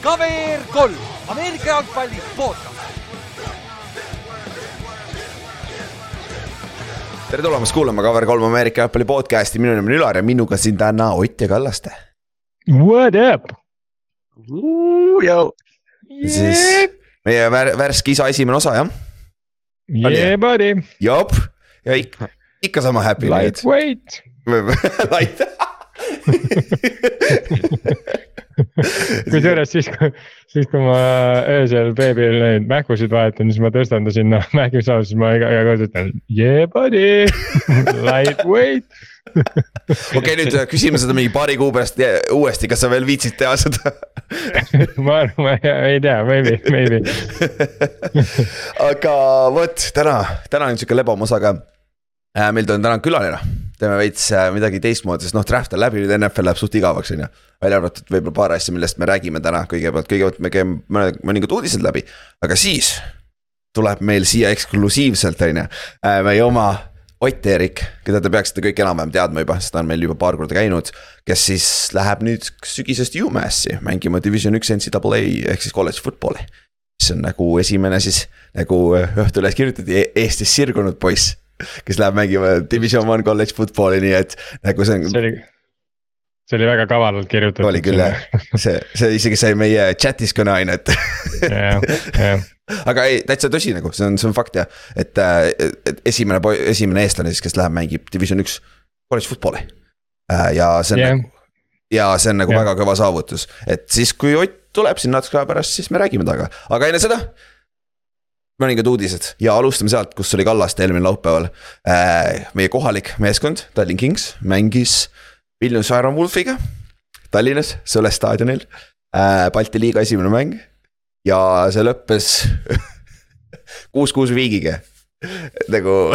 KVR kolm, Ameerika jalgpalli podcast. tere tulemast kuulama Cover3 Ameerika jalgpalli podcast'i, minu nimi on Ülar ja minuga siin täna Ott ja Kallaste. What up? siis meie vär, värske isa esimene osa jah, Yeah buddy, jop ja ikka, ikka sama happy lightweight. Light. kusjuures siis, kui, siis kui ma öösel beebil neid mähkusid vahetan, siis ma tõstan ta sinna mähkmisaal, siis ma iga, iga kord ütlen yeah buddy, lightweight. okei, nüüd küsime seda mingi paari kuu pärast uuesti, kas sa veel viitsid teha seda ma arvan, ma ei, ei tea, maybe, maybe. aga vot täna, täna on sihuke lebam osa ka. meil on täna külaline, teeme veits äh, midagi teistmoodi, sest noh, draft on läbi, nüüd NFL läheb suht igavaks, on ju. välja arvatud võib-olla paar asja, millest me räägime täna kõigepealt, kõigepealt me käime mõningad uudised läbi, aga siis. tuleb meil siia eksklusiivselt, on ju, meie oma Ott-Erik, keda te peaksite kõik enam-vähem teadma juba, sest ta on meil juba paar korda käinud. kes siis läheb nüüd sügisest UMass'i mängima Division üks NCAA ehk siis kolledži football'i. mis on nagu esimene siis, nagu Õhtulehes kirjutati, Eestis sirgunud poiss kes läheb mängima Division one college football'i, nii et nagu see on. see oli, see oli väga kavalalt kirjutatud. oli küll jah, see, see isegi sai meie chat'is kõneainet jah, jah. aga ei, täitsa tõsi nagu, see on, see on fakt jah, et, et esimene, esimene eestlane siis, kes läheb, mängib Division üks college football'i. ja see on Yeah. nagu, ja see on nagu Jah. väga kõva saavutus, et siis, kui Ott tuleb siin natuke aja pärast, siis me räägime temaga, aga enne seda mõningad uudised ja alustame sealt, kus oli Kallaste eelmine laupäeval. meie kohalik meeskond, Tallinn Kings, mängis Vilnius Iron Wolfiga Tallinnas, Sõle staadionil. Balti liiga esimene mäng ja see lõppes kuus-kuus viigiga, nagu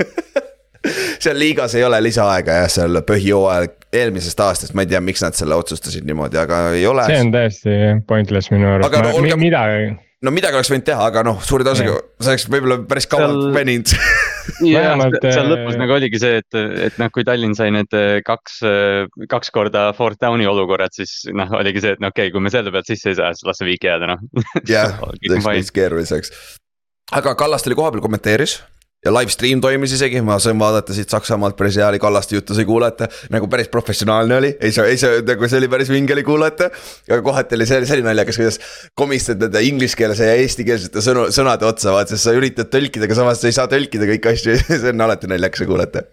seal liigas ei ole lisaaega jah, seal põhijooajal eelmisest aastast, ma ei tea, miks nad selle otsustasid niimoodi, aga ei ole. see on täiesti pointless minu arust, Aga no olge- mida, no midagi oleks võinud teha, aga noh, suure tõenäosusega see oleks võib-olla päris kaua Seal- veninud ja Vähemalt, seal lõpus äh, nagu oligi see, et, et noh, kui Tallinn sai need äh, kaks, kaks korda fourth down'i olukorrad, siis noh, oligi see, et no okei okay,, kui me selle pealt sisse ei saa, siis las see viik jääda noh. jah, fine. veits keeruliseks. aga Kallaste oli kohapeal, kommenteeris ja live stream toimis isegi, ma sain vaadata siit Saksamaalt päris hea oli, Kallaste juttu sai kuulata. nagu päris professionaalne oli, ei saa, ei saa, nagu see oli päris vinge oli kuulata. aga kohati oli see, see oli naljakas, kuidas komistad nende ingliskeelse ja eestikeelsete sõnu, sõnade otsa, vaat sest sa üritad tõlkida, aga samas sa ei saa tõlkida kõiki asju see on alati naljakas kuulata.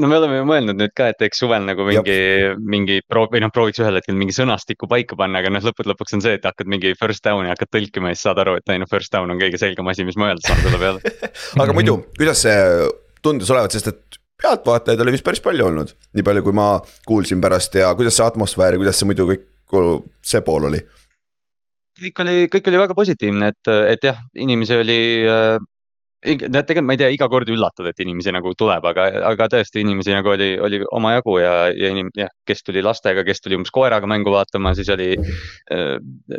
No me oleme ju mõelnud nüüd ka, et teeks suvel nagu mingi, mingi proov- või noh, prooviks ühel hetkel mingi sõnastiku paika panna, aga noh, lõppude lõpuks on see, et hakkad mingi first down'i hakkad tõlkima ja siis saad aru, et ei noh, first down on kõige selgem asi, mis ma öelda saan selle peale. aga muidu, kuidas see tundus olevat, sest et pealtvaatajaid oli vist päris palju olnud, nii palju, kui ma kuulsin pärast ja kuidas see atmosfäär ja kuidas see muidu kõik, see pool oli? kõik oli, kõik oli väga positiivne, et, et jah, inimesi oli äh, tegelikult ma ei tea, iga kord üllatad, et inimesi nagu tuleb, aga, aga tõesti inimesi nagu oli, oli omajagu ja, ja inim-, jah, kes tuli lastega, kes tuli umbes koeraga mängu vaatama, siis oli äh,.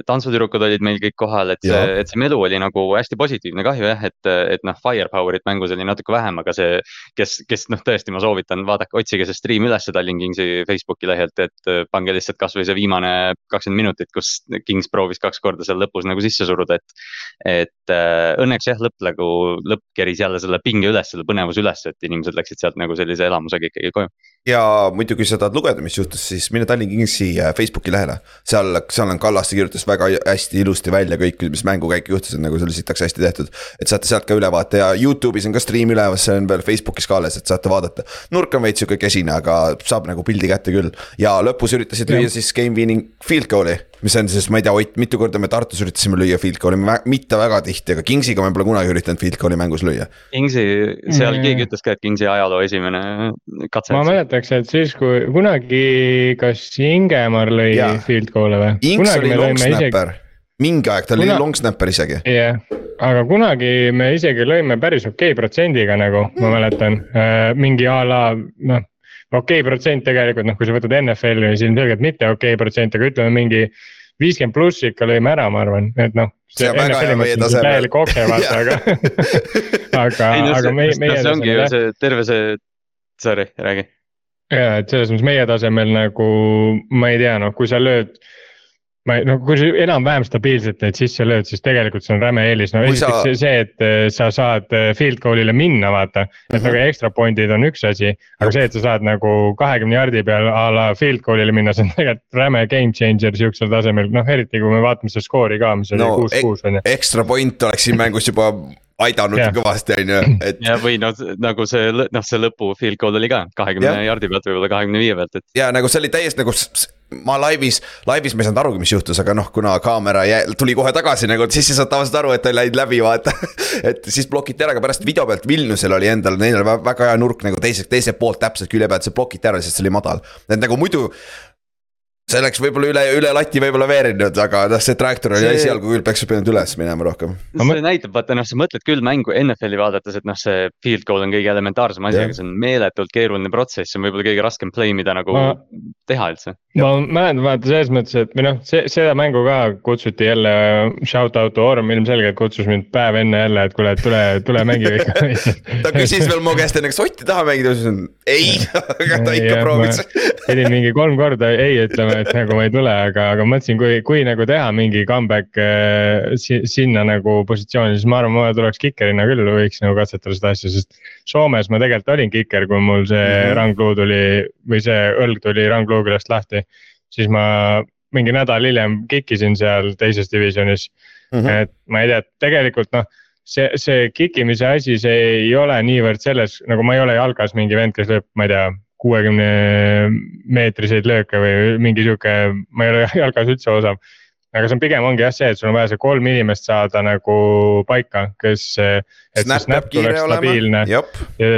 tantsutüdrukud olid meil kõik kohal, et see, et see melu oli nagu hästi positiivne, kahju jah, et, et noh, firepower'it mängus oli natuke vähem, aga see. kes, kes noh, tõesti, ma soovitan, vaadake, otsige see stream ülesse Tallinn Kingsi Facebooki lehelt, et äh, pange lihtsalt kasvõi see viimane kakskümmend minutit, kus Kings proovis kaks korda seal lõpus nagu sisse suruda, et. et äh, õnneks jah, lõpp nagu, lõpp keris jälle selle pinge üles, selle põnevuse üles, et inimesed läksid sealt nagu sellise elamusega ikkagi koju. ja muidu, kui sa tahad lugeda, mis juhtus, siis mine Tallinn Kingsi äh, Facebooki lehele. seal, seal on Kallaste kirjutas väga hästi ilusti välja kõik, mis mängukäik juhtus, et nagu see oli sitaks hästi tehtud. et saate sealt ka ülevaate ja Youtube'is on ka stream üleval, see on veel Facebookis ka alles, et saate vaadata. nurk on veits sihuke kesine, aga saab nagu pildi kätte küll ja lõpus üritasid lüüa siis game winning field goal'i. mis on siis, ma ei tea, Ott, mitu korda me Tartus üritasime lüüa field goal'i, mitte väga tihti, aga Kingsiga me pole kunagi üritanud field goal'i mängus lüüa. Kingsi, seal Mm. keegi ütles ka, et Kingsi ajaloo esimene katse. ma mäletaks, et siis kui kunagi, kas Ingemar lõi Jaa. field goal'e või? Inks kunagi oli me long lõime isegi, snapper, mingi aeg ta oli Kuna- long snapper isegi. jah, aga kunagi me isegi lõime päris okei protsendiga nagu, ma mäletan, mingi a la noh. okei protsent tegelikult noh, kui sa võtad NFL-i, siis ilmselgelt mitte okei protsent, aga ütleme mingi viiskümmend pluss ikka lõime ära, ma arvan, et noh. See on väga hea meie tasemel. täielik okei vaata, aga aga, aga see, meie, meie see ongi ju see terve see, sorry, räägi. ja, et selles mõttes meie tasemel nagu ma ei tea, noh, kui sa lööd ma ei, no kui sa enam-vähem stabiilselt neid sisse lööd, siis tegelikult see on räme eelis, no Kui esiteks sa- see, et eh, sa saad eh, field goal'ile minna, vaata. et Mhm. nagu extra point'id on üks asi, aga see, et sa saad nagu kahekümne jardi peal a la field goal'ile minna, see on tegelikult räme game changer sihukesel tasemel, noh eriti kui me vaatame seda skoori ka, mis oli No, kuus, kuus on ju. Extra point oleks siin mängus juba aidanud Jah. kõvasti, on ju, et ja või noh, nagu see, noh, see lõpu field goal oli ka kahekümne jardi pealt, võib-olla kahekümne viie pealt, et. ja nagu see oli täiesti nagu. Ma laivis, laivis ma ei saanud arugi, mis juhtus, aga noh, kuna kaamera jä- tuli kohe tagasi nagu, siis sa saad tavaliselt aru, et ta läinud läbi, vaata et siis blokiti ära, aga pärast video pealt Vilniusel oli endal, neil oli vä- väga hea nurk nagu teise, teiselt poolt täpselt külje pealt, see blokiti ära, sest see oli madal. et nagu muidu. See läks võib-olla üle, üle lati võib-olla veerinud, aga noh, see trajektoor oli See- esialgu küll, peaks pidanud üles minema rohkem. Ma see näitab, vaata noh, sa mõtled küll mängu NFL-i vaadates, et noh, see field goal on kõige elementaarsem asi, aga see on meeletult keeruline protsess, see on võib-olla kõige raskem play, mida nagu Ma- teha üldse. ma mäletan vaata selles mõttes, et või noh, see, seda mängu ka kutsuti jälle shout out to Orm ilmselgelt kutsus mind päev enne jälle, et kuule, tule, tule mängi ta küsis veel mu käest enne, kas Ott ei taha mängida, ma ütlesin ei, aga ta ikka proovis. pidin mingi kolm korda ei ütlema, et nagu ma ei tule, aga, aga mõtlesin, kui, kui nagu teha mingi comeback äh, si, sinna nagu positsiooni, siis ma arvan, ma tuleks kikerina küll võiks nagu katsetada seda asja, sest. Soomes ma tegelikult olin kiker, kui mul see mm. -hmm. rangluu tuli või see õlg tuli rangluu küljest lahti. siis ma mingi nädal hiljem kikisin seal teises divisjonis Mhm. et ma ei tea, tegelikult noh, see, see kikimise asi, see ei ole niivõrd selles, nagu ma ei ole jalgas mingi vend, kes lööb, ma ei tea, kuuekümne meetriseid lööke või mingi sihuke, ma ei ole jalgas üldse osav. aga see on pigem ongi jah see, et sul on vaja see kolm inimest saada nagu paika, kes, et see Snap snap peab kiire tuleks stabiilne ja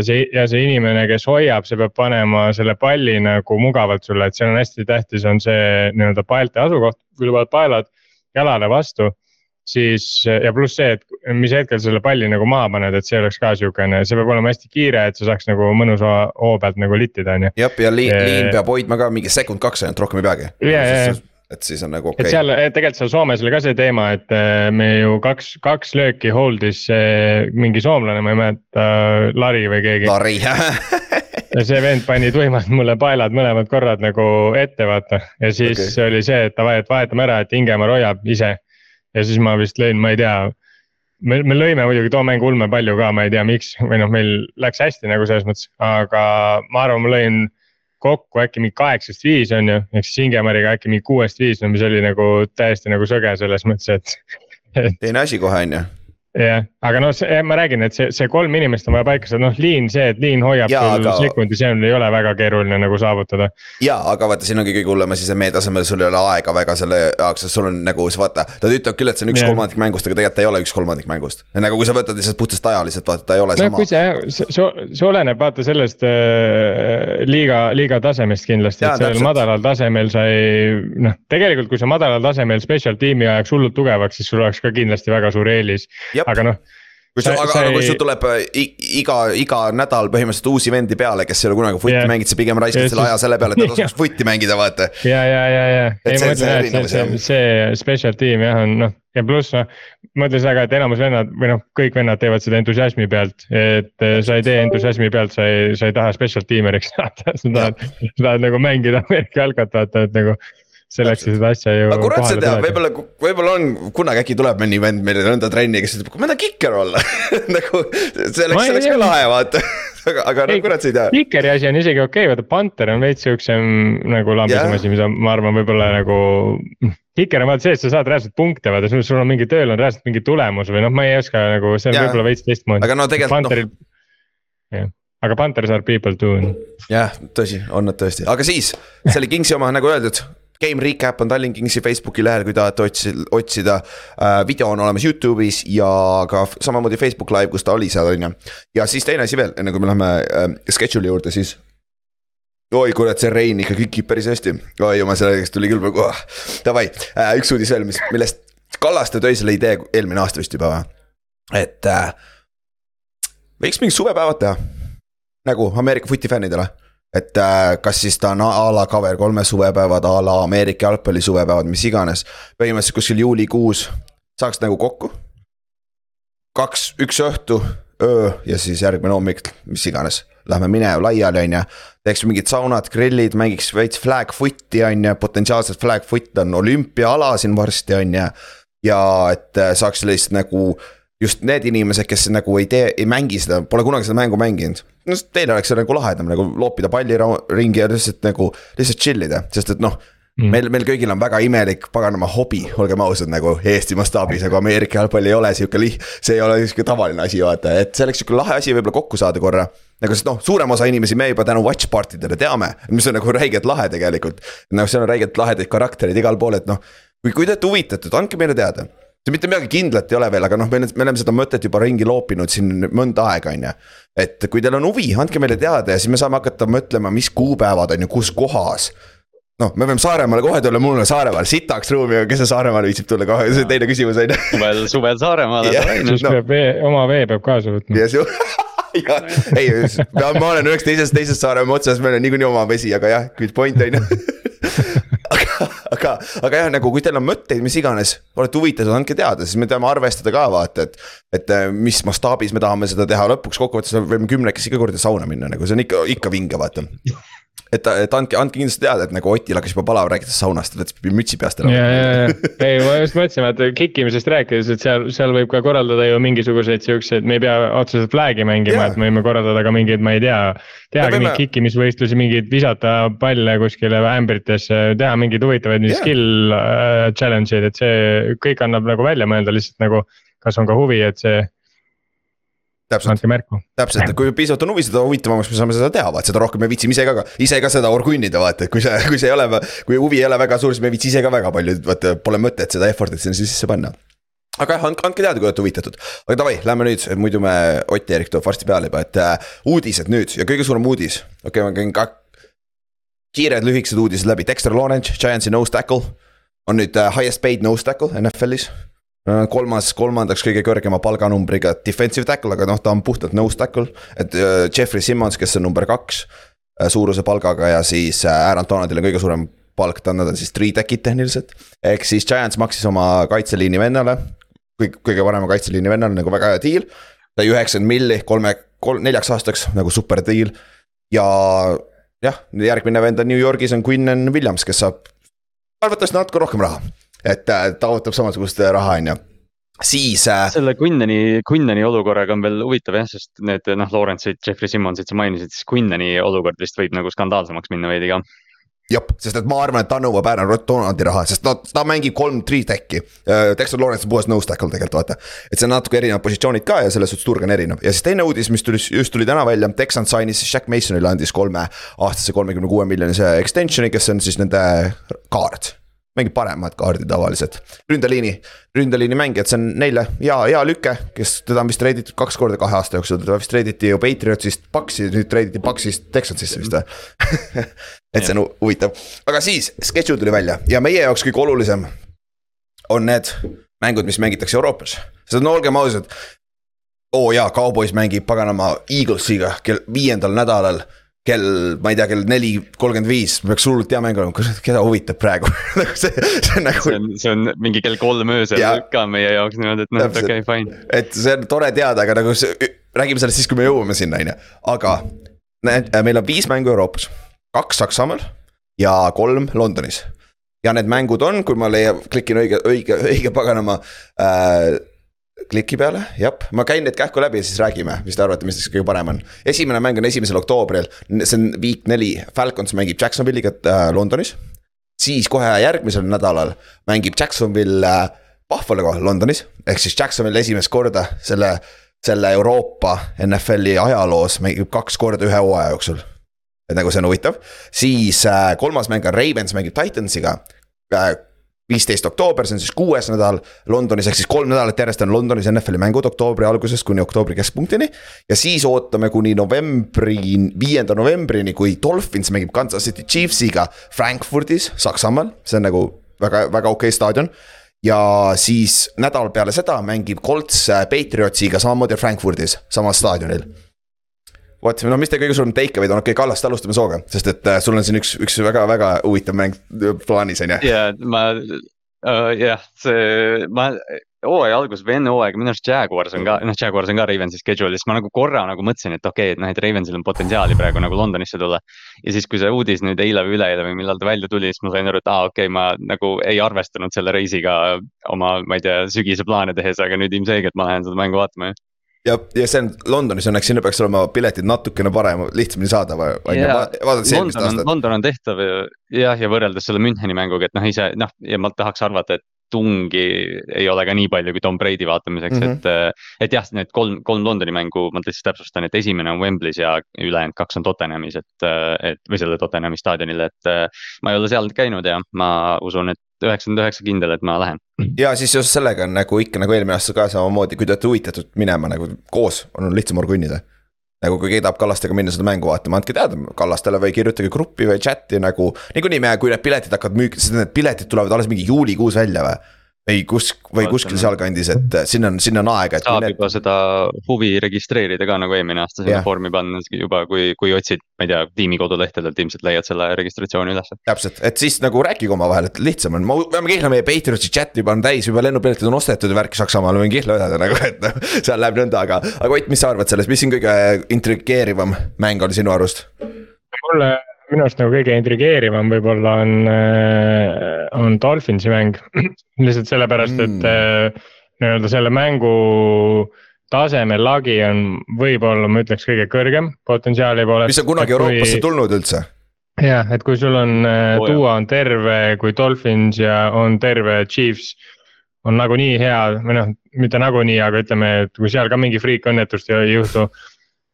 see ja see inimene, kes hoiab, see peab panema selle palli nagu mugavalt sulle, et seal on hästi tähtis, on see nii-öelda paelte asukoht, kui sa paned paelad jalale vastu. Siis ja pluss see, et mis hetkel selle palli nagu maha paned, et see oleks ka siukene, see peab olema hästi kiire, et sa saaks nagu mõnusa hoo pealt nagu littida, on ju. jah, ja liin, Eh, liin peab hoidma ka mingi sekund-kaks ainult, rohkem ei peagi. Ja, ja. et siis on nagu et okei seal eh, tegelikult seal Soomes oli ka see teema, et eh, me ju kaks, kaks lööki hold'is eh, mingi soomlane, ma ei mäleta, Lari või keegi. Lari ja see vend pani tuimalt mulle paelad mõlemad korrad nagu ette, vaata. ja siis okay. oli see, et davai, et vahetame ära, et Ingemar hoiab ise. Ja siis ma vist lõin, ma ei tea. me, me lõime muidugi too mäng ulme palju ka, ma ei tea, miks või noh, meil läks hästi nagu selles mõttes, aga ma arvan, ma lõin kokku äkki mingi kaheksast viis on ju, ehk siis Ingemariga äkki mingi kuuest viis, no mis oli nagu täiesti nagu sõge selles mõttes, et teine asi kohe on ju. Jah, aga noh, ma räägin, et see, see kolm inimest on vaja paika saada, noh liin, see, et liin hoiab Jaa, sul aga- sekundi, see on, ei ole väga keeruline nagu saavutada. ja, aga vaata, siin ongi kõige hullem asi, see meie tasemel, sul ei ole aega väga selle jaoks, sest sul on nagu see vaata. ta ütleb küll, et see on üks Jah. kolmandik mängust, aga tegelikult ei ole üks kolmandik mängust. ja nagu kui sa võtad lihtsalt puhtast ajaliselt, vaata, ta ei ole no sama kui see, see, see oleneb vaata sellest äh, liiga, liiga tasemest kindlasti, et sellel madalal tasemel sa ei, noh, tegelikult kui sa madalal tasemel special tiimi ajaks hullult tugevaks, siis sul oleks ka kindlasti väga suur eelis. Aga noh. kui sul, aga, aga kui sul tuleb äh, iga, iga nädal põhimõtteliselt uusi vendi peale, kes ei ole kunagi Jah. yeah. mänginud, sa pigem raiskad selle aja selle peale, et nad oskaks footi mängida, vaata. ja, ja, ja, ja, ei ma ütlen jah, et see, see, see special tiim jah on noh ja pluss noh. ma ütlen seda ka, et enamus vennad või noh, kõik vennad teevad seda entusiasmi pealt, et eh, sa ei tee entusiasmi pealt, sa ei, sa ei taha special tiimeriks saada, sa tahad, sa tahad nagu mängida Ameerika jalkat, vaata, et nagu. Selleks et seda asja ju. aga kurat sa tead, võib-olla, võib-olla on, kunagi äkki tuleb mõni vend meile nõnda trenni, kes ütleb, ma tahan kikker olla nagu see oleks, see oleks ka lahe, vaata aga, aga no Ei, kurat sa ei tea. Kikeri asi on isegi okei okay,, vaata Panther on veits siuksem nagu lambisem Jah. asi, mida ma arvan, võib-olla nagu. Kiker on vaata see, et sa saad reaalselt punkte vaata, sul sul on mingi tööl on reaalselt mingi tulemus või noh, ma ei oska nagu, see on Jah. võib-olla veits teistmoodi. aga no tegelikult noh Pantheril, jah, aga Panther saab people do on. jah, tõsi, on nad tõesti, aga siis, see oli Kingsi oma, nagu öeldud. Game recap on Tallinn Kingsi Facebooki lehel, kui tahate otsida, otsida äh,. video on olemas Youtube'is ja ka samamoodi Facebook live, kus ta oli seal on ju. ja siis teine asi veel, enne kui me läheme äh, schedule'i juurde, siis. oi kurat, see Rein ikka kikib päris hästi, oi jumal, sellest tuli küll praegu oh.. Davai äh,, üks uudis veel, mis, millest Kallaste tõi selle idee eelmine aasta vist juba või, et äh,. võiks mingid suvepäevad teha nagu Ameerika footi fännidele et äh, kas siis ta on a la cover kolme suvepäevad, a la Ameerika jalgpalli suvepäevad, mis iganes. põhimõtteliselt kuskil juulikuus saaks nagu kokku. kaks, üks õhtu öö ja siis järgmine hommik, mis iganes. Lähme minema laiali, on ju, teeks mingid saunad, grillid, mängiks veits flag foot'i on ju, potentsiaalselt flag foot on olümpiaala siin varsti on ju. ja et äh, saaks sellist nagu just need inimesed, kes nagu ei tee, ei mängi seda, pole kunagi seda mängu mänginud. No teil oleks see nagu lahedam nagu loopida palli ringi ja lihtsalt nagu, lihtsalt chill ida, sest et noh Mm. meil, meil kõigil on väga imelik paganama hobi, olgem ausad, nagu Eesti mastaabis, nagu Ameerika jalgpall ei ole sihuke liht-, see ei ole sihuke tavaline asi, vaata, et see oleks sihuke lahe asi võib-olla kokku saada korra. nagu sest noh, suurem osa inimesi me juba tänu watch party dele teame, mis on nagu räigelt lahe tegelikult. noh, seal on räigelt lahedaid karaktereid igal pool, et noh, kui, kui te olete huvitatud, andke meile teada see mitte midagi kindlat ei ole veel, aga noh, me, me oleme seda mõtet juba ringi loopinud siin mõnda aega, on ju. et kui teil on huvi, andke meile teada ja siis me saame hakata mõtlema, mis kuupäevad on ju, kus kohas noh, me peame Saaremaale kohe tulla, mul on Saaremaal sitaks ruumi, aga kes see Saaremaale viitsib tulla kohe, see on teine küsimus on ju. suvel, suvel Saaremaale siis no. peab vee, oma vee peab kaasa võtma. ja su-, ja ei, ma olen üheks teisest, teisest Saaremaa otsas, meil on niikuinii oma vesi, aga jah, good point on ju aga, aga, aga jah, nagu kui teil on mõtteid, mis iganes, olete huvitatud, andke teada, siis me teame arvestada ka vaata, et. et mis mastaabis me tahame seda teha, lõpuks kokkuvõttes võime kümnekesi iga kord sauna minna, nagu see on ikka, ikka vinge, vaata et, et andke, andke kindlasti teada, et nagu Otil hakkas juba palav rääkides saunast, et võttis mütsi peast ära. ja, ja, ja, ei ma just mõtlesin, et kikkimisest rääkides, et seal, seal võib ka korraldada ju mingisuguseid siukseid, me ei pea otseselt flag'i mängima, et me võime korraldada ka mingeid, ma ei tea. tehagi mingeid kikkimisvõistlusi, mingeid visata palle kuskile ämbritesse, teha mingeid huvitavaid yeah. skill uh, challenge eid, et see kõik annab nagu välja mõelda lihtsalt nagu. kas on ka huvi, et see märku. täpselt, et kui piisavalt on huvi, seda huvitavamaks me saame seda teha, vaat seda rohkem me viitsime ise ka, ise ka seda orgunnida, vaata, et kui see, kui see ei ole, kui huvi ei ole väga suur, siis me ei viitsi ise ka väga palju, vaata, pole mõtet seda effort'it sinna sisse panna aga jah, andke, andke teada, kui olete huvitatud. aga davai, lähme nüüd, muidu me, Ott ja Erik tuleb varsti peale juba, et äh, uudised nüüd ja kõige suurem uudis, okei okay,, ma käin ka. kiired lühikesed uudised läbi, Dexter Lawrence, Giantsi nose tackle on nüüd äh, highest paid nose tackle NFL-is Äh, kolmas, kolmandaks kõige kõrgema palganumbriga defensive tackle, aga noh, ta on puhtalt nose tackle. et äh, Jeffrey Simmons, kes on number kaks äh, suuruse palgaga ja siis Aaron Donaldil on kõige suurem palk, ta on, nad on siis three tech'id tehniliselt. ehk siis Giants maksis oma kaitseliini vennale, kõige, kõige parema kaitseliini vennale nagu väga hea deal. sai üheksakümmend milli kolme, kolm, neljaks aastaks nagu super deal ja jah, järgmine vend on New Yorgis on Quinnen Williams, kes saab arvatavasti natuke rohkem raha et äh, ta ootab samasugust äh, raha, on ju siis äh.... selle Quinnani, Quinnani olukorraga on veel huvitav jah, sest need noh, Lawrence'id, Jeffrey Simmonsit sa mainisid, siis Quinnani olukord vist võib nagu skandaalsemaks minna veidi ka jah, sest et ma arvan, et ta nõuab Aaron Donaldi raha, sest no ta mängib kolm three. Äh, Dexter Lawrence on puhas nose tackle tegelikult vaata. et see on natuke erinevad positsioonid ka ja selles suhtes turg on erinev ja siis teine uudis, mis tuli, just tuli täna välja, Texan sainis Jack Masonile andis kolme aastase kolmekümne kuue miljonise extension'i, kes on siis nende kaart mängib paremat kaardi tavaliselt. ründeliini, ründeliini mängijad, see on neile hea, hea lüke, kes teda on vist treiditud kaks korda kahe aasta jooksul, teda vist treiditi ju Patriotsist Paxi, nüüd treiditi Paxist Texansisse vist või et see on huvitav, aga siis schedule tuli välja ja meie jaoks kõige olulisem on need mängud, mis mängitakse Euroopas, sest no olgem ausad. oo oh jaa, Cowboys mängib paganama Eaglesiga kell viiendal nädalal kell, ma ei tea, kell neli kolmkümmend viis peaks hullult hea mäng olema, keda huvitab praegu nagu see, see on nagu. see on, mingi kell kolm öösel ja, ka meie jaoks niimoodi, et noh, okei okay,, fine. et see on tore teada, aga nagu see, räägime sellest siis, kui me jõuame sinna, on ju, aga. Need, meil on viis mängu Euroopas, kaks Saksamaal ja kolm Londonis. ja need mängud on, kui ma leian, klikin õige, õige, õige paganama äh, kliki peale, jah, ma käin need kähku läbi ja siis räägime, mis te arvate, mis kõige parem on. esimene mäng on esimesel oktoobril, see on week neli, Falcons mängib Jacksonville'iga äh, Londonis. siis kohe järgmisel nädalal mängib Jacksonville äh, Buffalo'ga Londonis, ehk siis Jacksonville esimest korda selle, selle Euroopa NFL-i ajaloos mängib kaks korda ühe hooaja jooksul. et nagu see on huvitav, siis äh, kolmas mäng on Ravens mängib Titansiga äh, viisteist oktoober, see on siis kuues nädal Londonis, ehk siis kolm nädalat järjest on Londonis NFL-i mängud oktoobri algusest kuni oktoobri keskpunktini. ja siis ootame kuni novembri, viienda novembrini, kui Dolphins mängib Kansas City Chiefsiga Frankfurdis, Saksamaal, see on nagu väga, väga okei okay staadion. Ja siis nädal peale seda mängib Colts Patriotsiga samamoodi Frankfurdis, samal staadionil vot, no mis teie kõige suurem take away on, okei okay,, Kallast alustame sooga, sest et äh, sul on siin üks, üks väga-väga huvitav mäng plaanis, on ju. ja ma uh,, jah, see, ma hooaja alguses või enne hooaega, minu arust Jaguars on ka, noh Jaguars on ka Ravensi schedule'is, ma nagu korra nagu mõtlesin, et okei okay,, et noh, et Ravensil on potentsiaali praegu nagu Londonisse tulla. ja siis, kui see uudis nüüd eile või üleeile või millal ta välja tuli, siis ma sain aru, et aa ah,, okei okay,, ma nagu ei arvestanud selle reisiga oma, ma ei tea, sügise plaane tehes, aga nüüd ilmselgelt ma lähen seda mängu vaatama ju ja, ja see on Londonis õnneks, sinna peaks olema piletid natukene parem, lihtsamini saada, on ju, vaadates eelmist aastat. London on tehtav jah, ja võrreldes selle Müncheni mänguga, et noh, ise noh, ja ma tahaks arvata, et tungi ei ole ka nii palju kui Tom Brady vaatamiseks mm, -hmm. et. Äh, et jah, need kolm, kolm Londoni mängu, ma lihtsalt täpsustan, et esimene on Wembley's ja ülejäänud kaks on Tottenhamis, et, äh, et või selle Tottenhami staadionil, et. Äh, ma ei ole seal käinud ja ma usun, et üheksakümmend üheksa kindel, et ma lähen. ja siis seoses sellega on nagu ikka nagu eelmine aasta ka samamoodi, kui te olete huvitatud minema nagu koos, on lihtsam organida nagu kui keegi tahab Kallastega minna seda mängu vaatama, andke teada Kallastele või kirjutage gruppi või chat'i nagu. niikuinii me, kui need piletid hakkavad müük-, sest need piletid tulevad alles mingi juulikuus välja või ei kus või kuskil sealkandis, et äh, sinna on, sinna on aega. saab need... juba seda huvi registreerida ka nagu eelmine aasta sinna yeah. vormi panna juba, kui, kui otsid, ma ei tea, tiimi kodulehtedelt ilmselt leiad selle registratsiooni üles. täpselt, et siis nagu rääkige omavahel, et lihtsam on, ma peame Kihla meie Patriotsi chat juba on täis, juba lennupiletid on ostetud ja värki Saksamaale võin Kihla öelda nagu, et noh, seal läheb nõnda, aga, aga Ott, mis sa arvad sellest, mis siin kõige intrigeerivam mäng on sinu arust? mulle minu arust nagu kõige intrigeerivam võib-olla on, äh, on Dolphinsi mäng. lihtsalt sellepärast, et mm. Äh, nii-öelda selle mängu tasemel lagi on võib-olla, ma ütleks, kõige kõrgem potentsiaali poolest. mis on kunagi Euroopasse kui... tulnud üldse? jah, et kui sul on oh,, Duo on terve, kui Dolphins ja on terve Chiefs on nagunii hea või noh, mitte nagunii, aga ütleme, et kui seal ka mingi friikõnnetust ei juhtu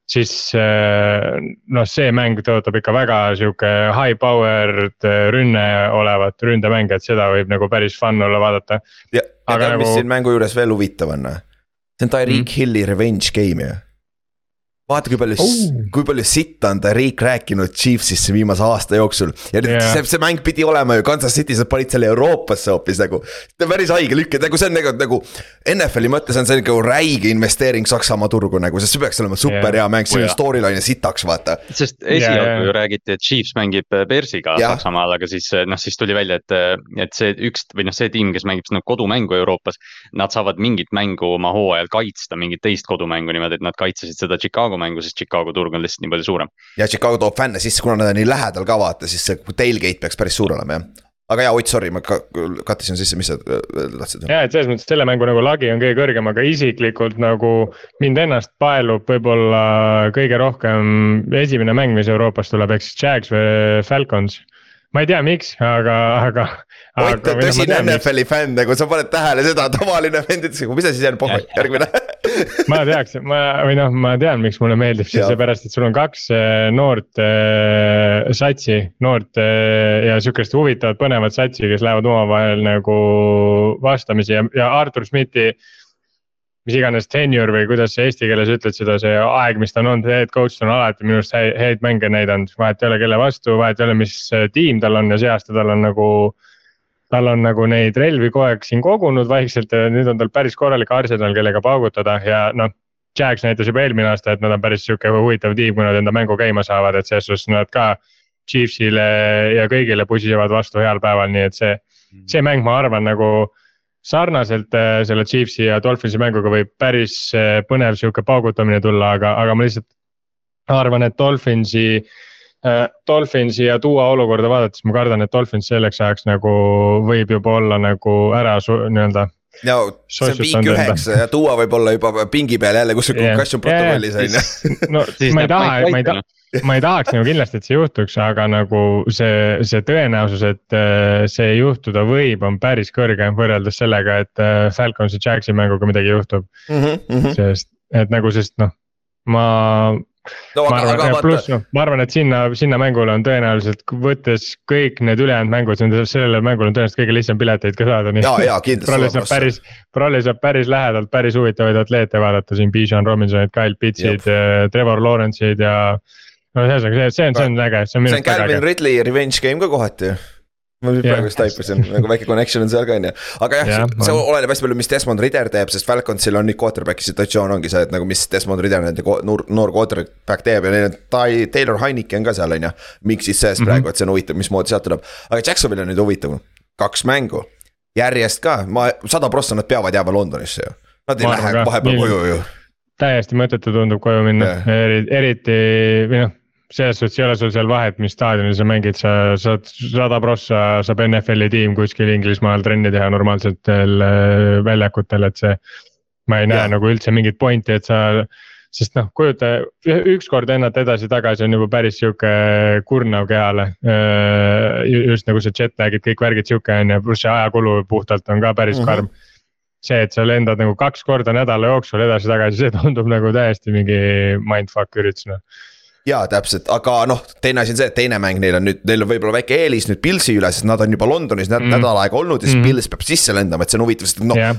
siis äh, noh, see mäng tõotab ikka väga sihuke high powered äh, rünne olevat ründemänge, et seda võib nagu päris fun olla vaadata. ja, ja tead nagu..., mis siin mängu juures veel huvitav on? see on Tyreek mm. Hilli revenge game ju vaata, kui palju oh., kui palju sitta on Tariq rääkinud Chiefsisse viimase aasta jooksul. ja nüüd yeah. see, see mäng pidi olema ju Kansas City's, nad panid selle Euroopasse hoopis nagu. see on päris haige lükk, et nagu see on nagu, nagu NFL-i mõttes on see nagu räige investeering Saksamaa turgu nagu, sest see peaks olema super yeah. hea mäng, see on oh, storyline sitaks, vaata. sest esialgu yeah. ju räägiti, et Chiefs mängib Bearsiga yeah. Saksamaal, aga siis noh, siis tuli välja, et, et see üks või noh, see tiim, kes mängib nagu kodumängu Euroopas. Nad saavad mingit mängu oma hooajal kaitsta, mingit teist kodumängu niimoodi, et nad kaitsesid seda Chicago mängu, sest Chicago turg on lihtsalt nii palju suurem. ja Chicago toob fänne sisse, kuna nad on nii lähedal ka vaata, siis see tailgate peaks päris suur olema jah aga jaa, Ott, sorry, ma kattisin sisse, mis sa tahtsid? ja, et selles mõttes selle mängu nagu lagi on kõige kõrgem, aga isiklikult nagu mind ennast paelub võib-olla kõige rohkem esimene mäng, mis Euroopast tuleb, ehk siis Jags või Falcons ma ei tea, miks, aga, aga. Ott on tõsine NFL-i fänn, nagu sa paned tähele seda, tavaline vend ütles, mis asi see on, pohhu, järgmine. Ma teaks, ma või noh, ma tean, miks mulle meeldib see, seepärast et sul on kaks äh, noort äh, satsi, noort äh, ja sihukest huvitavat, põnevat satsi, kes lähevad omavahel nagu vastamisi ja, ja Artur Schmidti mis iganes tenure või kuidas sa eesti keeles ütled seda, see aeg, mis ta on olnud head coach, on alati minu arust häid, mänge näidanud, vahet ei ole, kelle vastu, vahet ei ole, mis äh, tiim tal on ja see aasta tal on nagu. tal on nagu neid relvi kogu aeg siin kogunud vaikselt ja nüüd on tal päris korralik arsenal, kellega paugutada ja noh. Jags näitas juba eelmine aasta, et nad on päris sihuke huvitav tiim, kui nad enda mängu käima saavad, et selles suhtes nad ka. Chiefsile ja kõigile pusisevad vastu heal päeval, nii et see, see mäng, ma arvan, nagu sarnaselt äh, selle Chiefsi ja Dolphinsi mänguga võib päris äh, põnev sihuke paugutamine tulla, aga, aga ma lihtsalt arvan, et Dolphinsi äh,. Dolphinsi ja Duo olukorda vaadates ma kardan, et Dolphins selleks ajaks nagu võib juba olla nagu ära nii-öelda no see on viik üheksa ja Duo võib olla juba pingi peal jälle kuskil yeah. concussion protokollis on ju. no ma ei taha, ma ei taha ma ei tahaks nagu kindlasti, et see juhtuks, aga nagu see, see tõenäosus, et äh, see juhtuda võib, on päris kõrge võrreldes sellega, et äh, Falconsi Jagsi mänguga midagi juhtub mm. -hmm. sest, et nagu, sest noh, ma no, ma arvan, ja pluss noh, ma arvan, et sinna, sinna mängule on tõenäoliselt võttes kõik need ülejäänud mängud, sellele mängule on tõenäoliselt kõige lihtsam pileteid ka saada. ja kindlasti. Prolli saab päris, Prolli saab päris lähedalt päris huvitavaid atleete vaadata siin, Bijan Robinsonid, Kyle Pittsid, äh, Trevor Lawrence'id ja no ühesõnaga, see, see on, see on äge, see on minu arust väga äge. see on Calvin Ridley revenge game ka kohati ju ma nüüd praegu just taipasin, nagu väike connection on seal ka on ju, aga jah ja,, see oleneb hästi palju, mis Desmond Ridder teeb, sest Falconsil on nüüd quarterback'i situatsioon ongi see, et nagu mis Desmond Ridder nende noor, noor quarterback teeb ja neil on Taylor Heineke on ka seal on ju. miks siis sees mm -hmm. praegu, et see on huvitav, mismoodi sealt tuleb, aga Jacksonvil on nüüd huvitav, kaks mängu järjest ka, ma sada prossa nad peavad jääma Londonisse ju. Nad ei Ma lähe vahepeal koju ju. täiesti mõttetu tundub koju minna yeah., eriti või noh. Selles suhtes ei ole sul seal vahet, mis staadionil sa mängid, sa saad sada prossa, saab NFL-i tiim kuskil Inglismaal trenni teha normaalsetel äh, väljakutel, et see. ma ei näe Jah. nagu üldse mingit pointi, et sa, sest noh, kujuta ükskord lennata edasi-tagasi on juba päris sihuke kurnav kehale. just nagu see jet lag'id, kõik värgid sihuke on ju, pluss see ajakulu puhtalt on ka päris Mhm. karm see, et sa lendad nagu kaks korda nädala jooksul edasi-tagasi, see tundub nagu täiesti mingi mindfuck üritus noh. jaa, täpselt, aga noh, teine asi on see, et teine mäng neil on nüüd, neil on võib-olla väike eelis nüüd Pilsi üle, sest nad on juba Londonis mm. Nädal aega olnud ja siis Mm. Pils peab sisse lendama, et see on huvitav, sest noh jah,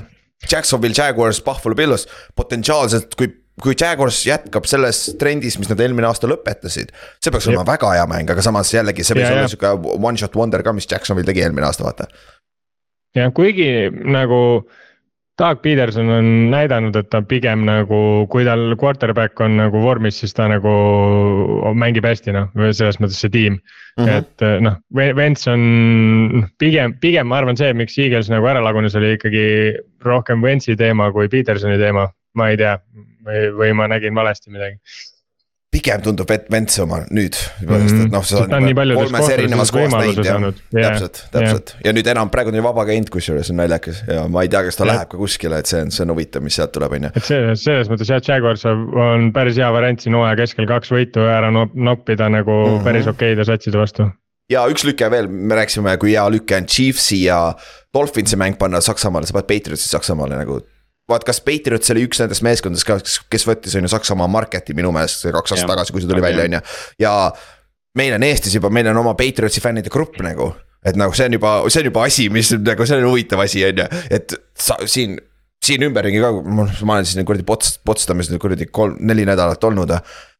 Jacksonville Jaguars, Buffalo Bills potentsiaalselt, kui, kui Jaguars jätkab selles trendis, mis nad eelmine aasta lõpetasid. see peaks olema väga hea mäng, aga samas jällegi see võis Ja, olla ja. sihuke one shot wonder ka, mis Jacksonville tegi eelmine aasta, vaata. ja kuigi nagu Doug Peterson on näidanud, et ta pigem nagu, kui tal quarterback on nagu vormis, siis ta nagu mängib hästi noh, selles mõttes see tiim mm. -hmm. et noh, Vents on pigem, pigem ma arvan, see, miks Eagles nagu ära lagunes, oli ikkagi rohkem Ventsi teema kui Petersoni teema. ma ei tea või, või ma nägin valesti midagi. Pigem tundub Vet- Vents oma nüüd, Mhm. sest et noh, sa oled kolmes erinevas kohas näinud jah täpselt, täpselt ja nüüd enam praegu on ju vaba käinud, kusjuures on naljakas ja ma ei tea, kas ta Jah. läheb ka kuskile, et see on, see on huvitav, mis sealt tuleb, on ju. et see, selles mõttes jah, Jaguars on päris hea variant siin hooaja keskel kaks võitu ära nop- noppida nagu mm. -hmm. päris okeide satside vastu. ja üks lüke veel, me rääkisime, kui hea lüke on Chiefsi ja Dolphinsi mäng panna Saksamaale, sa paned Patriotsi Saksamaale nagu. Vaat kas Patriots oli üks nendest meeskondadest ka, kes, kes võttis on ju Saksamaa market'i minu meelest kaks aastat tagasi, kui see tuli Aga välja, on ju. ja meil on Eestis juba, meil on oma Patriotsi fännide grupp nagu. et nagu see on juba, see on juba asi, mis nagu see on huvitav asi, on ju, et sa siin siin ümberringi ka, ma olen siin kuradi pots-, potstamis nüüd kuradi kolm, neli nädalat olnud.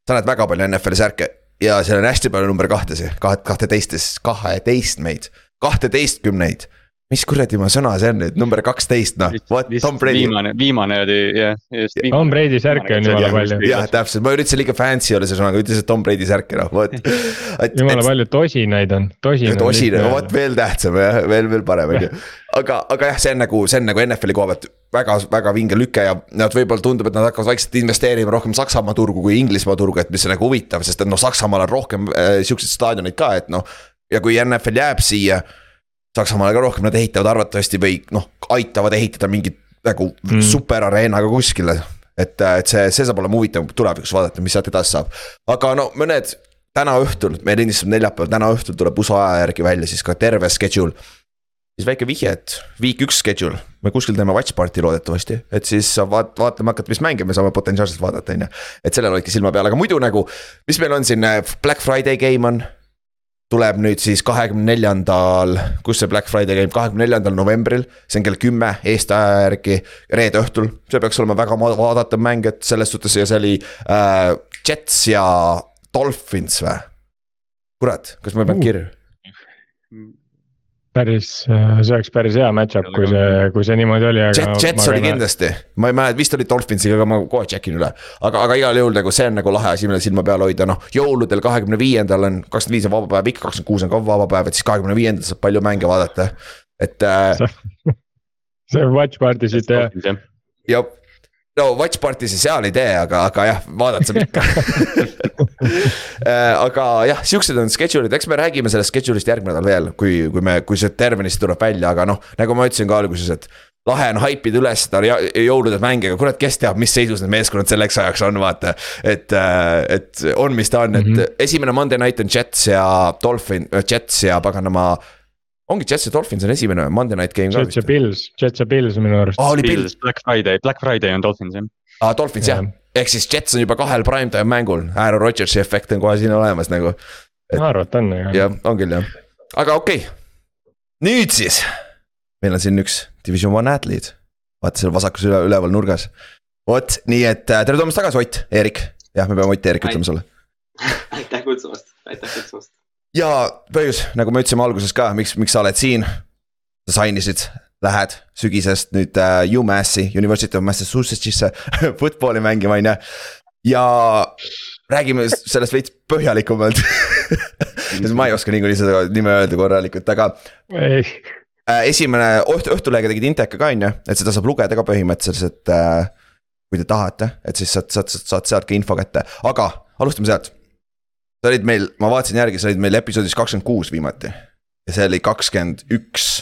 sa näed väga palju NFL-i särke ja seal on hästi palju number kahtesi, kahe, kahteteistes, kaheteistmeid, kahteteistkümneid. Mis kuradi ma sõna see on nüüd, number kaksteist noh, vot Tom Brady. viimane, viimane oli jah, just. Tom Brady särke on jumala palju, jah, täpselt, ma üritasin liiga fancy olla selle sõnaga, ütlesin, et Tom Brady särk noh, vot. jumala palju tosinaid on, tosin. tosine, vot veel tähtsam jah, veel, veel parem on ju. aga, aga jah, see on nagu, see on nagu NFL-i koha pealt väga, väga vinge lüke ja nad võib-olla tundub, et nad hakkavad vaikselt investeerima rohkem Saksamaa turgu kui Inglismaa turgu, et mis on nagu huvitav, sest et noh, Saksamaal on rohkem äh, siukseid staadioneid ka, et noh. ja kui NFL jääb siia Saksamaale ka rohkem, nad ehitavad arvatavasti või noh, aitavad ehitada mingit nagu mm. Superareena ka kuskile. et, et see, see saab olema huvitav tulevikus vaadata, mis sealt edasi saab. aga no mõned täna õhtul, me lindistame neljapäeval, täna õhtul tuleb USA aja järgi välja siis ka terve schedule. siis väike vihje, et week üks schedule, me kuskil teeme watch party loodetavasti, et siis saab vaat-, vaatama hakata, mis mänge me saame potentsiaalselt vaadata, on ju. et sellele hoidke silma peal, aga muidu nagu, mis meil on siin, Black Friday game on tuleb nüüd siis kahekümne neljandal, kus see Black Friday käib, kahekümne neljandal novembril, see on kell kümme Eesti aja järgi, reede õhtul. see peaks olema väga vaadatav mäng, et selles suhtes ja see oli äh, Jets ja Dolphins või? kurat, kas ma pean Uh. kirja? päris, see oleks päris hea match-up, kui see, kui see niimoodi oli, aga. Jets, Jets oli. kindlasti, ma ei mäleta, vist oli Dolphinsiga, aga ma kohe check in üle. aga, aga igal juhul nagu see on nagu lahe asi, mille silma peal hoida, noh jõuludel kahekümne viiendal on, kakskümmend viis on vaba päev, ikka kakskümmend kuus on ka vaba päev, et siis kahekümne viiendal saab palju mänge vaadata. et äh, see watch party siit jah, ja no watch party'si seal ei tee, aga, aga jah, vaadata saab ikka. aga jah, siuksed on schedule'id, eks me räägime sellest schedule'ist järgmine nädal veel, kui, kui me, kui see tervenist tuleb välja, aga noh, nagu ma ütlesin ka alguses, et lahe on haipida üles seda jõulude mänge, aga kurat, kes teab, mis seisus need meeskonnad selleks ajaks on, vaata. et, et on, mis ta on, et mm Mhm. -hmm. esimene Monday night on Jets ja Dolphin, Jets ja paganama. Ongi Jets ja Dolphins on esimene Monday night game ka Jets ja. Pils, Jets ja Pils minu arust. Bill, Bills, Black Friday, Black Friday on Dolphins jah. aa Dolphins jah Jah., ehk siis Jets on juba kahel primetime mängul, Aaron Rodgersi efekt on kohe siin olemas nagu. arvata on, aga. jah, on küll jah, aga okei okay.. nüüd siis, meil on siin üks Division One atleet, vaata seal vasakus üle, üleval nurgas. vot nii, et äh, tere tulemast tagasi, Ott, Eerik, jah, me peame Ott Eerik ütlema sulle. aitäh kutsumast, aitäh kutsumast. Ja põhjus, nagu me ütlesime alguses ka, miks, miks sa oled siin. sa sainisid, lähed sügisest nüüd äh, UMass'i, University of Massachusetts'isse football'i mängima, on ju. ja räägime sellest veits põhjalikumalt. ma ei oska niikuinii seda nime öelda korralikult, aga äh, esimene õht, Õhtulehega tegid Inteka ka on ju, et seda saab lugeda ka põhimõtteliselt äh,. kui te tahate, et siis saad, saad, saad sealt ka info kätte, aga alustame sealt. Sa olid meil, ma vaatasin järgi, sa olid meil episoodis kakskümmend kuus viimati ja see oli kakskümmend üks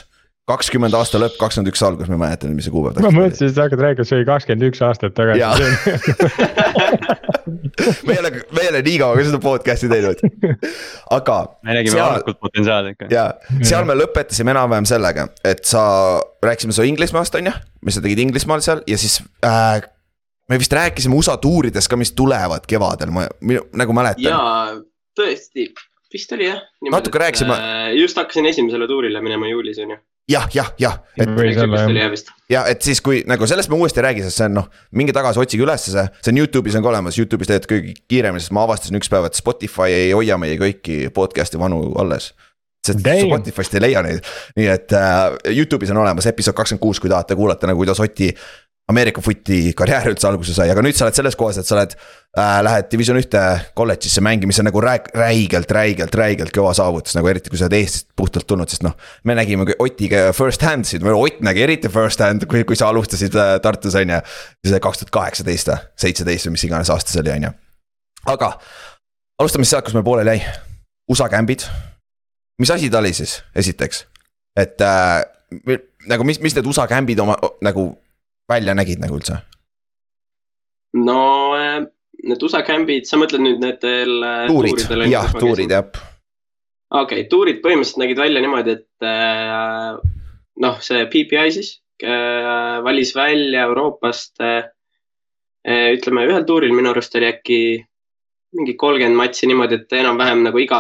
kakskümmend aasta lõpp, kakskümmend üks algus, ma ei mäleta nüüd, mis see kuupäev ma mõtlesin, et sa hakkad rääkima, see oli kakskümmend üks aastat tagasi. me ei ole, me ei ole nii kaua ka seda podcast'i teinud, aga. me nägime varukult potentsiaali ikka. ja, seal me lõpetasime enam-vähem sellega, et sa, rääkisime su Inglismaast, on ju, mis sa tegid Inglismaal seal ja siis äh, me vist rääkisime USA tuuridest ka, mis tulevad kevadel, ma nagu mäletan. jaa, tõesti, vist oli jah. natuke rääkisime. just hakkasin esimesele tuurile minema juulis on ju jah, jah, jah, et. ja et siis, kui nagu sellest me uuesti ei räägi, sest see on noh, minge tagasi, otsige üles see, see on Youtube'is on ka olemas, Youtube'is leiad kõige kiiremini, sest ma avastasin üks päev, et Spotify ei hoia meie kõiki podcast'i vanu alles. sest Spotify'st ei leia neid, nii et äh, Youtube'is on olemas episood kakskümmend kuus, kui tahate kuulata nagu kuidas Oti Ameerika footi karjäär üldse alguse sai, aga nüüd sa oled selles kohas, et sa oled äh,. Lähed division ühte kolledžisse mängima, mis on nagu rääg-, räigelt, räigelt, räigelt kõva saavutus, nagu eriti kui sa oled Eestist puhtalt tulnud, sest noh. me nägime Otiga first hand sid, Ott nägi eriti first hand, kui, kui sa alustasid äh, Tartus on ju. see kaks tuhat kaheksateist või seitseteist või mis iganes aasta see oli, on ju. aga alustame siis sealt, kus meil pooleli jäi. USA kämbid. mis asi ta oli siis, esiteks, et äh, nagu mis, mis need USA kämbid oma nagu välja nägid nagu üldse? no äh, need USA kämbid, sa mõtled nüüd nendel äh, tuurid, jah, tuurid jah. okei okay,, tuurid põhimõtteliselt nägid välja niimoodi, et äh, noh, see PPI siis valis välja Euroopast. ütleme ühel tuuril minu arust oli äkki mingi kolmkümmend matši niimoodi, et enam-vähem nagu iga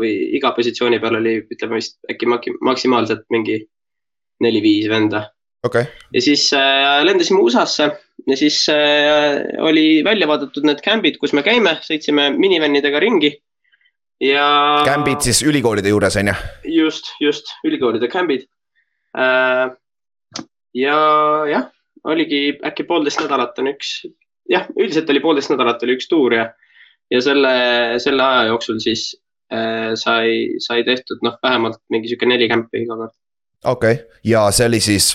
või iga positsiooni peal oli, ütleme vist äkki maksimaalselt mingi neli-viis venda okay.. ja siis äh, lendasime USA-sse ja siis äh, oli välja vaadatud need camp'id, kus me käime, sõitsime minivänidega ringi ja. Camp'id siis ülikoolide juures on ju? just, just ülikoolide camp'id äh,. ja jah, oligi äkki poolteist nädalat on üks, jah, üldiselt oli poolteist nädalat oli üks tuur ja, ja selle, selle aja jooksul siis äh, sai, sai tehtud noh, vähemalt mingi sihuke neli camp'i iga kord. okei okay., ja see oli siis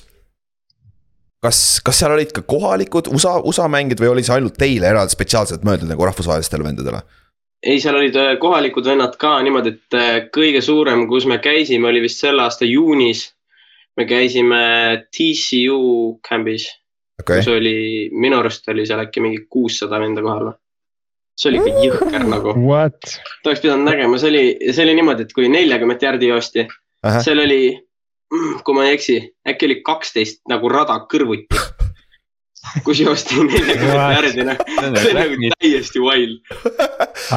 kas, kas seal olid ka kohalikud USA, USA mängijad või oli see ainult teile eraldi spetsiaalselt mõeldud nagu rahvusvahelistele vendadele? ei, seal olid äh, kohalikud vennad ka niimoodi, et äh, kõige suurem, kus me käisime, oli vist selle aasta juunis. me käisime TCU camp'is okay., kus oli, minu arust oli seal äkki mingi kuussada venda kohal. see oli ikka jõhker nagu. ta oleks pidanud nägema, see oli, see oli niimoodi, et kui neljakümmet järgi joosti, seal oli kui ma ei eksi, äkki oli kaksteist nagu rada kõrvuti. Kus joosti neljakümmet järgi, noh, see on nagu täiesti wild.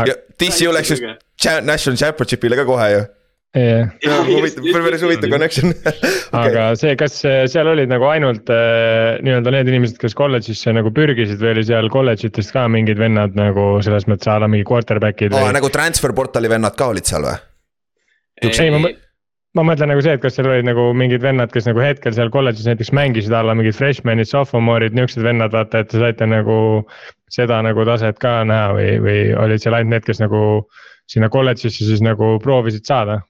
ja TCU läks just national championship'ile ka kohe ju. jah, huvitav, päris huvitav connection. Aga see, kas seal olid nagu ainult äh, nii-öelda need inimesed, kes kolledžisse nagu pürgisid või oli seal kolledž itest ka mingid vennad nagu selles mõttes a la mingi quarterback'id või? nagu transfer portali vennad ka olid seal või? ei, ma ma mõtlen nagu see, et kas seal olid nagu mingid vennad, kes nagu hetkel seal kolledžis näiteks mängisid alla mingid freshman'id, sophomore'id, niuksed vennad, vaata, et te saite nagu seda nagu taset ka näha või, või olid seal ainult need, kes nagu sinna kolledžisse siis nagu proovisid saada?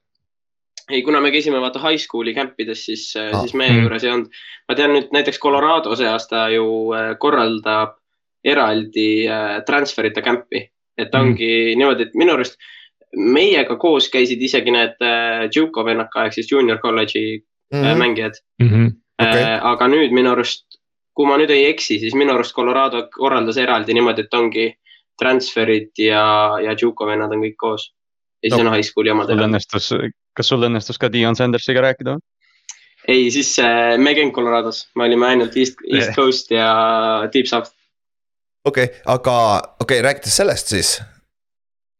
ei, kuna me käisime vaata high school'i camp ides, siis ah., siis meie mm. juures ei olnud. ma tean nüüd näiteks Colorado see aasta ju äh, korraldab eraldi äh, transfer'ite camp'i, et mm. ongi mm. niimoodi, et minu arust meiega koos käisid isegi need äh, Juco vennad ka ehk siis junior kolledži mm -hmm. mängijad mm. -hmm. Okay. Äh, aga nüüd minu arust, kui ma nüüd ei eksi, siis minu arust Colorado korraldas eraldi niimoodi, et ongi transfer'id ja, ja Juco vennad on kõik koos. ja siis no, on high school'i omad. sul õnnestus, kas sul õnnestus ka Dion Sandersiga rääkida? ei, siis äh, me ei käinud Colorados, me olime ainult East, East Coast ja Deep South. okei okay,, aga okei okay,, rääkides sellest siis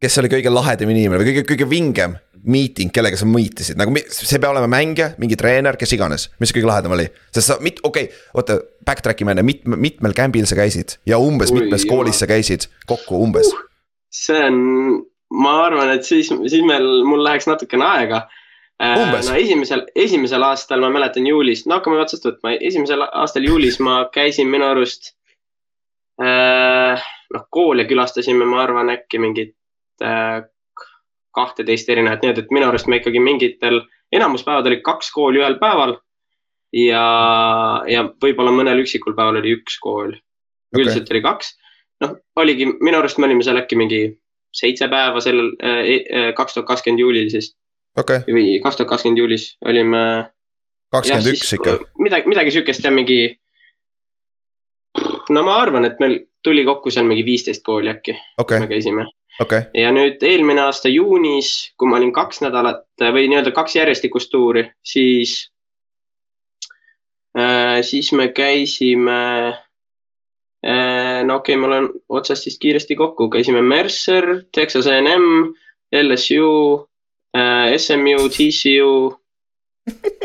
kes oli kõige lahedam inimene või kõige, kõige vingem meeting, kellega sa meetisid, nagu see peab olema mängija, mingi treener, kes iganes, mis kõige lahedam oli? sest sa mit-, okei okay,, oota, backtrack ime enne, mitme, mitmel camp'il sa käisid ja umbes Ui, mitmes jumal. koolis sa käisid kokku umbes uh,? see on, ma arvan, et siis, siis meil, mul läheks natukene aega. Äh, umbes. no esimesel, esimesel aastal ma mäletan juulis, no hakkame otsast võtma, esimesel aastal juulis ma käisin minu arust äh,. noh, koole külastasime, ma arvan, äkki mingid Äh, kahteteist erinevat, nii et, et minu arust me ikkagi mingitel enamus päevad olid kaks kooli ühel päeval. ja, ja võib-olla mõnel üksikul päeval oli üks kool okay.. üldiselt oli kaks. noh, oligi, minu arust me olime seal äkki mingi seitse päeva sellel kaks tuhat kakskümmend juulil siis okay.. või kaks tuhat kakskümmend juulis olime. kakskümmend üks ikka. midagi, midagi sihukest jah, mingi. no ma arvan, et meil tuli kokku seal mingi viisteist kooli äkki okay., me käisime okay.. ja nüüd eelmine aasta juunis, kui ma olin kaks nädalat või nii-öelda kaks järjestikust tuuri, siis äh,, siis me käisime äh,. no okei okay,, ma olen otsast siis kiiresti kokku, käisime Mercer, Texas A&M, LSU äh,, SMU, TCU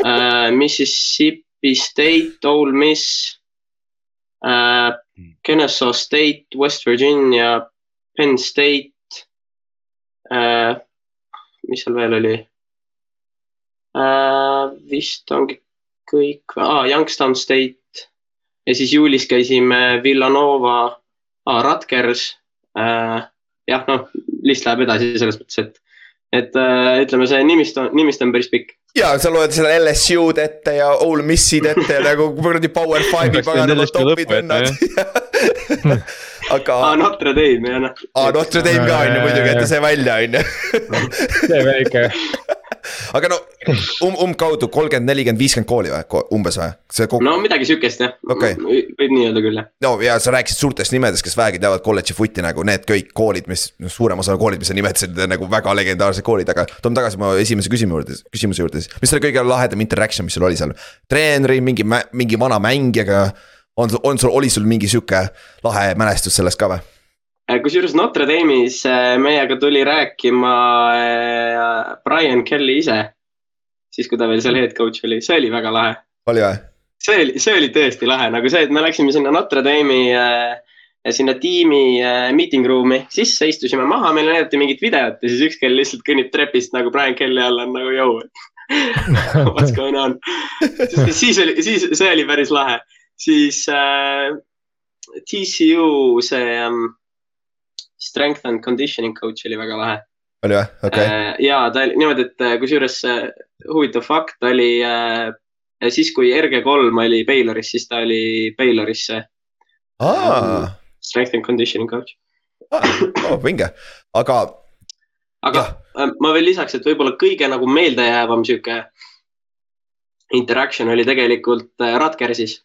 äh,, Mississippi State, Ole Miss äh,, Kennesaw State, West Virginia, Penn State. Mis seal veel oli äh,? vist ongi kõik ah,, Youngstown State ja siis juulis käisime Villanova ah,, Rutgers äh,. jah, noh, list läheb edasi selles mõttes, et et äh, ütleme, see nimist on, nimist on päris pikk. ja sa loed seda LSU-d ette ja Ole Missid ette ja nagu kuradi Power Five'i paganama topid vennad aga ah,. Notre Dame jah noh. aa, Notre Dame ka on ju muidugi, ette see välja on ju. see väike aga no um, umbkaudu kolmkümmend, nelikümmend, viiskümmend kooli või, umbes või? see kogu. no midagi sihukest jah okay., võib nii öelda küll jah. no ja sa rääkisid suurtest nimedest, kes vähegi teavad kolledži footi nagu need kõik koolid, mis, suurem osa koolid, mis sa nimetasid, nagu väga legendaarsed koolid, aga toome tagasi mu esimese küsimuse juurde, küsimuse juurde siis. mis oli kõige lahedam interaction, mis sul oli seal? treeneri, mingi, mingi vana mängijaga, on, on sul, oli sul mingi sihuke lahe mälestus sellest ka või? Äh, kusjuures Notre Dame'is äh, meiega tuli rääkima äh, Brian Kelly ise. siis, kui ta veel seal head coach oli, see oli väga lahe. oli või? see oli, see oli tõesti lahe, nagu see, et me läksime sinna Notre Dame'i sinna tiimi meeting room'i sisse, istusime maha, meile näidati mingit videot ja siis üks kell lihtsalt kõnnib trepist nagu Brian Kelly all on nagu jõu What's going on? siis oli, siis see oli päris lahe, siis äh, TCU see ähm, strength and conditioning coach oli väga lahe. oli või, okei okay. uh,. ja ta oli niimoodi, et äh, kusjuures uh, huvitav fakt oli uh, siis, kui RG3 oli Bayloris, siis ta oli Baylorisse ah.. Strength and conditioning coach ah,. Oh, vinge, aga. aga ja. ma veel lisaks, et võib-olla kõige nagu meeldejäävam sihuke interaction oli tegelikult Rutgersis.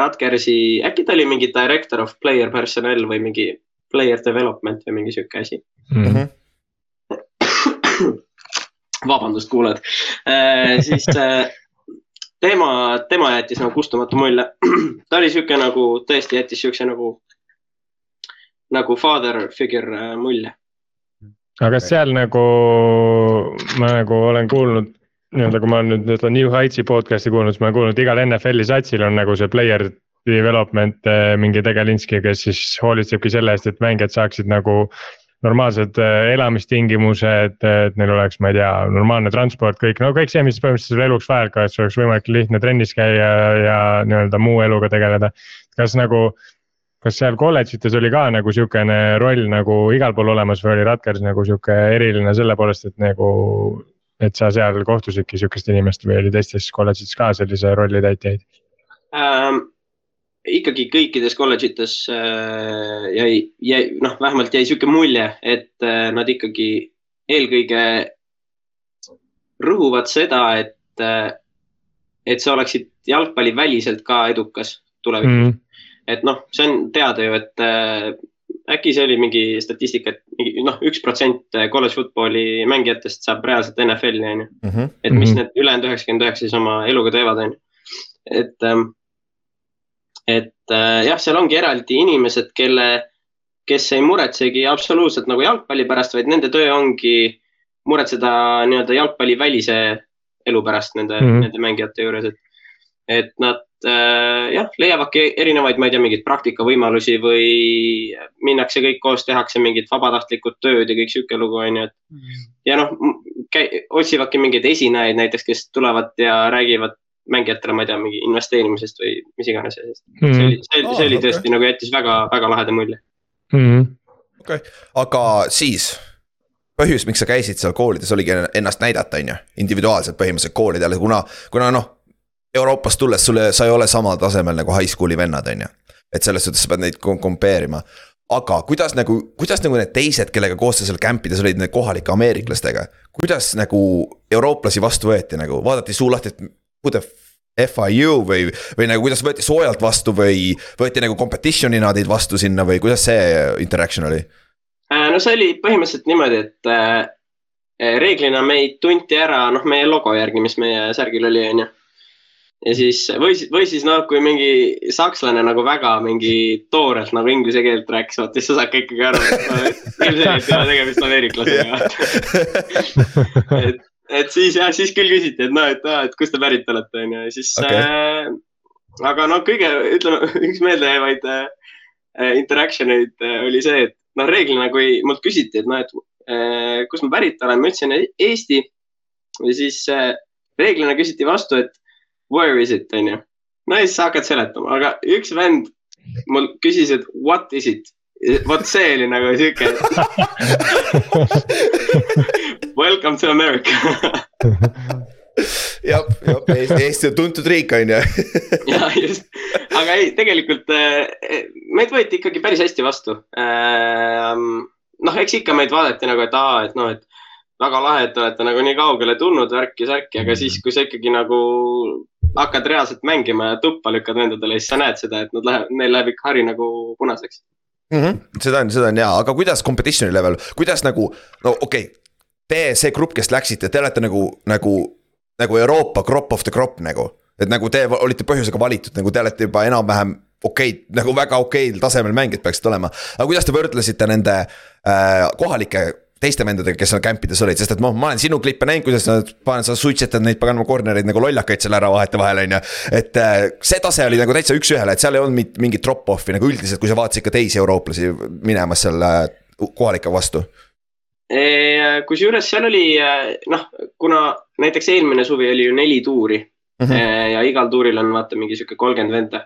Rutgersi, äkki ta oli mingi director of player personnel või mingi player development või mingi sihuke asi mm. -hmm. vabandust, kuulajad äh,, siis äh, tema, tema jättis nagu kustumatu mulje. ta oli sihuke nagu, tõesti jättis siukse nagu, nagu father figure äh, mulje. aga kas seal nagu, ma nagu olen kuulnud nii-öelda, kui ma nüüd seda New Heights'i podcast'i kuulnud, siis ma olen kuulnud, igal NFL-i satsil on nagu see player development eh, mingi tegelinski, kes siis hoolitsebki selle eest, et mängijad saaksid nagu normaalsed eh, elamistingimused, et neil oleks, ma ei tea, normaalne transport, kõik, no kõik see, mis põhimõtteliselt eluks vajalik on, et sul oleks võimalik lihtne trennis käia ja, ja nii-öelda muu eluga tegeleda. kas nagu, kas seal kolledžites oli ka nagu sihukene roll nagu igal pool olemas või oli Rutgers nagu sihuke eriline selle poolest, et nagu. Et sa seal kohtusidki sihukest inimest või oli teistes kolledžites ka sellise rolli täitjaid um,? ikkagi kõikides kolledžites äh, jäi, jäi, noh, vähemalt jäi sihuke mulje, et äh, nad ikkagi eelkõige rõhuvad seda, et, äh, et sa oleksid jalgpalliväliselt ka edukas tulevikus mm. -hmm. et noh, see on teada ju, et äh, äkki see oli mingi statistika, et noh, üks protsent college football'i mängijatest saab reaalselt NFL-i on ju. Mhm. et mis mm -hmm. need ülejäänud üheksakümmend üheksa siis oma eluga teevad, on ju. et ähm, et äh, jah, seal ongi eraldi inimesed, kelle, kes ei muretsegi absoluutselt nagu jalgpalli pärast, vaid nende töö ongi muretseda nii-öelda jalgpallivälise elu pärast nende mm, -hmm. nende mängijate juures, et, et nad jah, leiavadki erinevaid, ma ei tea, mingeid praktikavõimalusi või minnakse kõik koos, tehakse mingit vabatahtlikud tööd ja kõik sihuke lugu on ju, et mm. ja noh, otsivadki mingeid esinejaid näiteks, kes tulevad ja räägivad mängijatele, ma ei tea, mingi investeerimisest või mis iganes mm. -hmm. see oli, see, see oli tõesti okay. nagu jättis väga, väga laheda mulje mm -hmm.. okei okay., aga siis põhjus, miks sa käisid seal koolides, oligi ennast näidata, on ju, individuaalselt põhimõtteliselt koolidele, kuna, kuna noh. Euroopast tulles sulle, sa ei ole samal tasemel nagu high school'i vennad, on ju. et selles suhtes sa pead neid kompeerima. aga kuidas nagu, kuidas nagu need teised, kellega koos sa seal camp ides olid, need kohalike ameeriklastega. kuidas nagu eurooplasi vastu võeti nagu, vaadati suu lahti, et who the FIU või, või nagu kuidas võeti soojalt vastu või võeti nagu competition'ina teid vastu sinna või kuidas see interaction oli? Äh, no see oli põhimõtteliselt niimoodi, et äh, reeglina meid tunti ära, noh, meie logo järgi, mis meie särgil oli, onju. Ja siis või või siis noh, kui mingi sakslane nagu väga mingi toorelt nagu inglise keelt rääkis, vaata siis sa saad ka ikkagi aru, et no, ilmselgelt ei ole tegemist ameeriklasega et et siis jah, siis küll küsiti, et noh, et, et kust te pärit olete, onju, ja siis okay. äh,. aga no kõige, ütleme, üks meeldejäävaid äh, interaction eid äh, oli see, et noh, reeglina, kui mult küsiti, et noh, et äh, kust ma pärit olen, ma ütlesin Eesti. ja siis äh, reeglina küsiti vastu, et where is it, onju. no ja siis sa hakkad seletama, aga üks vend mul küsis, et what is it vot see oli nagu sihuke Welcome to America jah, jah, Eesti on tuntud riik, on ju. ja just, aga ei, tegelikult äh, meid võeti ikkagi päris hästi vastu. Ähm, noh, eks ikka meid vaadati nagu, et aa, et noh, et väga lahe, et te olete nagu nii kaugele tulnud, värki-särki, aga siis, kui sa ikkagi nagu hakkad reaalselt mängima ja tuppa lükkad vendadele, siis sa näed seda, et nad lähevad, neil läheb ikka hari nagu punaseks mm. -hmm. seda on, seda on hea, aga kuidas competition'i level, kuidas nagu, no okei okay,. Te, see grupp, kes läksite, te olete nagu, nagu, nagu Euroopa crop of the crop nagu. et nagu te olite põhjusega valitud, nagu te olete juba enam-vähem okeid, nagu väga okeil tasemel mängijad peaksid olema. aga kuidas te võrdlesite nende äh, kohalike teiste vendadega, kes seal camp ides olid, sest et noh, ma olen sinu klippe näinud, kuidas sa paned, sa suitsetad neid paganama corner'eid nagu lollakaid seal ära vahetevahel, on ju. et äh, see tase oli nagu täitsa üks-ühele, et seal ei olnud mingit drop-off'i nagu üldiselt, kui sa vaatasid ka teisi eurooplasi minemas seal äh, kohalike vastu kusjuures seal oli noh, kuna näiteks eelmine suvi oli ju neli tuuri mm -hmm. ja igal tuuril on vaata mingi sihuke kolmkümmend venda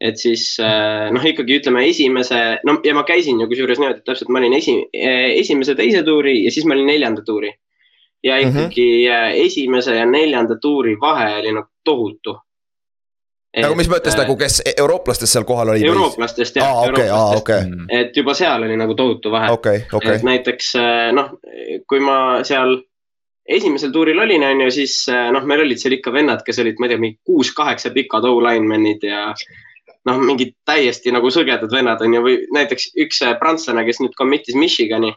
et siis äh, noh, ikkagi ütleme esimese, no ja ma käisin ju kusjuures niimoodi, et täpselt ma olin esi, äh, esimese, teise tuuri ja siis ma olin neljanda tuuri. ja mhm. ikkagi mm -hmm. esimese ja neljanda tuuri vahe oli nagu tohutu. nagu mis mõttes nagu, kes eurooplastest seal kohal olid? eurooplastest jah ah,, okay, eurooplastest ah,. Okay. et juba seal oli nagu tohutu vahe okay,. Okay. et näiteks noh, kui ma seal esimesel tuuril olin, on ju, siis noh, meil olid seal ikka vennad, kes olid, ma ei tea, mingi kuus-kaheksa pikad O-linemen'id ja noh, mingid täiesti nagu sõgedad vennad on ju, või näiteks üks äh, prantslane, kes nüüd commit'is Michigani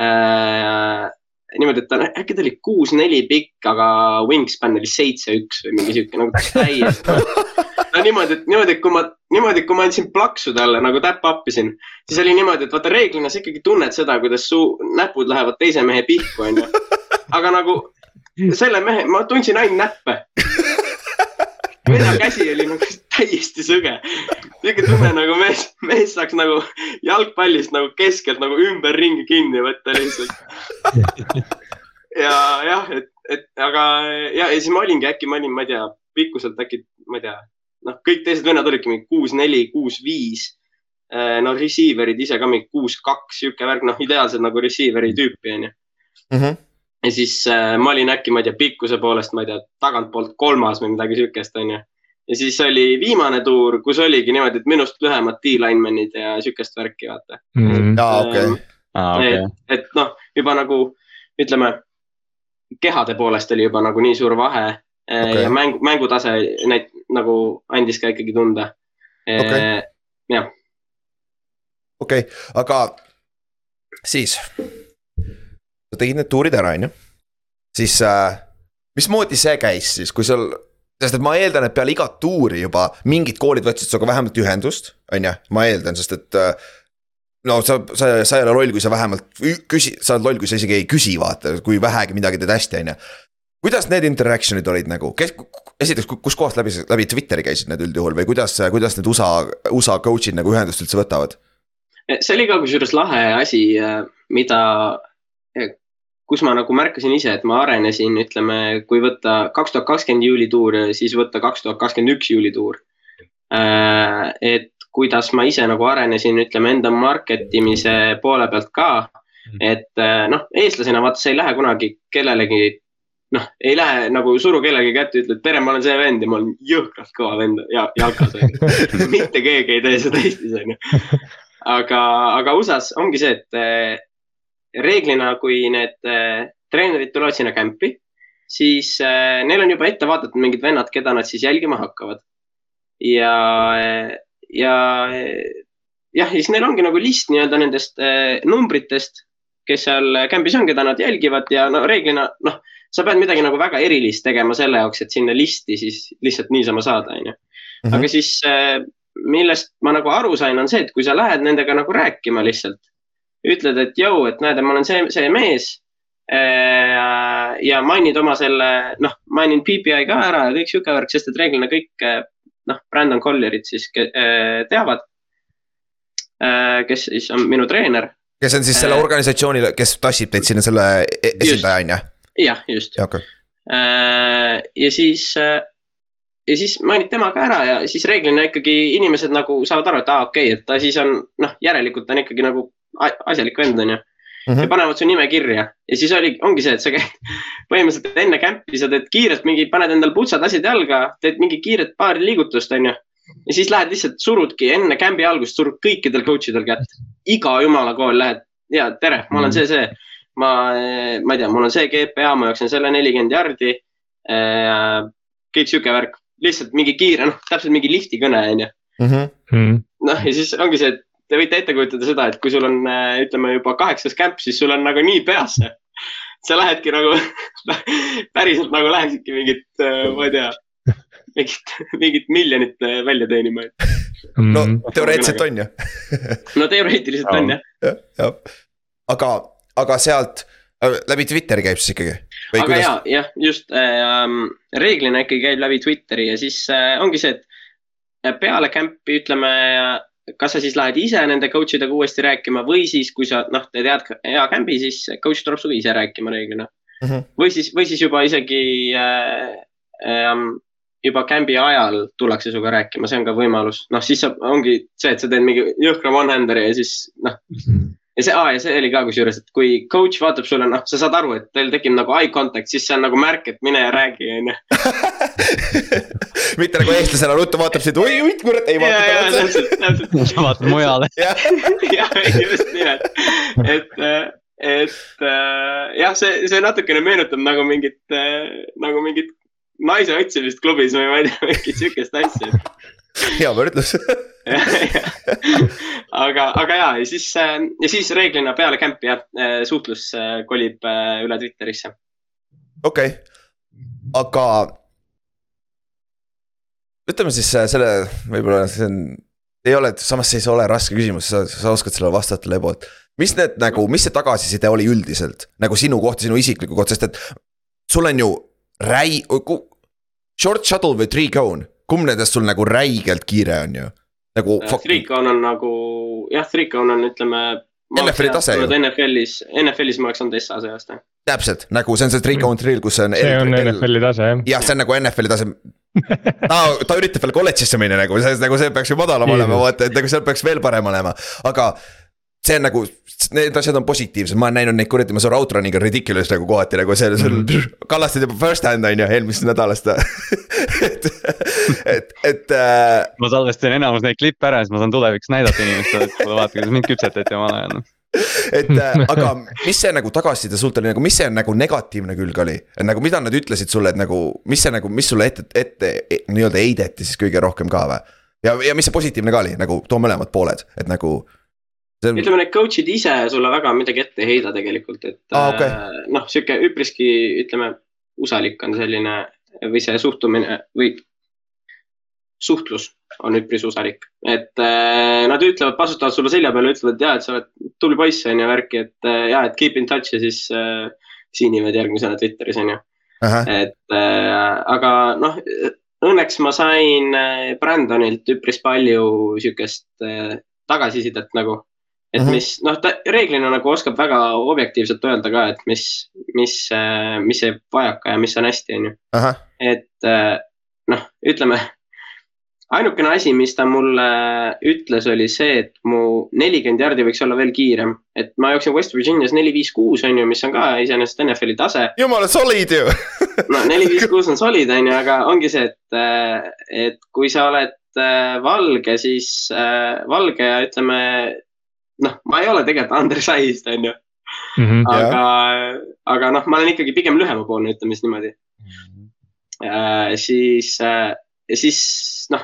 äh,. niimoodi, et ta äkki ta oli kuus-neli pikk, aga wingspan oli seitse-üks või mingi sihuke nagu täiesti no niimoodi, et niimoodi, et kui ma, niimoodi, kui ma andsin plaksu talle nagu täpp-appisin, siis oli niimoodi, et vaata reeglina sa ikkagi tunned seda, kuidas su näpud lähevad teise mehe pihku, onju. aga nagu selle mehe, ma tundsin ainult näppe venna käsi oli nagu täiesti sõge. sihuke tunne nagu mees, mees saaks nagu jalgpallist nagu keskelt nagu ümberringi kinni võtta lihtsalt. ja jah, et, et aga ja, ja siis ma olingi äkki, ma olin, ma ei tea, pikkuselt äkki, ma ei tea, noh, kõik teised vennad olidki mingi kuus, neli, kuus, viis. Äh, no receiver'id ise ka mingi kuus, kaks, sihuke värk, noh, ideaalsed nagu receiver'i tüüpi onju mhm. Ja siis äh, ma olin äkki, ma ei tea, pikkuse poolest, ma ei tea, tagantpoolt kolmas või midagi siukest, onju ja siis oli viimane tuur, kus oligi niimoodi, et minust lühemad D-linemen'id ja sihukest värki, vaata mm. -hmm. aa, okei. Okay. et, et noh, juba nagu ütleme, kehade poolest oli juba nagu nii suur vahe okay. ja mäng, mängutase neid nagu andis ka ikkagi tunda okay.. jah. okei okay., aga siis sa tegid need tuurid ära, on ju, siis äh, mismoodi see käis siis, kui sul sest et ma eeldan, et peale igat tuuri juba mingid koolid võtsid sinuga vähemalt ühendust, on ju, ma eeldan, sest et. Äh, no sa, sa, sa ei ole loll, kui sa vähemalt küsi, sa oled loll, kui sa isegi ei küsi, vaata, kui vähegi midagi teed hästi, on ju. kuidas need interaction'id olid nagu, kes, esiteks, kuskohast läbi, läbi Twitteri käisid need üldjuhul või kuidas, kuidas need USA, USA coach'id nagu ühendust üldse võtavad? see oli ka kusjuures lahe asi, äh, mida kus ma nagu märkasin ise, et ma arenesin, ütleme, kui võtta kaks tuhat kakskümmend juulituur, siis võtta kaks tuhat kakskümmend üks juulituur. Äh, et kuidas ma ise nagu arenesin, ütleme enda market imise poole pealt ka. mm.. et noh, eestlasena vaata, sa ei lähe kunagi kellelegi noh, ei lähe nagu suru kellegi kätte, ütled tere, ma olen see vend ja ma olen jõhkralt kõva vend ja jalkas onju mitte keegi ei tee seda Eestis onju. aga, aga USA-s ongi see, et äh, reeglina, kui need äh, treenerid tulevad sinna kämpi, siis äh, neil on juba ette vaadatud mingid vennad, keda nad siis jälgima hakkavad. ja, ja jah, siis neil ongi nagu list nii-öelda nendest äh, numbritest, kes seal kämbis on, keda nad jälgivad ja no reeglina noh, sa pead midagi nagu väga erilist tegema selle jaoks, et sinna listi siis lihtsalt niisama saada, onju. Mhm. aga siis äh, millest ma nagu aru sain, on see, et kui sa lähed nendega nagu rääkima lihtsalt, ütled, et jõu, et näed, ma olen see, see mees äh,. ja mainid oma selle, noh, mainin PPI ka ära ja kõik sihuke värk, sest et reeglina kõik äh, noh, Brandon Collierit siis äh, teavad kes siis on minu treener. kes on siis selle organisatsiooni, kes tassib teid sinna selle e-, esindaja on ju? jah, just ja, okay.. Ja siis, ja siis mainid tema ka ära ja siis reeglina ikkagi inimesed nagu saavad aru, et aa, okei okay,, et ta siis on noh, järelikult on ikkagi nagu asjalik vend, on ju. Mm -hmm. ja panevad su nime kirja ja siis oli, ongi see, et sa käid põhimõtteliselt enne kämpi, sa teed kiirelt mingi, paned endale putsad, asjad jalga, teed mingi kiiret paari liigutust, on ju ja siis lähed lihtsalt surudki enne kämbi algust, surud kõikidel coach idel kätt. iga jumala kool lähed ja tere, ma olen see, see. ma, ma ei tea, mul on see GPA, ma jooksen selle nelikümmend jardi äh,. kõik sihuke värk, lihtsalt mingi kiire, noh, täpselt mingi lifti kõne, onju. Mhm. Mhm. noh, ja siis ongi see, et te võite ette kujutada seda, et kui sul on, äh, ütleme juba kaheksas kämp, siis sul on nagu nii peas see. sa lähedki nagu päriselt nagu läheksidki mingit, äh, ma ei tea mingit, mingit miljonit äh, välja teenima. no mm. teoreetiliselt on ju no teoreetiliselt on jah. jah, jah, aga, aga sealt läbi Twitteri käib siis ikkagi? aga kuidas... ja, jah, just äh, reeglina ikkagi käib läbi Twitteri ja siis äh, ongi see, et peale kämpi ütleme, kas sa siis lähed ise nende coach idega uuesti rääkima või siis, kui sa noh, teed head, hea kämbi, siis coach tuleb sinuga ise rääkima reeglina mm. -hmm. või siis, või siis juba isegi äh, äh, juba kämbi ajal tullakse sinuga rääkima, see on ka võimalus, noh, siis saab, ongi see, et sa teed mingi jõhkra one-hander'i ja siis noh. Ja see, aa ja see oli ka kusjuures, et kui coach vaatab sulle, noh, sa saad aru, et teil tekib nagu eye contact, siis see on nagu märk, et mine ja räägi, on ju. mitte nagu eestlasena ruttu vaatab sind, oi, oi, kurat, ei vaata. ja, ja täpselt, täpselt. sa vaatad mujale. jah, just nimelt, et et äh, jah, see, see natukene meenutab nagu mingit äh,, nagu mingit naise otsimist klubis või ma ei tea, mingit sihukest asja. hea võrdlus aga, aga ja, ja siis, ja siis reeglina peale kämpi jah, suhtlus kolib üle Twitterisse. okei okay., aga ütleme siis selle, võib-olla see on, ei ole, samas see ei ole raske küsimus, sa, sa oskad sellele vastata, Lebo, et mis need nagu, mis see tagasiside oli üldiselt nagu sinu kohta, sinu isikliku kohta, sest et sul on ju räi-, short shuttle või three cone, kumb nendest sul nagu räigelt kiire on ju? Nagu. Äh, three cone on nagu jah, three cone on, ütleme. NFL-i tase ju. NFL-is, NFL-is ma oleks olnud SA see aasta. täpselt, nagu see on see three cone drill, kus on. see on NFL-i tase jah. jah, see on nagu NFL-i tase ta, ta üritab veel kolledžisse minna nagu, see, nagu see peaks ju madalam olema, vaata, et nagu seal peaks veel parem olema, aga see on nagu, need asjad on positiivsed, ma olen näinud neid kuradi, ma saan outrun'iga ridiculous nagu kohati nagu see, sul mm -hmm. kallastasid juba first hand on ju, eelmisest nädalast et, et, et äh.... ma salvestasin enamus neid klippe ära, siis ma saan tulevikus näidata inimestele, et kuule vaata, kuidas mind küpsetati omal ajal et äh, aga mis see nagu tagasiside sult oli nagu, mis see nagu negatiivne külg oli? et nagu mida nad ütlesid sulle, et nagu, mis see nagu, mis sulle ette, ette et, nii-öelda heideti siis kõige rohkem ka või? ja, ja mis see positiivne ka oli, nagu too mõlemad pooled, et nagu on... ütleme, need coach'id ise sulle väga midagi ette ei heida tegelikult, et ah, okay. äh, noh, sihuke üpriski, ütleme, usalik on selline või see suhtumine või suhtlus on üpris usalik, et äh, nad ütlevad, pasutavad sulle selja peale, ütlevad ja, et sa oled tubli poiss on ju värki, et äh, ja, et keep in touch ja siis äh, siinivad järgmisena Twitteris on ju. et äh, aga noh, õnneks ma sain äh, Brandonilt üpris palju sihukest äh, tagasisidet nagu et mm -hmm. mis noh, ta reeglina nagu oskab väga objektiivselt öelda ka, et mis, mis, äh, mis jääb vajaka ja mis on hästi, on ju. et äh, noh, ütleme ainukene asi, mis ta mulle ütles, oli see, et mu nelikümmend jardi võiks olla veel kiirem. et ma jooksin West Virginias neli, viis, kuus on ju, mis on ka iseenesest NFL-i tase. jumala solid ju no neli, viis, kuus on solid, on ju, aga ongi see, et, et kui sa oled äh, valge, siis äh, valge ja ütleme, noh, ma ei ole tegelikult undersized, on ju. Mhm. aga, aga noh, ma olen ikkagi pigem lühemapoolne, ütleme siis niimoodi mm. -hmm. siis, ja siis noh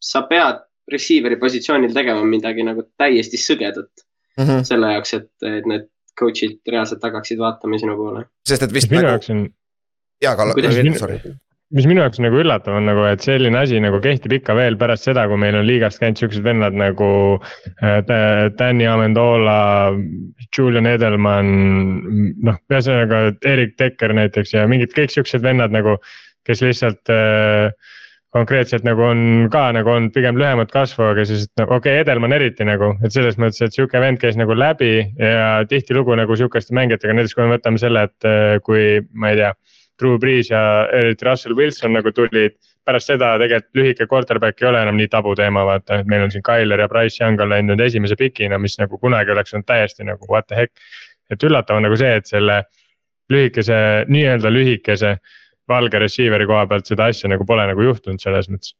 sa pead receiver'i positsioonil tegema midagi nagu täiesti sõgedat mm. -hmm. selle jaoks, et, et need coach'id reaalselt hakkaksid vaatama sinu poole. sest et vist minu nagu. jaoks on. jaa, Kalle, sorry mis minu jaoks nagu üllatav on nagu, et selline asi nagu kehtib ikka veel pärast seda, kui meil on liigast käinud siuksed vennad nagu äh, Danny Amendola, Julian Edelman. noh, ühesõnaga Erik Dekker näiteks ja mingid kõik siuksed vennad nagu, kes lihtsalt äh, konkreetselt nagu on ka nagu on pigem lühemat kasvu, aga siis no, okei okay,, Edelman eriti nagu, et selles mõttes, et sihuke vend käis nagu läbi ja tihtilugu nagu sihukeste mängijatega, näiteks kui me võtame selle, et eh, kui ma ei tea. Drew Brees ja eriti Russell Wilson nagu tulid, pärast seda tegelikult lühike quarterback ei ole enam nii tabuteema, vaata, et meil on siin Tyler ja Price Young on läinud esimese pikina, mis nagu kunagi oleks olnud täiesti nagu what the heck. et üllatav on nagu see, et selle lühikese, nii-öelda lühikese valge receiver'i koha pealt seda asja nagu pole nagu juhtunud selles mõttes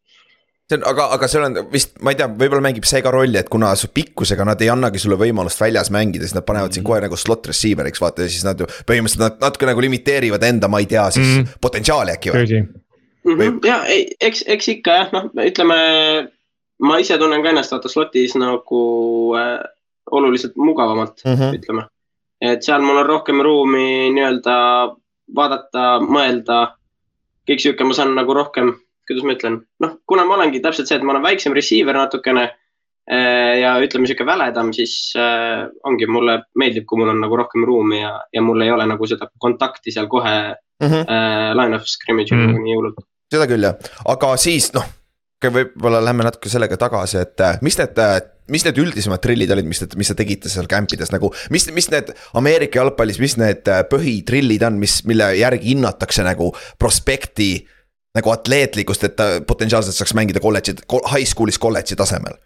see on, aga, aga seal on vist, ma ei tea, võib-olla mängib see ka rolli, et kuna su pikkusega nad ei annagi sulle võimalust väljas mängida, siis nad panevad sind kohe nagu slot receiver'iks vaata ja siis nad ju. põhimõtteliselt nad natuke nagu limiteerivad enda, ma ei tea, siis mm -hmm. potentsiaali äkki või? Mm -hmm. ja ei, eks, eks ikka jah, noh, ütleme. ma ise tunnen ka ennast vaata slot'is nagu äh, oluliselt mugavamalt mm, -hmm. ütleme. et seal mul on rohkem ruumi nii-öelda vaadata, mõelda kõik sihuke, ma saan nagu rohkem, kuidas ma ütlen, noh, kuna ma olengi täpselt see, et ma olen väiksem receiver natukene eh, ja ütleme sihuke väledam, siis äh, ongi, mulle meeldib, kui mul on nagu rohkem ruumi ja, ja mul ei ole nagu seda kontakti seal kohe mm -hmm. äh, line of scrimmage'il mm -hmm. nii hullult. seda küll jah, aga siis noh, võib-olla lähme natuke sellega tagasi, et mis need mis need üldisemad trillid olid, mis, mis te tegite seal camp ides nagu, mis, mis need Ameerika jalgpallis, mis need äh, põhitrillid on, mis, mille järgi hinnatakse nagu prospekti nagu atleetlikkust, et ta potentsiaalselt saaks mängida kolledži, high school'is kolledži tasemel.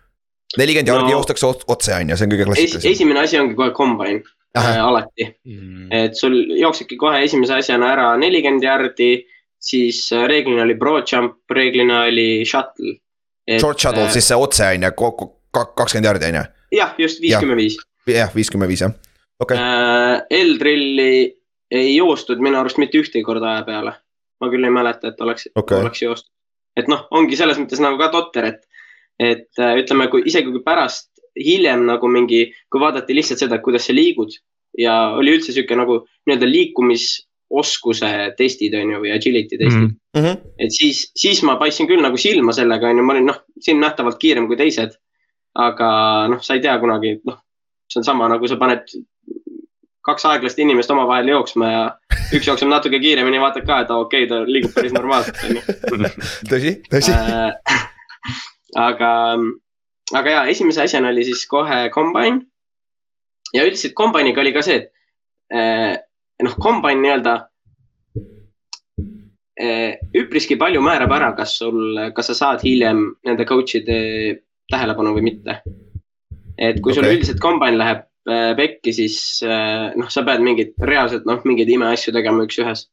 nelikümmend no, jaardi joostakse otse, on ju, see on kõige klassikalisem. esimene asi ongi kohe combine äh, alati mm., et sul jooksebki kohe esimese asjana ära nelikümmend jaardi, siis äh, reeglina oli pro jump, reeglina oli shuttle. Short shuttle äh, siis see otse on ju, kakskümmend jaardi on ju? jah, just viiskümmend viis. jah, viiskümmend viis jah, okei okay.. Äh, L-trilli ei joostud minu arust mitte ühtegi korda aja peale. Ma küll ei mäleta, et oleks okay., oleks joostud. et noh, ongi selles mõttes nagu ka totter, et, et äh, ütleme, kui isegi kui pärast hiljem nagu mingi, kui vaadati lihtsalt seda, kuidas sa liigud ja oli üldse sihuke nagu nii-öelda liikumisoskuse testid on ju või agility testid mm. -hmm. et siis, siis ma paistsin küll nagu silma sellega on ju, ma olin noh, siin nähtavalt kiirem kui teised aga noh, sa ei tea kunagi, noh, see on sama nagu sa paned kaks aeglast inimest omavahel jooksma ja üks jookseb natuke kiiremini, vaatad ka, et okei okay,, ta liigub päris normaalselt, on ju. tõsi, tõsi äh,. aga, aga ja esimese asjana oli siis kohe combine. ja üldiselt combine'iga oli ka see, et äh, noh, combine nii-öelda äh, üpriski palju määrab ära, kas sul, kas sa saad hiljem nende coach'ide tähelepanu või mitte. et kui okay. sul üldiselt combine läheb äh, pekki, siis äh, noh, sa pead mingeid reaalselt noh, mingeid imeasju tegema üks-ühes.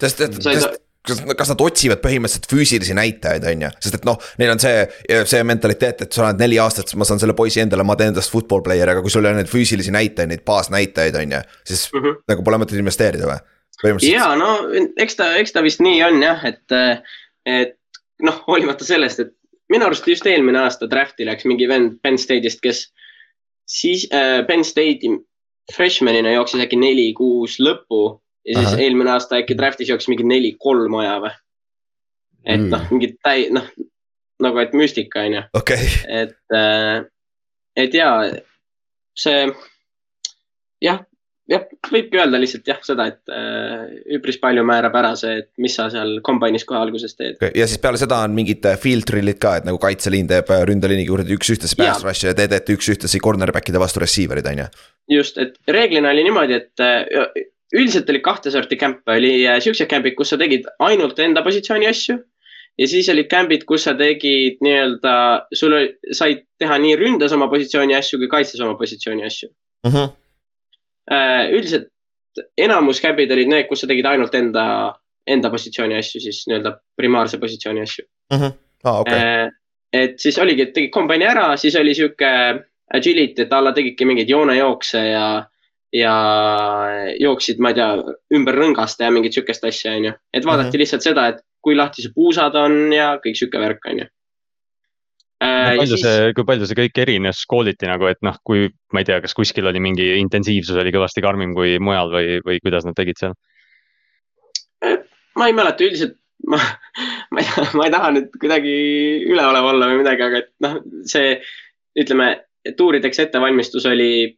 sest, et, sest kas, kas nad otsivad põhimõtteliselt füüsilisi näitajaid, on ju, sest et noh, neil on see, see mentaliteet, et sa oled neli aastat, ma saan selle poisi endale, ma teen tast football player, aga kui sul ei ole neid füüsilisi näitajaid, neid baasnäitajaid, on ju, siis mm -hmm. nagu pole mõtet investeerida või? ja no eks ta, eks ta vist nii on jah, et, et noh, hoolimata sellest, et minu arust just eelmine aasta draft'i läks mingi vend Penn State'ist, kes siis äh, Penn State'i freshman'ina jooksis äkki neli-kuus lõppu ja siis Aha. eelmine aasta äkki draft'is jooksis mingi neli-kolm aja või. et mm. noh, mingi täi-, noh nagu, et müstika on ju. et äh,, et ja see jah, jah, võibki öelda lihtsalt jah, seda, et äh, üpris palju määrab ära see, et mis sa seal kombine'is kohe alguses teed ja siis peale seda on mingid äh, field drill'id ka, et nagu kaitseliin teeb äh, ründeliiniga juurde üks-ühtesse pass rush'i ja te teete üks-ühtesse cornerback'ide vastu receiver'id, on ju. just, et reeglina oli niimoodi, et äh, üldiselt oli kahte sorti camp'e, oli siuksed camp'id, kus sa tegid ainult enda positsiooni asju. ja siis olid camp'id, kus sa tegid nii-öelda, sul oli, said teha nii ründes oma positsiooni asju kui kaitses oma positsiooni asju mm. -hmm. Üldiselt enamus camp'id olid need, kus sa tegid ainult enda, enda positsiooni asju, siis nii-öelda primaarse positsiooni asju mm. -hmm. Ah, okay. et siis oligi, et tegid kombaini ära, siis oli sihuke agility, et alla tegidki mingeid joonejookse ja ja jooksid, ma ei tea, ümber rõngaste ja mingit sihukest asja, onju. et vaadati mm -hmm. lihtsalt seda, et kui lahti see puusad on ja kõik sihuke värk, onju. Äh, palju siis... see, kui palju see kõik erines? Kooliti nagu, et noh, kui ma ei tea, kas kuskil oli mingi intensiivsus oli kõvasti karmim kui mujal või, või kuidas nad tegid seal? Äh, ma ei mäleta, üldiselt ma, ma ei, ma ei taha nüüd kuidagi üleolev olla või midagi, aga et noh, see ütleme, tuurideks ettevalmistus oli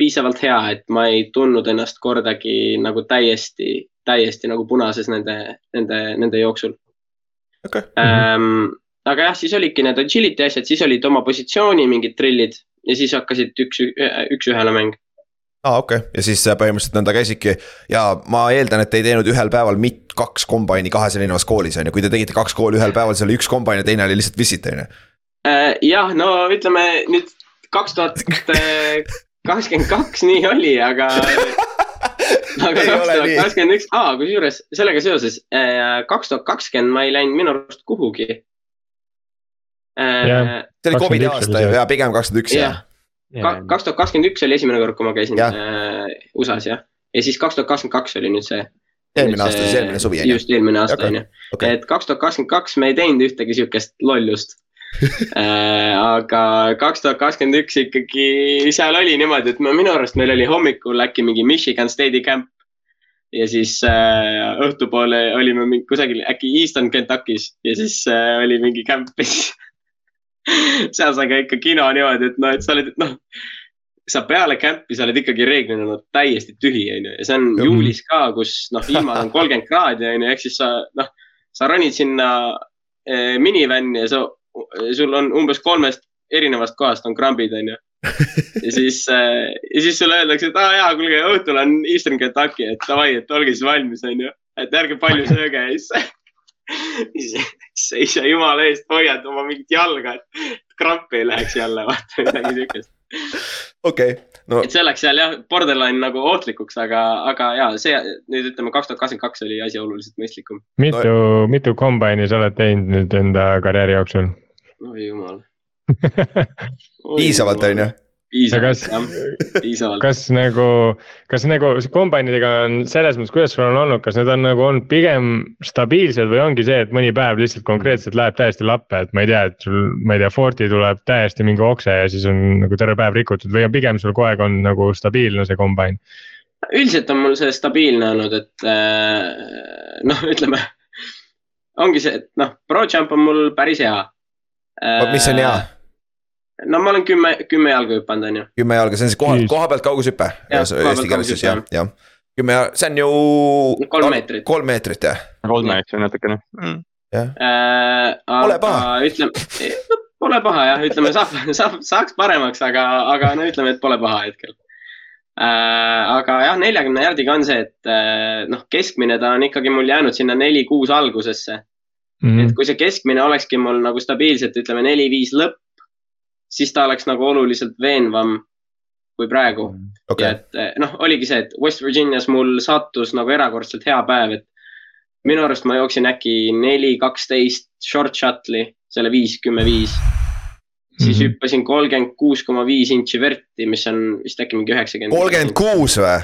piisavalt hea, et ma ei tundnud ennast kordagi nagu täiesti, täiesti nagu punases nende, nende, nende jooksul. Okay.. Ähm, aga jah, siis olidki need agility asjad, siis olid oma positsiooni mingid trillid ja siis hakkasid üks, üks-ühele mäng aa ah,, okei okay., ja siis põhimõtteliselt nõnda käisidki ja ma eeldan, et te ei teinud ühel päeval mit-, kaks kombaini kahes erinevas koolis on ju, kui te tegite kaks kooli ühel päeval, siis oli üks kombain ja teine oli lihtsalt visit on ju. Äh, jah, no ütleme nüüd kaks tuhat kakskümmend kaks nii oli, aga aga kaks tuhat kakskümmend üks, aa, kusjuures sellega seoses äh, kaks tuhat kakskümmend ma ei läinud minu arust kuhugi. Äh, see oli Covidi aasta ju ja pigem kakskümmend üks jah. kaks tuhat kakskümmend üks oli esimene kord, kui ma käisin ja. äh, USA-s jah, ja siis kaks tuhat kakskümmend kaks oli nüüd see. eelmine aasta, siis eelmine suvi on ju. just, eelmine aasta on ju, et kaks tuhat kakskümmend kaks me ei teinud ühtegi sihukest lollust Äh, aga kaks tuhat kakskümmend üks ikkagi seal oli niimoodi, et ma minu arust meil oli hommikul äkki mingi Michigan State'i camp. ja siis äh, õhtupoole olime mingi kusagil äkki Eastern Kentuckis ja siis äh, oli mingi camp ja siis seal sai ka ikka kino niimoodi, et noh, et sa oled, noh sa peale camp'i, sa oled ikkagi reeglina no, täiesti tühi, onju, ja see on mm. juulis ka, kus noh, ilmad on kolmkümmend kraadi, onju, ehk siis sa noh, sa ronid sinna eh, minivänni ja sa sul on umbes kolmest erinevast kohast on krambid, onju. ja siis äh,, ja siis sulle öeldakse, et aa jaa, kuulge, õhtul on Eastern Kentucky, et davai, et olge siis valmis, onju. et ärge palju sööge ja siis siis sa jumala eest hoiad oma mingit jalga, et krampi ei läheks jälle, vaata midagi siukest. okei okay no.. et see läks seal jah, borderline nagu ohtlikuks, aga, aga ja see nüüd ütleme, kaks tuhat kakskümmend kaks oli asi oluliselt mõistlikum. mitu no,, mitu kombaini sa oled teinud nüüd enda karjääri jooksul? oi jumal piisavalt, on ju piisavalt jah, piisavalt. kas nagu, kas nagu kombainidega on selles mõttes, kuidas sul on olnud, kas need on nagu olnud pigem stabiilsed või ongi see, et mõni päev lihtsalt konkreetselt läheb täiesti lappe, et ma ei tea, et sul, ma ei tea, Forti tuleb täiesti mingi okse ja siis on nagu terve päev rikutud või on pigem sul kogu aeg on nagu stabiilne see kombain? üldiselt on mul see stabiilne olnud, et äh, noh, ütleme ongi see, et noh, Pro Jump on mul päris hea. mis on hea? No ma olen kümme, kümme jalga hüpanud, on ju. kümme jalga, see on siis koha, koha pealt kaugushüpe. Jah, jah. kümme, see on ju. kolm meetrit. kolm meetrit jah. kolm meetrit natukene mm.. jah äh,. Pole paha. ütleme, pole paha jah, ütleme saab, saab, saaks paremaks, aga, aga no ütleme, et pole paha hetkel äh,. aga jah, neljakümne jardiga on see, et äh, noh, keskmine ta on ikkagi mul jäänud sinna neli-kuus algusesse. Mm -hmm. et kui see keskmine olekski mul nagu stabiilselt, ütleme neli-viis lõpp, siis ta oleks nagu oluliselt veenvam kui praegu okay.. ja et eh, noh, oligi see, et West Virginias mul sattus nagu erakordselt hea päev, et minu arust ma jooksin äkki neli, kaksteist short shuttle'i, selle viis, kümme, viis. siis mm -hmm. hüppasin kolmkümmend kuus koma viis intši verti, mis on vist äkki mingi üheksakümmend. kolmkümmend kuus või?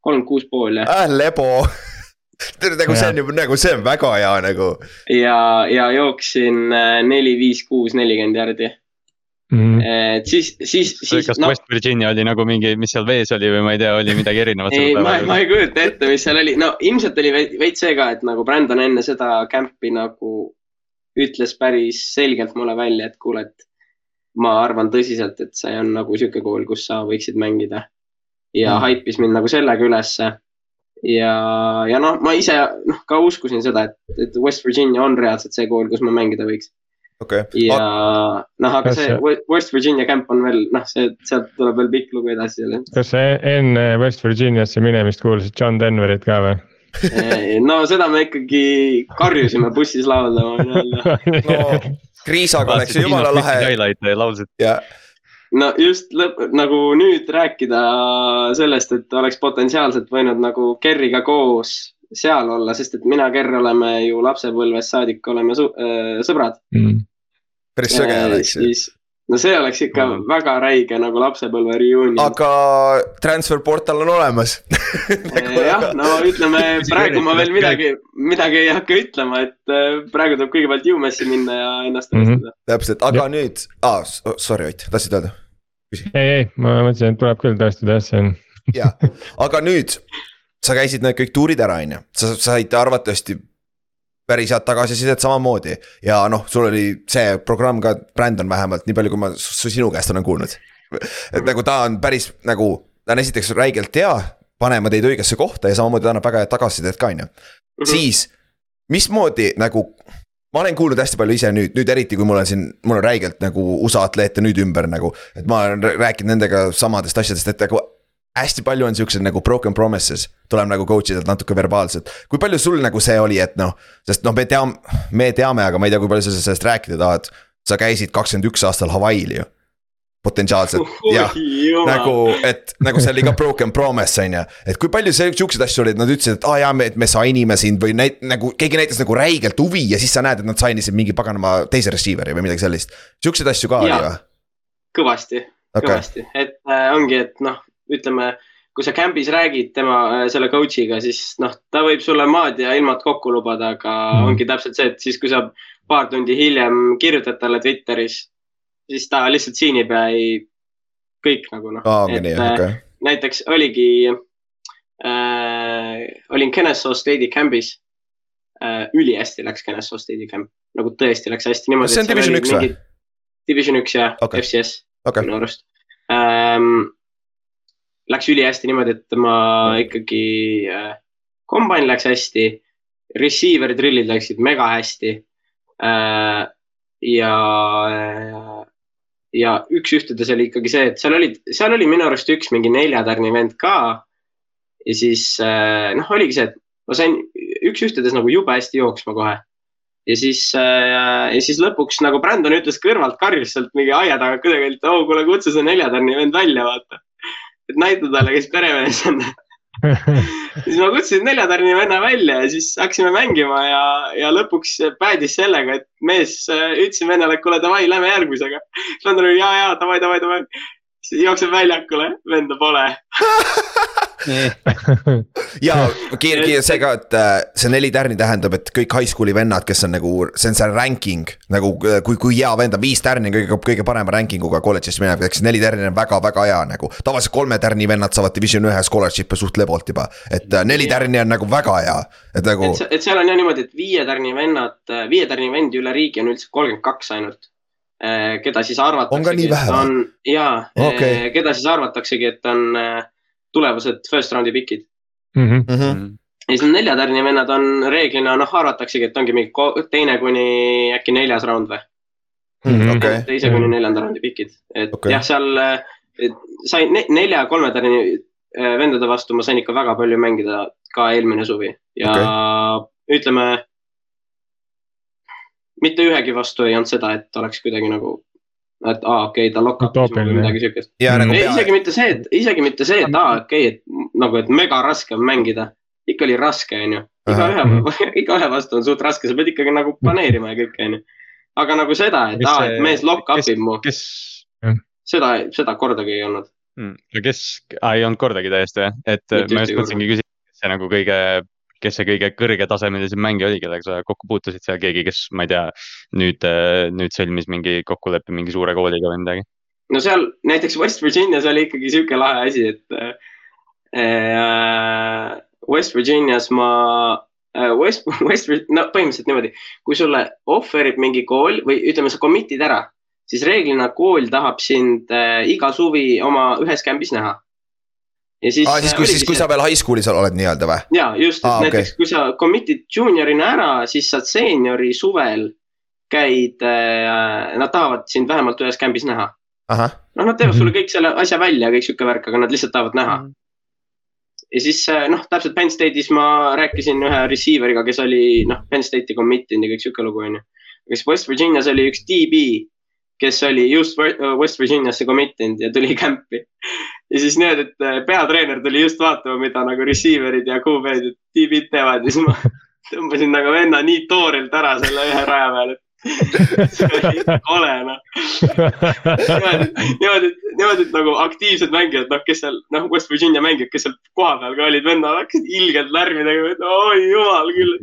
kolmkümmend kuus pool jah äh,. lebo nagu see on ju, nagu see on väga hea nagu. ja, ja jooksin eh, neli, viis, kuus, nelikümmend järgi Mm. et siis, siis, siis. kas no, West Virginia oli nagu mingi, mis seal vees oli või ma ei tea, oli midagi erinevat? ei, ma, ma ei kujuta ette, mis seal oli, no ilmselt oli veits see ka, et nagu Brandon enne seda camp'i nagu ütles päris selgelt mulle välja, et kuule, et ma arvan tõsiselt, et see on nagu sihuke kool, kus sa võiksid mängida. ja mm. haipis mind nagu sellega ülesse. ja, ja noh, ma ise noh, ka uskusin seda, et, et West Virginia on reaalselt see kool, kus ma mängida võiks okay.. ja noh, aga see West Virginia camp on veel noh, see, sealt tuleb veel pikk lugu edasi jälle. kas sa enne West Virginiasse minemist kuulasid John Denverit ka või? no seda me ikkagi karjusime bussis lauldama, võin öelda. no Kriisaga oleks ju jumala lahe. laulsid. no just lõpp, nagu nüüd rääkida sellest, et oleks potentsiaalselt võinud nagu Kerriga koos seal olla, sest et mina, Kerr oleme ju lapsepõlvest saadik oleme äh, sõbrad mm.. Päris sõge oleks ju no see oleks ikka mm. väga räige nagu lapsepõlve reunion. aga transfer portal on olemas nagu jah, no ütleme praegu ma veel midagi, midagi ei hakka ütlema, et äh, praegu tuleb kõigepealt UMS-i minna ja ennast tõestada mm. -hmm. täpselt, aga ja. nüüd ah,, sorry Ott, tahtsid öelda? ei, ei, ma mõtlesin, et tuleb küll tõestada jah, see on. jah, aga nüüd sa käisid need kõik tuurid ära, on ju, sa said arvatavasti päris head tagasisidet samamoodi. ja noh, sul oli see programm ka, Brandon vähemalt, nii palju, kui ma sinu käest olen kuulnud. et nagu ta on päris nagu, ta on esiteks räigelt hea, panema teid õigesse kohta ja samamoodi ta annab väga head tagasisidet ka, on ju. Mhm. siis, mismoodi nagu ma olen kuulnud hästi palju ise nüüd, nüüd eriti kui mul on siin, mul on räigelt nagu USA atleete nüüd ümber nagu. et ma olen rääkinud nendega samadest asjadest, et nagu hästi palju on siukseid nagu broken promises, tuleb nagu coach idelt natuke verbaalselt. kui palju sul nagu see oli, et noh, sest noh, me teame, me teame, aga ma ei tea, kui palju sa sellest rääkida tahad. sa käisid kakskümmend üks aastal Hawaii'l ju. potentsiaalselt, jah, nagu, et nagu see oli ka broken promise on ju. et kui palju siukseid asju oli, et nad ütlesid, et aa ah, jaa, me, me sign ime sind või näit-, nagu keegi näitas nagu räigelt huvi ja siis sa näed, et nad sign isid mingi paganama teise receiver'i või midagi sellist. siukseid asju ka ja. oli või? kõvasti okay., kõvasti, et äh, ongi, et noh ütleme, kui sa camp'is räägid tema, äh, selle coach'iga, siis noh, ta võib sulle maad ja ilmad kokku lubada, aga mm. ongi täpselt see, et siis, kui sa paar tundi hiljem kirjutad talle Twitteris, siis ta lihtsalt siinib ja ei, kõik nagu noh oh,. et äh, okay. näiteks oligi äh,, olin Kennesaw State'i camp'is äh,. ülihästi läks Kennesaw State'i camp, nagu tõesti läks hästi niimoodi. see on Division üks või? Division üks jah okay., FCS okay. minu arust ähm, läks ülihästi niimoodi, et ma ikkagi äh,, combine läks hästi, receiver drill'id läksid mega hästi äh,. ja ja üks-ühtedes oli ikkagi see, et seal olid, seal oli minu arust üks mingi neljatärni vend ka. ja siis äh, noh, oligi see, et ma sain üks-ühtedes nagu jube hästi jooksma kohe ja siis äh,, ja siis lõpuks nagu Brandon ütles kõrvalt, karjus sealt mingi aia taga kuidagi, et oh, kuule, kutsu see neljatärni vend välja, vaata et näita talle, kes peremees on siis ma kutsusin neljatärni venna välja ja siis hakkasime mängima ja, ja lõpuks päädis sellega, et mees, ütlesin vennale, et kuule davai, lähme järgmisega. siis vend oli ja, ja davai, davai, davai. Siis jookseb väljakule, venda pole ja kiire, kiire see ka, et äh, see neli tärni tähendab, et kõik high school'i vennad, kes on nagu, see on see ranking. nagu äh, kui, kui hea vend on, viis tärni kõige, kõige parema ranking uga kolledžisse minema, ehk siis neli tärni on väga-väga hea nagu. tavaliselt kolme tärni vennad saavad division ühe scholarship'e suht lebolt juba, et äh, neli tärni on nagu väga hea, et nagu. et seal on jah niimoodi, et viie tärni vennad, viie tärni vendi üle riigi on üldse kolmkümmend kaks ainult keda siis arvataksegi. on vähe või? jaa okay., keda siis arvataksegi, et on tulevased first round'i pikid mm. -hmm. Mm -hmm. ja siis need neljatärni vennad on reeglina noh, arvataksegi, et ongi mingi teine kuni äkki neljas round või mm. -hmm. Okay. teise kuni neljanda raundi pikid, et okay. jah, seal sain ne nelja kolmetärni vendade vastu ma sain ikka väga palju mängida ka eelmine suvi ja okay. ütleme. Mitte ühegi vastu ei olnud seda, et oleks kuidagi nagu et aa, okei okay,, ta lokab või midagi siukest. Nagu isegi mitte see, et isegi mitte see, et aa, okei okay,, et nagu, et mega raske on mängida. ikka oli raske, onju. igaühe, igaühe vastu on suht raske, sa pead ikkagi nagu planeerima ja kõike, onju. aga nagu seda, et aa, et mees lock up ib mu. kes? seda, seda kordagi ei olnud hmm.. ja kes, ei olnud kordagi täiesti jah, et Mitte ma just mõtlesingi küsida, kes see nagu kõige kes see kõige kõrgetasemelisem mängija oli, kellega sa kokku puutusid seal, keegi, kes, ma ei tea, nüüd, nüüd sõlmis mingi kokkuleppe mingi suure kooliga või midagi? no seal näiteks West Virginias oli ikkagi sihuke lahe asi, et äh, West Virginias ma äh,, West, West, no põhimõtteliselt niimoodi, kui sulle offer ib mingi kool või ütleme, sa commit'id ära, siis reeglina kool tahab sind äh, iga suvi oma ühes camp'is näha ja siis. aa, siis kui, siis kui sa veel high school'is oled nii-öelda või? ja just, et Aa, näiteks okay. kui sa commit'id juuniorina ära, siis sa seeniori suvel käid äh,, nad tahavad sind vähemalt ühes camp'is näha. noh, nad teevad mm -hmm. sulle kõik selle asja välja, kõik sihuke värk, aga nad lihtsalt tahavad näha mm. -hmm. ja siis noh, täpselt Penn State'is ma rääkisin ühe receiver'iga, kes oli noh, Penn State'i commit inud ja kõik sihuke lugu onju. kes West Virginias oli üks DB, kes oli just West Virginiasse commit inud ja tuli camp'i. ja siis niimoodi, et peatreener tuli just vaatama, mida nagu receiver'id ja QB-d ja DB-d teevad ja siis ma tõmbasin nagu venna nii toorelt ära selle ühe raja peal, et see oli kole noh. niimoodi, niimoodi, niimoodi, et nagu aktiivsed mängijad, noh, kes seal, noh, West Virginia mängijad, kes seal kohapeal ka olid, vennad hakkasid ilgelt lärmi tegema, et oi jumal küll.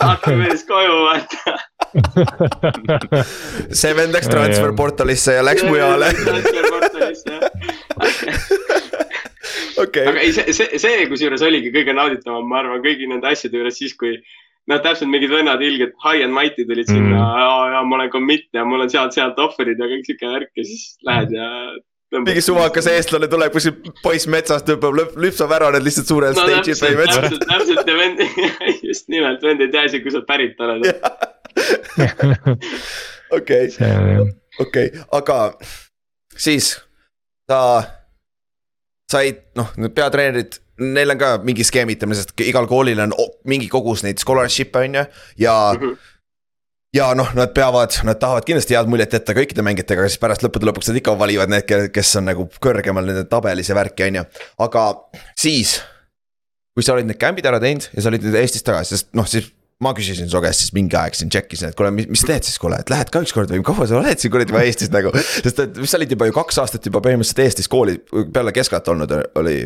saate mees koju vaata. see vend läks transfer portalisse ja läks mujale. Okay. aga ei, see, see, see kusjuures oligi kõige nauditavam, ma arvan, kõigi nende asjade juures siis, kui noh, täpselt mingid vennad ilgelt high and mighty tulid mm. sinna ja, ja ma olen commit ja mul on sealt-sealt offer'id ja kõik sihuke värk ja siis lähed ja. mingi suvakas eestlane tuleb kuskil poiss metsast hüppab, lüpsab ära need lihtsalt suured no, stage'id põhimõtteliselt. täpselt, täpselt ja vend, just nimelt, vend ei tea isegi, kus sa pärit oled. okei, okei, aga siis sa said, noh, need peatreenerid neil on ka mingi skeemitamine, sest igal koolil on mingi kogus neid scholarship'e on ju ja mm. -hmm ja noh, nad peavad, nad tahavad kindlasti head muljet jätta kõikide mängijatega, aga siis pärast lõppude lõpuks nad ikka valivad need, kes on nagu kõrgemal nende tabelis ja värki, on ju. aga siis, kui sa olid need camp'id ära teinud ja sa olid nüüd Eestis tagasi, sest noh, siis ma küsisin su käest siis mingi aeg siin, check isin, et kuule, mis, mis teed siis, kuule, et lähed ka ükskord või kaua sa oled siin kuradi juba Eestis nagu. sest et sa olid juba ju kaks aastat juba põhimõtteliselt Eestis kooli peale keskajat olnud oli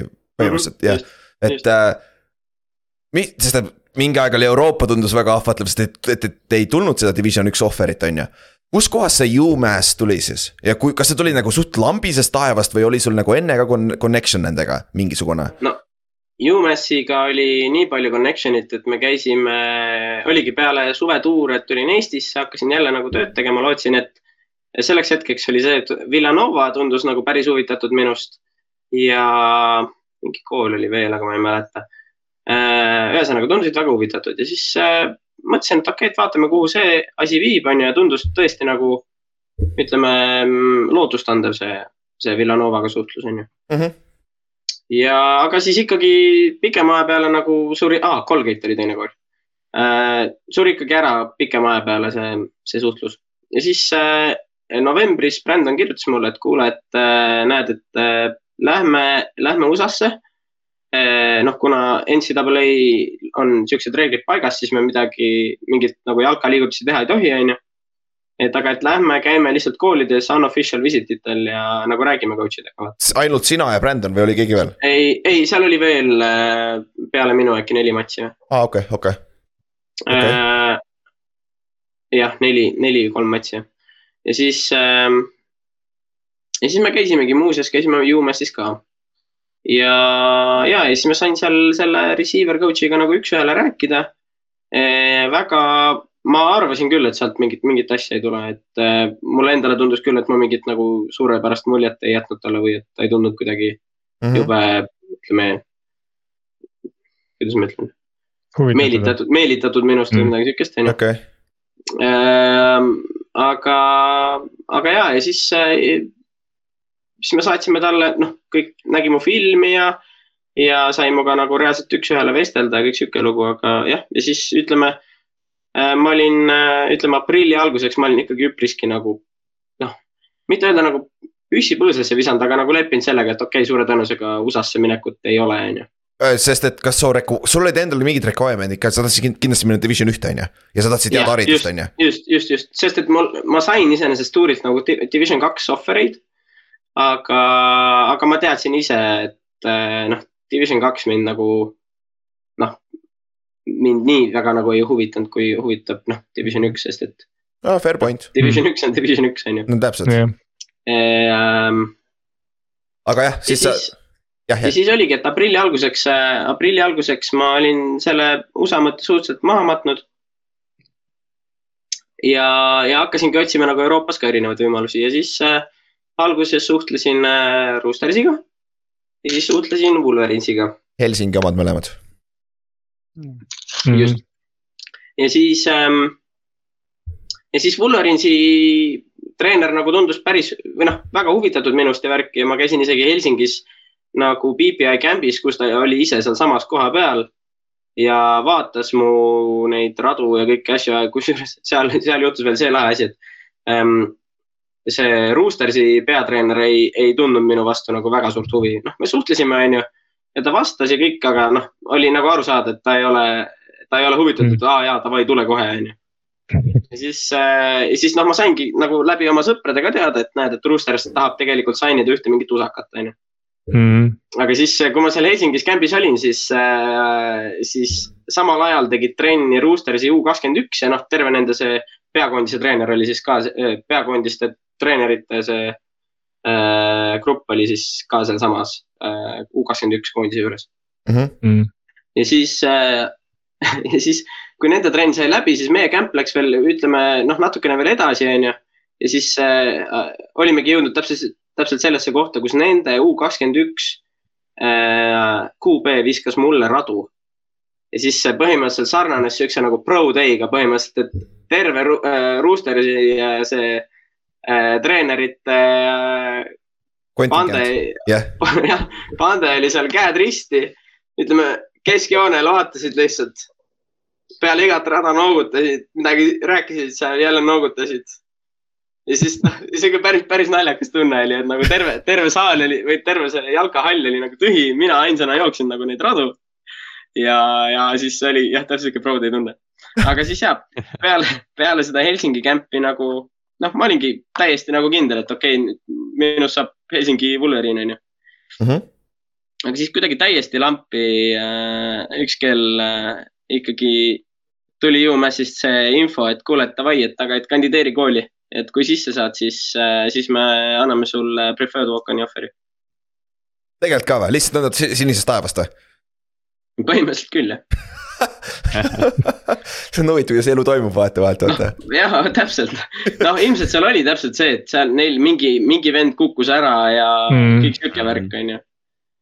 põhimõtteliselt jah, et äh,. sest et mingi aeg oli Euroopa tundus väga ahvatlev, sest et, et, et ei tulnud seda division üks ohverit, on ju kuskohast see UMass tuli siis ja kui, kas see tuli nagu suht lambisest taevast või oli sul nagu enne ka connection nendega mingisugune? no UMassiga oli nii palju connection'it, et me käisime, oligi peale suvetuure, et tulin Eestisse, hakkasin jälle nagu tööd tegema, lootsin, et selleks hetkeks oli see, et Villanova tundus nagu päris huvitatud minust ja mingi kool oli veel, aga ma ei mäleta. Äh, ühesõnaga tundusid väga huvitatud ja siis äh, mõtlesin, et okei okay,, et vaatame, kuhu see asi viib, on ju, ja tundus tõesti nagu ütleme mm, lootustandev see, see Villanovaga suhtlus, on ju mm. -hmm. Ja, aga siis ikkagi pikema aja peale nagu suri ah,, Colgate oli teine kool äh,. suri ikkagi ära pikema aja peale see, see suhtlus ja siis äh, novembris Brandon kirjutas mulle, et kuule, et äh, näed, et äh, lähme, lähme USA-sse. Eh, noh, kuna NCAA on siuksed reeglid paigas, siis me midagi, mingit nagu jalkaliigutusi teha ei tohi, onju. Et aga, et lähme, käime lihtsalt koolides unofficial visit itel ja nagu räägime coach idega. ainult sina ja Brandon või oli keegi veel? ei, ei, seal oli veel eh, peale minu äkki neli matši. aa, ah, okei okay,, okei okay. okay.. Eh, jah, neli, neli, kolm matši ja siis äh, ja siis me käisimegi muuseas, käisime UMass'is ka. ja, ja, ja siis ma sain seal selle receiver coach'iga nagu üks-ühele rääkida e,. väga, ma arvasin küll, et sealt mingit, mingit asja ei tule, et e, mulle endale tundus küll, et ma mingit nagu suurepärast muljet ei jätnud talle või et ta ei tundnud kuidagi mm -hmm. jube, ütleme, kuidas ma ütlen meelitatud, meelitatud minust mm. või midagi siukest, onju. Okay. Ehm, aga, aga ja, ja siis siis me saatsime talle, noh, kõik nägi mu filmi ja, ja sai minuga nagu reaalselt üks-ühele vestelda ja kõik sihuke lugu, aga jah, ja siis ütleme äh,. Ma olin äh,, ütleme aprilli alguseks, ma olin ikkagi üpriski nagu noh, mitte öelda nagu püssi põõsasse visanud, aga nagu leppinud sellega, et okei okay,, suure tõenäosusega USA-sse minekut ei ole, on ju äh, sest et kas su reku-, sul olid endal mingid requirement'id ka, sa tahtsid kindlasti minna division ühte, on ju? ja sa tahtsid head haridust, on ju? just, just, just, sest et mul, ma sain iseenesest tuurilt nagu division kaks offer'eid aga, aga ma teadsin ise, et noh, Division kaks mind nagu mind nii väga nagu ei huvitanud, kui huvitab noh, Division üks, sest et. aa, ah, fair point. Division üks on Division üks, on ju. no täpselt yeah.. Ähm, aga jah, siis sa. ja siis oligi, et aprilli alguseks, äh, aprilli alguseks ma olin selle USA mõtte suhteliselt maha matnud. ja, ja hakkasingi otsima nagu Euroopas ka erinevaid võimalusi ja siis äh, alguses suhtlesin äh, Roostersiga ja siis suhtlesin Wolverinesiga. Helsingi omad mõlemad mm.. just ja siis ähm,, ja siis Wolverinesi treener nagu tundus päris või noh, väga huvitatud minust ja värki ja ma käisin isegi Helsingis nagu BPI camp'is, kus ta oli ise sealsamas koha peal ja vaatas mu neid radu ja kõiki asju, kusjuures seal, seal juhtus veel see lahe asi, et ähm, see Roostersi peatreener ei, ei tundnud minu vastu nagu väga suurt huvi, noh, me suhtlesime, onju. ja ta vastas ja kõik, aga noh, oli nagu aru saada, et ta ei ole, ta ei ole huvitatud mm., aa jaa, davai, tule kohe, onju. ja siis äh,, siis noh, ma saingi nagu läbi oma sõpradega teada, et näed, et Roosters tahab tegelikult sign ida ühte mingit usakat, onju mm.. aga siis, kui ma seal Helsingis camp'is olin, siis äh,, siis samal ajal tegid trenni Roostersi U kakskümmend üks ja noh, terve nende see peakoondise treener oli siis ka, äh, peakoondiste treenerite see äh, grupp oli siis ka sealsamas äh, U kakskümmend üks koondise juures mm. -hmm. ja siis äh, ja siis, kui nende trenn sai läbi, siis meie camp läks veel, ütleme noh, natukene veel edasi, onju. ja siis äh, olimegi jõudnud täpselt täpselt sellesse kohta, kus nende U kakskümmend üks äh, QB viskas mulle radu. ja siis see põhimõtteliselt sarnanes siukse nagu pro day'ga põhimõtteliselt, et terve äh, Roostersi äh, see äh, treenerite äh, pande, jah, pande oli seal käed risti, ütleme keskjoonel vaatasid lihtsalt peale igat rada noogutasid, midagi rääkisid seal, jälle noogutasid ja siis noh, isegi päris, päris naljakas tunne oli, et nagu terve, terve saal oli või terve see jalkahall oli nagu tühi, mina ainsana jooksin nagu neid radu. ja, ja siis oli jah, täpselt sihuke pro-day tunne. aga siis jah, peale, peale seda Helsingi kämpi nagu noh, ma olingi täiesti nagu kindel, et okei okay,, minust saab Helsingi Wolverine onju. -hmm. Aga siis kuidagi täiesti lampi äh, üks kell äh, ikkagi tuli UMassist see info, et kuule, et davai, et aga, et kandideeri kooli et kui sisse saad, siis, äh, siis me anname sulle preferred walk-on'i offer'i. tegelikult ka või, lihtsalt nõndad sinisest taevast või? põhimõtteliselt küll, jah see on huvitav, kuidas elu toimub vahetevahelt, vaata no,. jah, täpselt, noh ilmselt seal oli täpselt see, et seal neil mingi, mingi vend kukkus ära ja mm. kõik sihuke värk, on ju.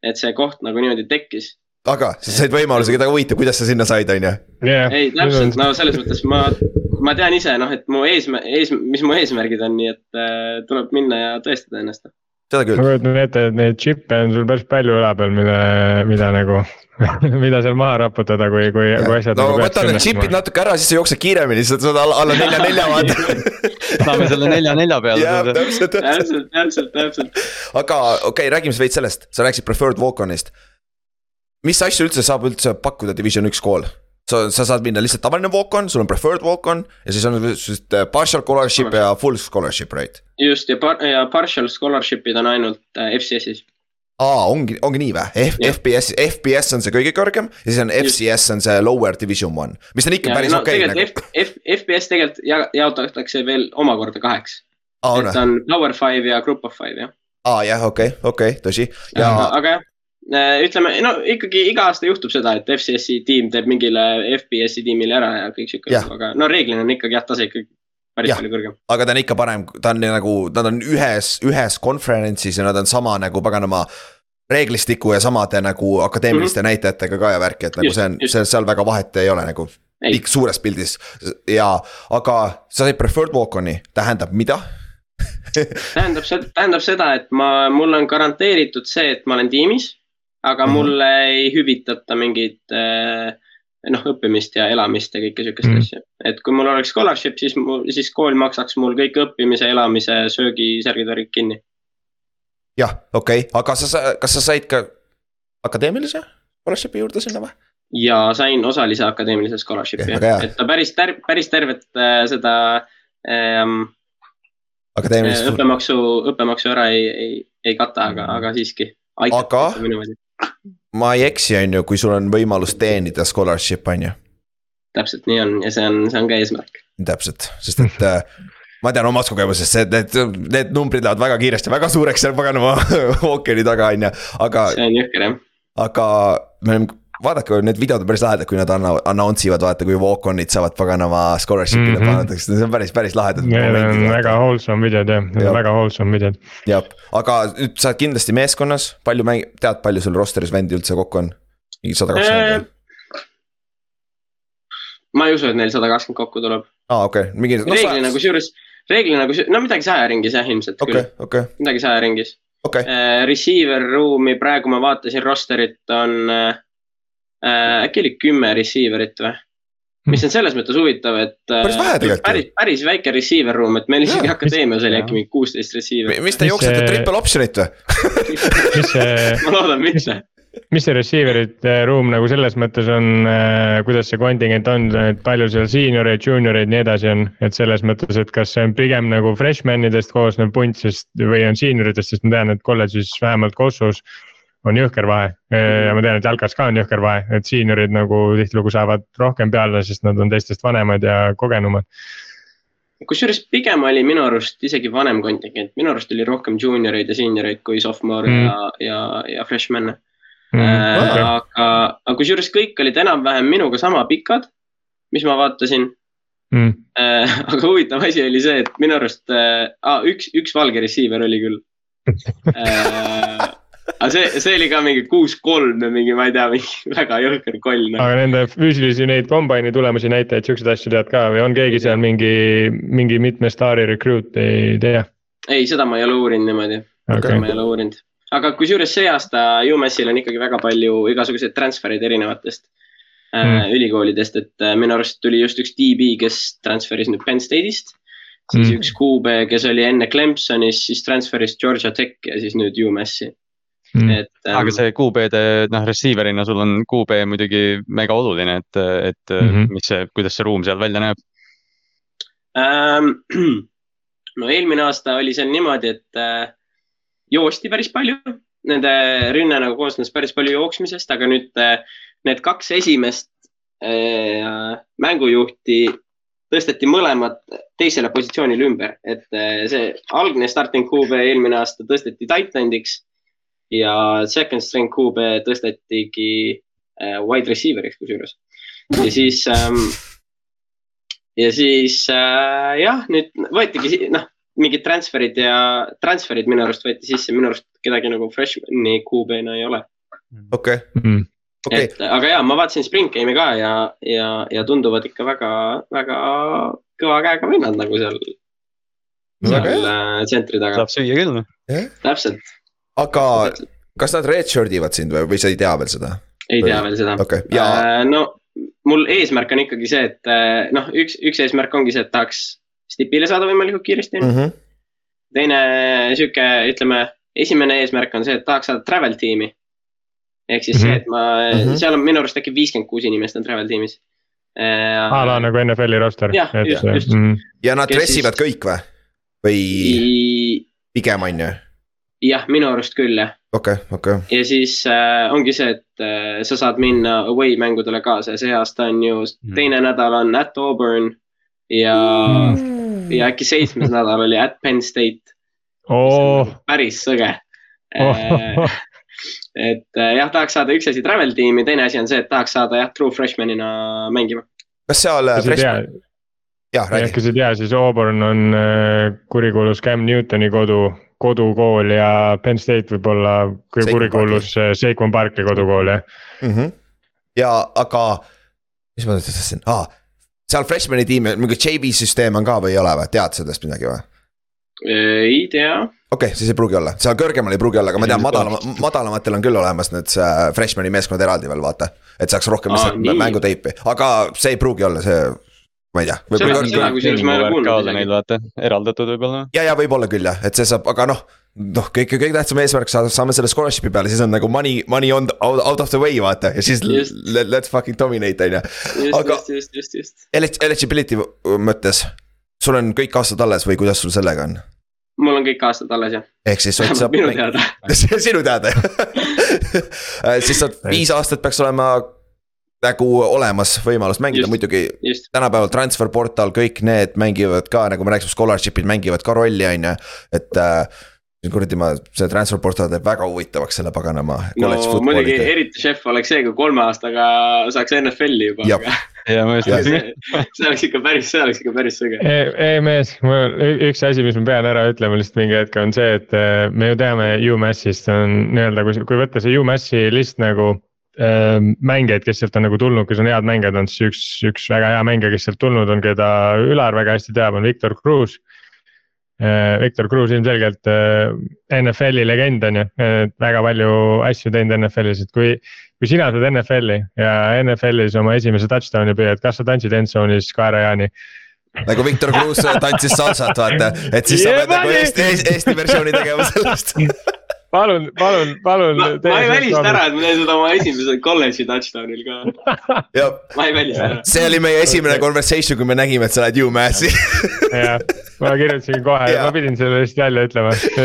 Et see koht nagu niimoodi tekkis aga sa said võimaluse, keda huvitav, kuidas sa sinna said, on ju? ei, täpselt, no selles mõttes ma ma tean ise noh, et mu eesmärk, ees, mis mu eesmärgid on, nii et äh, tuleb minna ja tõestada ennast. Seda küll. ma kujutan ette, et neid džippe on sul päris palju üle peal, mida, mida nagu mida seal maha raputada, kui, kui, kui asjad. no nagu võta need džipid natuke ära, siis sa jooksed kiiremini, siis sa saad alla, alla nelja, nelja vaata saame selle nelja, nelja peale. täpselt, täpselt, täpselt, täpselt. aga okei okay,, räägime siis veits sellest, sa rääkisid preferred walk-on'ist. mis asju üldse saab üldse pakkuda division üks kool? Sa, sa saad minna lihtsalt tavaline walk-on, sul on preferred walk-on ja siis on just äh, partial scholarship ja full scholarship, right? just ja par-, ja partial scholarship'id on ainult äh, FCS-is. aa, ongi, ongi nii või? F, FBS, FBS on see kõige kõrgem ja siis on FCS on see lower division one, mis on ikka ja, päris no, okei okay, nagu. F, F, FBS tegelikult jaotatakse veel omakorda kaheks. et no. on power five ja group of five jah. aa jah, okei okay,, okei okay,, tõsi ja. aga jah ütleme, no ikkagi iga aasta juhtub seda, et FCS-i tiim teeb mingile FBS-i tiimile ära ja kõik sihuke, aga no reeglina on ikkagi jah, tase ikkagi päris ja, palju kõrgem. aga ta on ikka parem, ta on nagu, nad on ühes, ühes conference'is ja nad on sama nagu paganama reeglistiku ja samade nagu akadeemiliste mm -hmm. näitajatega ka ja värki, et nagu just, see on, see seal väga vahet ei ole nagu. pikk suures pildis. Ja, aga sa said preferred walk-on'i, tähendab mida? Tähendab seda, tähendab seda, et ma, mul on garanteeritud see, et ma olen tiimis aga mm -hmm. mulle ei hüvitata mingit eh, noh, õppimist ja elamist ja kõike sihukest mm -hmm. asja. et kui mul oleks scholarship, siis mul, siis kool maksaks mul kõik õppimise, elamise, söögi, särgid, värgid kinni. jah, okei okay., aga sa, kas sa said ka akadeemilise scholarship'i juurde sinna või? ja sain osalise akadeemilise scholarship'i jah, et ta päris ter-, päris tervet äh, seda ähm, akadeemilist. õppemaksu, õppemaksu ära ei, ei, ei kata, aga, aga siiski. aga ma ei eksi, on ju, kui sul on võimalus teenida scholarship, on ju. täpselt nii on ja see on, see on ka eesmärk. täpselt, sest et äh, ma tean omast kogemusest, see, need, need numbrid lähevad väga kiiresti, väga suureks seal paganama ookeani taga, on ju, aga. see on jõhker jah. aga me oleme vaadake, need videod on päris lahedad, kui nad anna-, announce ivad, vaata kui walk-on'id saavad paganama scholarship'ile mm -hmm. pandud, see on päris, päris lahedad. Need on väga wholesome videod jah, need on väga wholesome videod. jah, aga nüüd sa oled kindlasti meeskonnas, palju mäng-, tead, palju sul roster'is vendi üldse kokku on? mingi sada kakskümmend? ma ei usu, et neil sada kakskümmend kokku tuleb. aa, okei okay., mingi no,. reeglina kusjuures, reeglina kus-, no midagi saja ringis jah, ilmselt okay, küll okay.. midagi saja ringis okei okay. äh,. Receiver ruumi praegu ma vaatasin roster'it on äh, äh, äkki oli kümme receiver'it või? mis on selles mõttes huvitav, et äh, Päris vähe tegelikult päris, päris väike receiver room, et meil isegi akadeemias oli äkki mingi kuusteist receiver'it. mis te jooksete see- triple option'it või? mis see, ma loodan mitte. mis see receiver'ite room nagu selles mõttes on, kuidas see kontingent on, et palju seal seenioreid, juunioreid, nii edasi on, et selles mõttes, et kas see on pigem nagu freshman idest koosnev punt, sest või on seenioritest, sest ma tean, et kolledžis vähemalt Kossus on jõhker vahe ja ma tean, et jalkas ka on jõhker vahe, et seeniorid nagu tihtilugu saavad rohkem peale, sest nad on teistest vanemad ja kogenumad. kusjuures pigem oli minu arust isegi vanem kontingent, minu arust oli rohkem juunioreid ja senioreid kui sophomore Mm. ja, ja, ja freshman'e Mm, äh,. okei. aga, aga kusjuures kõik olid enam-vähem minuga sama pikad, mis ma vaatasin Mm. äh,. aga huvitav asi oli see, et minu arust äh,, üks, üks valge receiver oli küll äh,. Aga see, see oli ka mingi kuus-kolm või mingi, ma ei tea, mingi väga jõhker koll nagu.. aga nende füüsilisi neid kombaini tulemusi, näitajaid, siukseid asju tead ka või on keegi seal mingi, mingi mitme staari recruit, ei tea? ei, seda ma ei ole uurinud niimoodi okay., ma ei ole uurinud. aga kusjuures see aasta UMS-il on ikkagi väga palju igasuguseid transfer'id erinevatest mm. Ülikoolidest, et äh, minu arust tuli just üks DB, kes transfer'is nüüd Penn State'ist. siis Mm. üks QB, kes oli enne Clemsonis, siis transfer'is Georgia Techi ja siis nüüd UMS-i, mm.. et ähm,. aga see QB-de noh, receiver'ina sul on QB muidugi mega oluline, et, et mm. -hmm. mis see, kuidas see ruum seal välja näeb. Ähm, no eelmine aasta oli seal niimoodi, et äh, joosti päris palju, nende rünne nagu koosnes päris palju jooksmisest, aga nüüd äh, need kaks esimest äh, mängujuhti tõsteti mõlemad teisele positsioonile ümber, et äh, see algne starting QB eelmine aasta tõsteti titan'iks ja second string QB tõstetigi äh, wide receiver'iks kusjuures. ja siis ähm, ja siis äh, jah, nüüd võetigi si- noh, mingid transfer'id ja transfer'id minu arust võeti sisse, minu arust kedagi nagu freshman'i QB-na ei ole. okei, Mm. okei, et aga ja ma vaatasin Spring Game'i ka ja, ja, ja tunduvad ikka väga, väga kõva käega vennad nagu seal, seal äh, tsentri taga, saab süüa küll. täpselt, aga kas nad redshirt ivad sind või, või sa ei tea veel seda? ei tea veel seda okei, ja Äh, no mul eesmärk on ikkagi see, et äh, noh, üks, üks eesmärk ongi see, et tahaks stipile saada võimalikult kiiresti mm. Mhm. teine sihuke, ütleme, esimene eesmärk on see, et tahaks saada travel tiimi. ehk siis mm -hmm. see, et ma mm, Mhm. -hmm. seal on minu arust äkki viiskümmend kuus inimest on travel tiimis. a la nagu NFL-i roster. Jah, just, just. Mm. ja nad dress ivad kõik või? või pigem on ju? jah, minu arust küll jah, okei, okei, ja siis äh, ongi see, et äh, sa saad minna away mängudele kaasa ja see aasta on ju Mm. teine nädal on at Auburn ja mm., ja äkki seitsmes nädal oli at Penn State. oh, päris sõge oh, et äh, jah, tahaks saada üks asi travel tiimi, teine asi on see, et tahaks saada jah, true freshman'ina mängima. kas seal äh, freshman,, jah, jah, räägi, kes ei tea, siis Auburn on äh, kurikuulus Cam Newtoni kodu, kodukool ja Penn State võib olla kui Saquon kurikuulus äh, Saquon Barkley kodukool jah. ja aga, mis ma nüüd tahtsin ah,, seal freshman'i tiim, mingi JV süsteem on ka või ei ole või, tead sellest midagi või? ei tea, okei okay,, siis ei pruugi olla, seal kõrgemal ei pruugi olla, aga ma tean, madalama, madalamatel on küll olemas need freshman'i meeskonnad eraldi veel vaata. et saaks rohkem nii. mänguteipi, aga see ei pruugi olla see, ma ei tea. Neil vaata, eraldatud võib-olla. ja, ja võib-olla küll jah, et see saab, aga noh, noh, kõige, kõige tähtsam eesmärk, saame selle scholarship'i peale, siis on nagu money, money on out, out of the way vaata ja siis Just. let, let's fucking dominate on ju. just Aga- just, just, just, just. Elig- Eligibility mõttes, sul on kõik aastad alles või kuidas sul sellega on? mul on kõik aastad alles jah, ehk siis Ott saab. minu teada. sinu teada jah siis saad viis aastat peaks olema nagu olemas võimalus mängida, muidugi just, tänapäeval transfer portal, kõik need mängivad ka nagu me rääkisime, scholarship'id mängivad ka rolli, on ju, et äh, kuradi ma, see transfer portal teeb väga huvitavaks selle paganama. no muidugi eriti šef oleks see, kui kolme aastaga saaks NFL-i juba, ja ma just Ja mõtlesin, see, see oleks ikka päris, see oleks ikka päris sõge. ei, mees, mul üks asi, mis ma pean ära ütlema lihtsalt mingi hetk on see, et äh, me ju teame UMassist on nii-öelda, kui, kui võtta see UMassi list nagu mängijaid, kes sealt on nagu tulnud, kes on head mängijad, on siis üks, üks väga hea mängija, kes sealt tulnud on, keda Ülar väga hästi teab, on Victor Cruz. Victor Cruz ilmselgelt NFL-i legend on ju, väga palju asju teinud NFL-is, et kui. kui sina saad NFL-i ja NFL-is oma esimese touchdown'i püüad, kas sa tantsid endzone'is kaerajaani? nagu Victor Cruz tantsis salsat, vaata, et siis sa pead nagu Eesti, Eesti versiooni tegema sellest palun, palun, palun. ma, ma ei välista ära, et ma teen seda oma esimesel kolledži touchdown'il ka. ma ei välista ära. see oli meie esimene conversation, kui me nägime, et sa lähed UMass'i ma kirjutasin kohe, ma pidin selle lihtsalt välja ütlema see,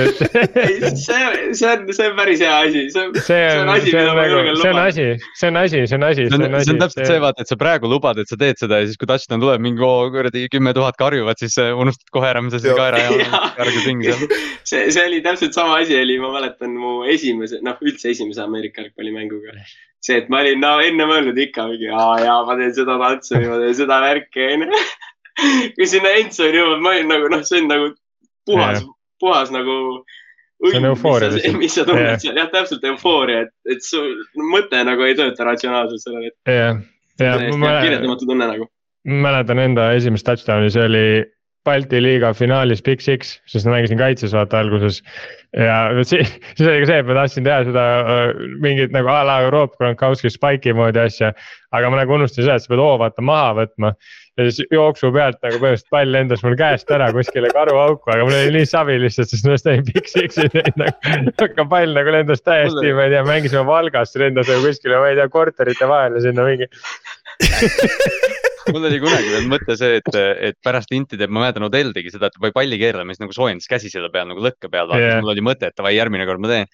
see on, see on päris hea asi, see on, see on asi, mida ma julgen lubada. see on asi, see on asi, see on asi. see on, see on täpselt see, vaata, et sa praegu lubad, et sa teed seda ja siis, kui touchdown tuleb, mingi oo kuradi kümme tuhat karjuvad, siis unustad kohe ära, mida sa kaera ja kargud ringi seal. see, see oli täpselt sama asi oli, ma mäletan mu esimese, noh üldse esimese Ameerika jalgpallimänguga see, et ma olin no enne mõelnud ikka mingi, aa jaa, ma teen seda tantsu ja ma teen seda värki, onju. kui sinna Entsoni jõuad, ma olin nagu noh, see on nagu puhas, puhas nagu. see on eufooria lihtsalt. mis sa tunned seal, jah, täpselt eufooria, et, et su mõte nagu ei tööta ratsionaalselt sellel hetkel. jah, jah. kirjeldamatu tunne nagu. mäletan enda esimest touchdown'i, see oli Balti liiga finaalis Big Six, sest ma mängisin kaitses vaata alguses. ja siis, siis oli ka see, et ma tahtsin teha seda äh, mingit nagu a la Euroopa Gronkowski spike'i moodi asja. aga ma nagu unustasin seda, et sa pead hoo vaata maha võtma. Ja siis jooksu pealt nagu põhimõtteliselt pall lendas mul käest ära kuskile karuauku, aga mul oli nii savi lihtsalt, sest ma just Big Six'i teinud nagu. aga pall nagu lendas täiesti, ma ei tea, mängisime Valgas, lendas nagu kuskile, ma ei tea, korterite vahele sinna mingi mul oli kunagi veel mõte see, et, et pärast inti teeb, ma mäletan, Odell tegi seda, et või palli keeramise nagu soojendas käsi selle peal nagu lõkke peal, vaata yeah., mul oli mõte, et davai, järgmine kord ma teen.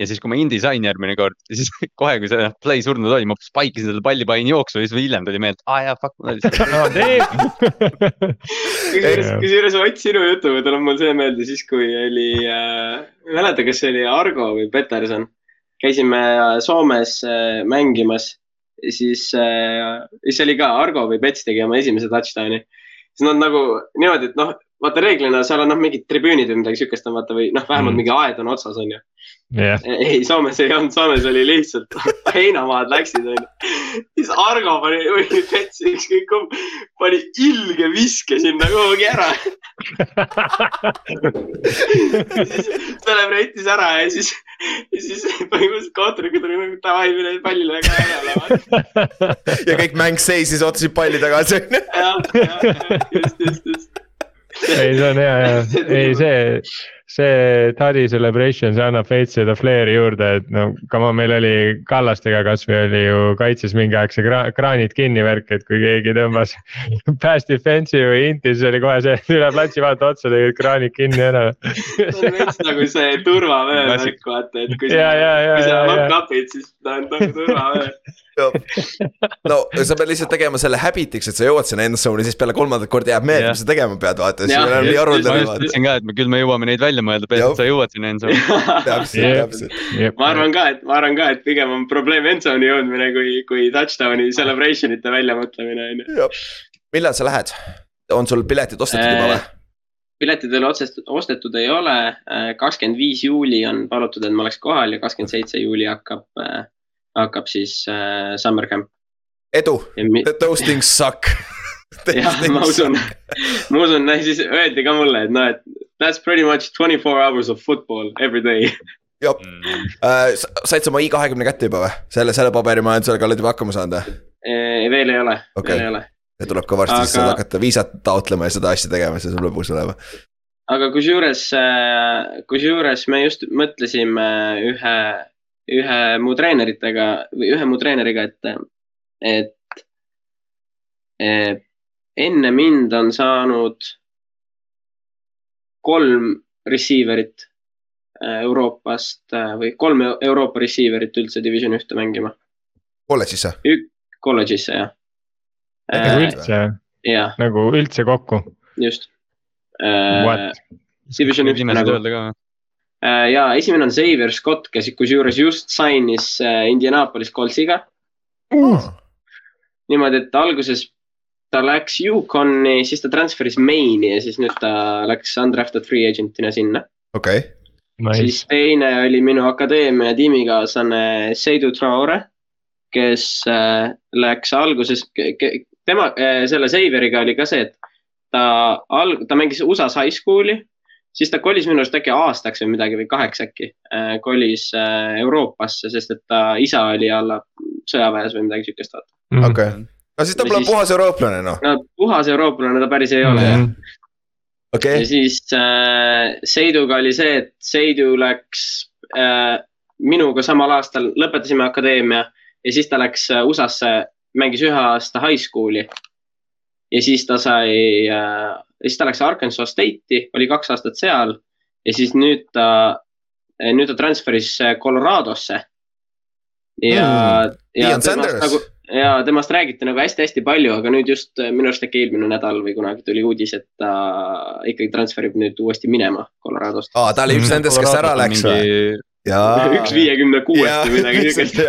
Ja siis, kui ma indi sain järgmine kord, siis kohe, kui see play surnud oli, ma spike isin selle palli, panin jooksu ja siis hiljem tuli meelde, aa jaa, fuck, oli see. kusjuures, Ott sinu jutuga tuleb mul see meelde siis, kui oli äh,, ma ei mäleta, kas see oli Argo või Peterson. käisime Soomes äh, mängimas siis äh,, siis oli ka Argo või Pets tegi oma esimese touchdown'i. siis nad nagu niimoodi, et noh, vaata reeglina seal on noh, mingid tribüünid või midagi siukest on vaata või noh, vähemalt mm. mingi aed on otsas, on ju yeah.. ei, Soomes ei olnud, Soomes oli lihtsalt heinamaad läksid, onju. siis Argo pani, või Pets, ükskõik kumb, pani ilge viske sinna kuhugi ära siis celebrate'is ära ja siis, siis põhimõtteliselt kohtunikud olid nagu davai, mine pallile ka ära. ja kõik mäng seisis, ootasid palli tagasi. jah, jah, just, just, just ei, see on hea, hea, ei see, see Tadi celebration, see annab veits seda flair'i juurde, et no come on, meil oli Kallastega kasvõi oli ju kaitses mingi aeg see kra kraanid kinni värk, et kui keegi tõmbas pass defense'i või inti, siis oli kohe see, üle platsi vaata otsa, tegid kraanid kinni ära. See on veits nagu see turvavöö värk, vaata, et kui sa, kui sa hook-up'id, siis on nagu turvavöö no sa pead lihtsalt tegema selle habit'iks, et sa jõuad sinna end zone'i, siis peale kolmandat korda jääb meelde, mis sa tegema pead, vaata. ma just ütlesin ka, et me küll me jõuame neid välja mõelda, peaasi, et sa jõuad sinna end zone'i. täpselt, täpselt. ma arvan ka, et ma arvan ka, et pigem on probleem end zone'i jõudmine kui, kui touchdown'i celebration ite väljamõtlemine on ju. millal sa lähed, on sul piletid ostetud juba või? Äh, piletid veel otsest-, ostetud ei ole, äh, kakskümmend viis juuli on palutud, et ma oleks kohal ja kakskümmend seitse juuli hakkab äh, hakkab siis äh, summer camp. edu, those things suck jah, ma usun, ma usun, siis öeldi ka mulle, et noh, et that's pretty much twenty four hours of football every day jah mm. uh,, said sa oma i20 kätte juba või? selle, selle paberimajandusega oled juba hakkama saanud või? veel ei ole okay., veel ei ole. ja tuleb ka varsti Aga... siis hakata viisat taotlema ja seda asja tegema, see saab lõbus olema. aga kusjuures, äh, kusjuures me just mõtlesime ühe ühe mu treeneritega või ühe mu treeneriga, et, et enne mind on saanud kolm receiver'it äh, Euroopast äh, või kolm Euroopa receiver'it üldse division ühte mängima. kolledžisse? kolledžisse jah. nagu äh, üldse? nagu üldse kokku? just. Division ühte nagu Äh, ja esimene on Xavier Scott, kes kusjuures just sainis äh, Indianapolis Coltsiga mm.. niimoodi, et alguses ta läks Yukoni, siis ta transfer'is Maine'i ja siis nüüd ta läks undrafted free agent'ina sinna. okei okay. Nice. siis teine oli minu akadeemia tiimikaaslane Seidu Traore, kes äh, läks alguses, tema äh,, selle Xavieriga oli ka see, et ta alg-, ta mängis USA-s high school'i siis ta kolis minu arust äkki aastaks või midagi või kaheks äkki äh,, kolis äh, Euroopasse, sest et ta isa oli alla sõjaväes või midagi siukest. Mhm. okei okay. no siis ta pole siis- puhas eurooplane noh, no puhas eurooplane ta päris ei ole Mhm. jah. okei ja siis äh, Seiduga oli see, et Seidu läks äh, minuga samal aastal, lõpetasime akadeemia ja siis ta läks äh, USA-sse, mängis ühe aasta high school'i. ja siis ta sai äh,, siis ta läks Arkansas State'i, oli kaks aastat seal ja siis nüüd ta, nüüd ta transfer'is äh, Coloradosse. ja Mm,, ja Deion temast Sanders. nagu ja temast räägiti nagu hästi-hästi palju, aga nüüd just äh, minu arust äkki eelmine nädal või kunagi tuli uudis, et ta ikkagi transfer ib nüüd uuesti minema Coloradost. aa, ta oli üks nendest, kes ära läks või? jaa. üks viiekümne kuuest või midagi siukest.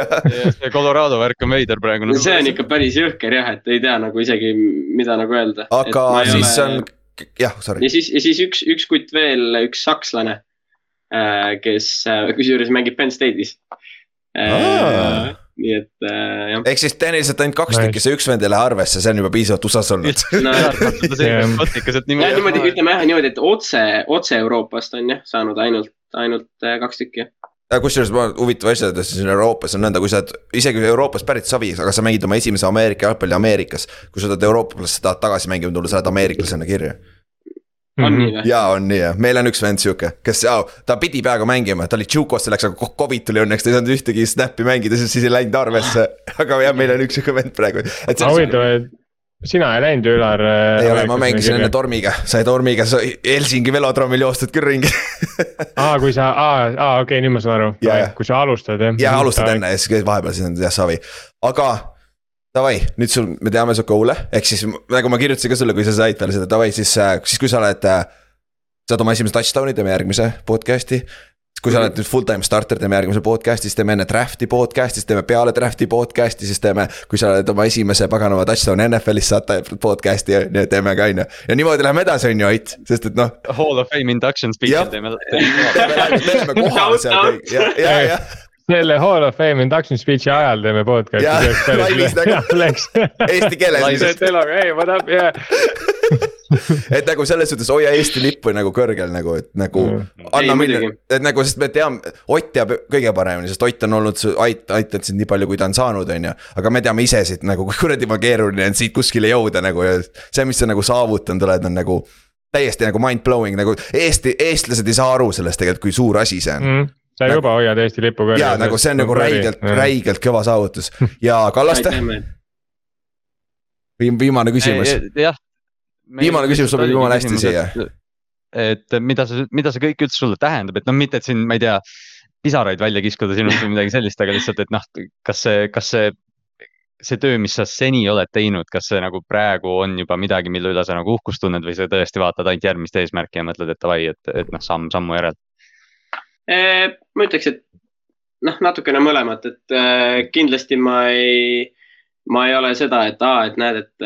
see Colorado värk on veider praegu. no see on ikka päris jõhker jah, et ei tea nagu isegi, mida nagu öelda. aga siis on, jah, sorry. ja siis, ja siis üks, üks kutt veel, üks sakslane, kes äh, kusjuures mängib Penn State'is. Aa. nii et äh, jah, ehk siis tehniliselt ainult kaks tükki, see üks vend ei lähe arvesse, see on juba piisavalt USA-s olnud. No- niimoodi, ütleme jah niimoodi, et otse, otse Euroopast on jah saanud ainult, ainult äh, kaks tükki. kusjuures ma huvitava asja ütlesin, siin Euroopas on nõnda, kui sa oled isegi Euroopast pärit savi, aga sa mängid oma esimese Ameerika jalgpalli Ameerikas. kui sa tahad eurooplasse tahad tagasi mängima tulla, sa lähed ameeriklasena kirja. on Mhm. nii või? ja on nii jah, meil on üks vend sihuke, kes, ta pidi peaaegu mängima, ta oli Jukosse läks, aga Covid tuli õnneks, ta ei saanud ühtegi snappi mängida, siis ei läinud arvesse. aga jah, meil on üks sihuke vend praegu. et huvitav, et sina ei läinud Ülar. ei ole, ma mängisin enne. Tormiga, sai Tormiga, Helsingi velodroomil joostud küll ringi. aa, kui sa, aa, aa, okei, nüüd ma saan aru Jaa, jah., kui sa alustad jah. ja alustad enne ja siis vahepeal siis on jah savi, aga davai, nüüd sul, me teame su goal'e, ehk siis nagu ma kirjutasin ka sulle, kui sa said peale seda, davai siis, siis kui sa oled. saad oma esimese touchdown'i, teeme järgmise podcast'i. Kui sa oled nüüd full-time starter, teeme järgmise podcast'i, siis teeme enne draft'i podcast'i, siis teeme peale draft'i podcast'i, siis teeme. kui sa oled oma esimese paganama touchdown'i NFL-is, saad podcast'i ja nii teeme ka on ju. ja niimoodi läheme edasi, on ju Ait, sest et noh. Hall of Fame induction Jah. speech'il teeme. teeme, kohal seal kõik ja, ja, ja selle Hall of Fame induction speech'i ajal teeme podcast'i. Jaa, laivis nagu. Eesti keeles. ei, what up, yeah. et nagu selles suhtes hoia Eesti lippu nagu kõrgel nagu, et nagu Mm. anna muidugi., et nagu, sest me teame, Ott teab kõige paremini, sest Ott on olnud, ait-, aidanud sind nii palju, kui ta on saanud, on ju. aga me teame ise siit nagu, kui kuradi ma keeruline on siit kuskile jõuda nagu ja see, mis sa nagu saavutanud oled, on nagu täiesti nagu mind blowing nagu Eesti, eestlased ei saa aru sellest tegelikult, kui suur asi see on mm.. sa juba hoiad Eesti lippu kõrgel. ja nagu see on nagu räigelt, räigelt kõva saavutus ja Kallaste, viimane küsimus. jah. Viimane küsimus sobib jumala hästi siia.. et mida see, mida see kõik üldse sulle tähendab, et noh, mitte et siin, ma ei tea, pisaraid välja kiskuda sinust või midagi sellist, aga lihtsalt, et noh, kas see, kas see see töö, mis sa seni oled teinud, kas see nagu praegu on juba midagi, mille üle sa nagu uhkust tunned või sa tõesti vaatad ainult järgmist eesmärki ja mõtled, et davai, et, et noh, samm sammu järel. ma ütleks, et noh, natukene mõlemat, et äh, kindlasti ma ei, ma ei ole seda, et aa, et näed, et,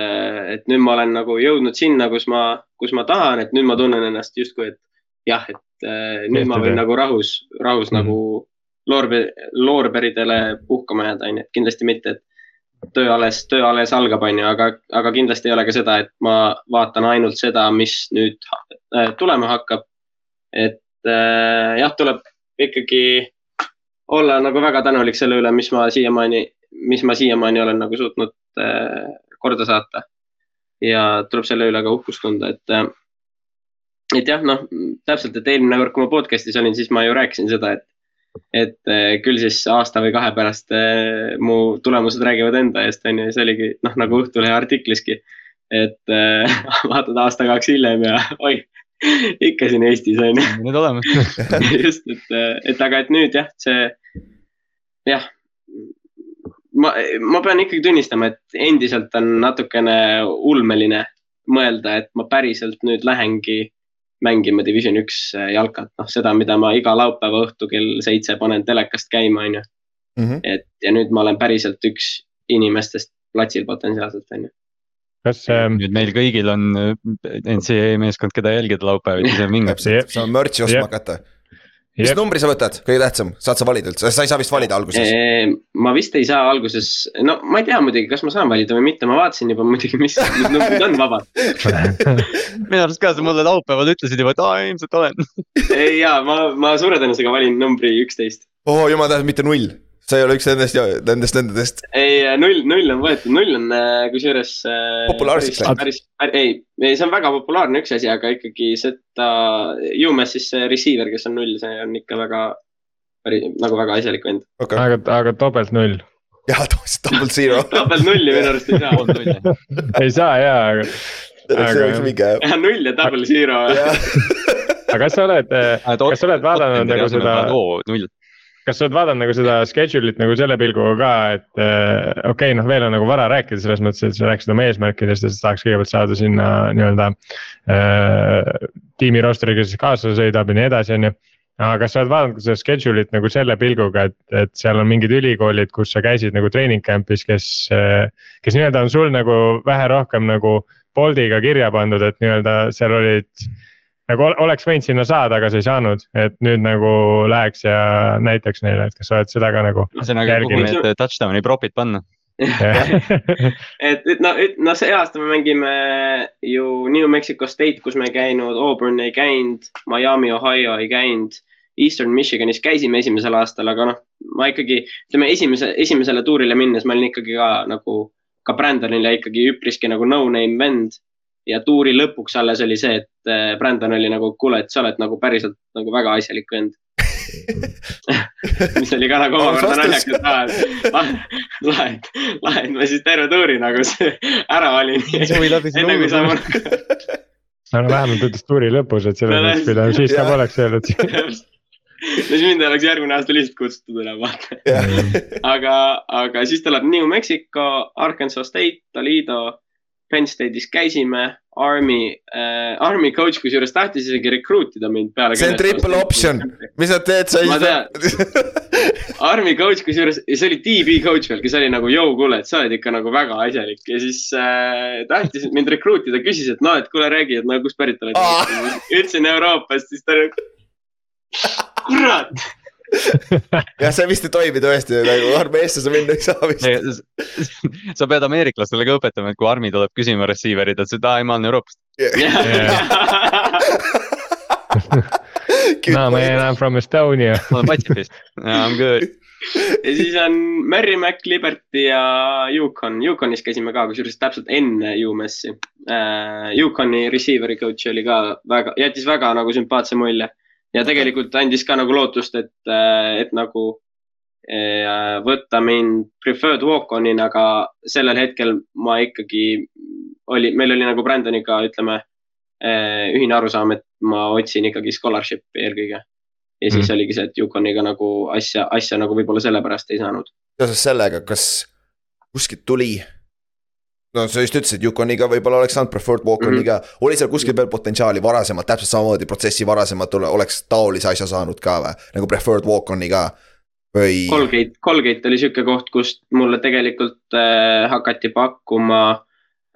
et nüüd ma olen nagu jõudnud sinna, kus ma, kus ma tahan, et nüüd ma tunnen ennast justkui, et jah, et äh, nüüd ma Tehtud, võin nagu rahus, rahus mm. nagu loorbe-, loorberidele puhkama jääda, onju, et kindlasti mitte, et töö alles, töö alles algab, onju, aga, aga kindlasti ei ole ka seda, et ma vaatan ainult seda, mis nüüd äh, tulema hakkab. et äh, jah, tuleb ikkagi olla nagu väga tänulik selle üle, mis ma siiamaani, mis ma siiamaani olen nagu suutnud äh, korda saata. ja tuleb selle üle ka uhkust tunda, et äh,, et jah, noh, täpselt, et eelmine kord, kui ma podcast'is olin, siis ma ju rääkisin seda, et et äh, küll siis aasta või kahe pärast äh, mu tulemused räägivad enda eest, on ju, see oligi noh, nagu Õhtulehe artikliski. et äh, vaatad aasta-kaks hiljem ja oi, ikka siin Eestis on ju. nüüd olemas. just, et, et aga, et nüüd jah, see jah. ma, ma pean ikkagi tunnistama, et endiselt on natukene ulmeline mõelda, et ma päriselt nüüd lähengi mängima Division üks jalkat, noh seda, mida ma iga laupäeva õhtu kell seitse panen telekast käima, onju. Mhm. et ja nüüd ma olen päriselt üks inimestest platsil potentsiaalselt, onju. kas ähm, nüüd meil kõigil on äh, NCAA meeskond, keda jälgida laupäeviti, see on vinge. täpselt, saame mürtsi ostma hakata. Mis numbri sa võtad, kõige tähtsam, saad sa valida üldse, sa ei saa vist valida alguses? ma vist ei saa alguses, no ma ei tea muidugi, kas ma saan valida või mitte, ma vaatasin juba muidugi, mis, mis numbrid on vabad minu arust ka sa mulle laupäeval ütlesid juba, et aa ilmselt olen. Ja ma, ma suure tõenäosusega valin numbri üksteist. oo oh, jumal tänatud, mitte null sa ei ole üks nendest, nendest, nendest. ei, null, null on võetud, null on äh, kusjuures. Äh, populaarseks läinud. päris, ei, see on väga populaarne üks asi, aga ikkagi seda, UMS siis see receiver, kes on null, see on ikka väga, nagu väga asjalik vend okay.. aga, aga topelt null. jah, double zero topelt nulli minu arust ei saa ei saa jaa, aga. see oleks mingi. jah, null ja double zero aga kas sa oled, kas sa oled vaadanud nagu seda. null kas sa oled vaadanud nagu seda schedule'it nagu selle pilguga ka, et äh, okei okay,, noh, veel on nagu vara rääkida selles mõttes, et sa rääkisid oma eesmärkidest ja siis tahaks kõigepealt saada sinna nii-öelda äh,. tiimi roster'iga siis kaasa sõidab ja nii edasi, on ju aga kas sa oled vaadanud seda schedule'it nagu selle pilguga, et, et seal on mingid ülikoolid, kus sa käisid nagu treening camp'is, kes, kes nii-öelda on sul nagu vähe rohkem nagu Boltiga kirja pandud, et nii-öelda seal olid nagu oleks võinud sinna saada, aga sa ei saanud, et nüüd nagu läheks ja näitaks neile, et kas sa oled seda ka nagu. ühesõnaga, kuhu need touchdown'i prop'id panna et, et no, no see aasta me mängime ju New Mexico State, kus me ei käinud, Auburn ei käinud, Miami, Ohio ei käinud. Eastern Michiganis käisime esimesel aastal, aga noh, ma ikkagi, ütleme esimese, esimesele tuurile minnes ma olin ikkagi ka nagu, ka Brandonile ikkagi üpriski nagu no-name vend ja tuuri lõpuks alles oli see, et äh, Brandon oli nagu, kuule, et sa oled nagu päriselt nagu väga asjalik vend. Mis oli ka nagu omakorda naljakas, lahe, et, lahe, et ma siis terve tuuri nagu ära olin. enne kui sa mul. no vähemalt ütles tuuri lõpus, et selles mõttes, kui ta siis ka poleks öelnud. No siis mind oleks järgmine aasta lihtsalt kutsutud üle, vaata. aga, aga siis tuleb New Mexico, Arkansas State, Toledo Penn State'is käisime, Army äh,, Army coach kusjuures tahtis isegi recruit ida mind peale. see on triple option, mis sa teed, sa ei saa. Army coach kusjuures, see oli DB coach veel, kes oli nagu, jõu, kuule, et sa oled ikka nagu väga asjalik. Ja siis äh, tahtis mind recruit ida, küsis, et noh, et kuule, räägi, et no kust pärit oled? Ütlesin Euroopast, siis ta nagu, kurat jah, see vist ei toimi tõesti nagu armi eestlase minna ei saa vist. sa pead ameeriklastele ka õpetama, et kui armi tuleb küsima receiver'id, et aa ei, ma olen Euroopast no man, I m from Estonia. Ma olen Patsifist, I m good. Ja siis on Merrimack, Liberty ja Yukon, Yukonis käisime ka, kusjuures täpselt enne UMS-i uh,. Yukoni receiver'i coach oli ka väga, jättis väga nagu sümpaatse mulje ja tegelikult andis ka nagu lootust, et, äh, et nagu äh, võtta mind preferred walk-on'ina, aga sellel hetkel ma ikkagi oli, meil oli nagu Brandoniga, ütleme, äh, ühine arusaam, et ma otsin ikkagi scholarship'i eelkõige. ja siis mm. oligi see, et Yukoniga nagu asja, asja nagu võib-olla sellepärast ei saanud. seoses sellega, kas kuskilt tuli no sa just ütlesid, Yukoniga võib-olla oleks saanud preferred walk-on'iga mm, -hmm. oli seal kuskil veel potentsiaali varasemalt, täpselt samamoodi protsessi varasemalt oleks taolise asja saanud ka või, nagu preferred walk-on'iga või? Colgate, Colgate oli sihuke koht, kust mulle tegelikult äh, hakati pakkuma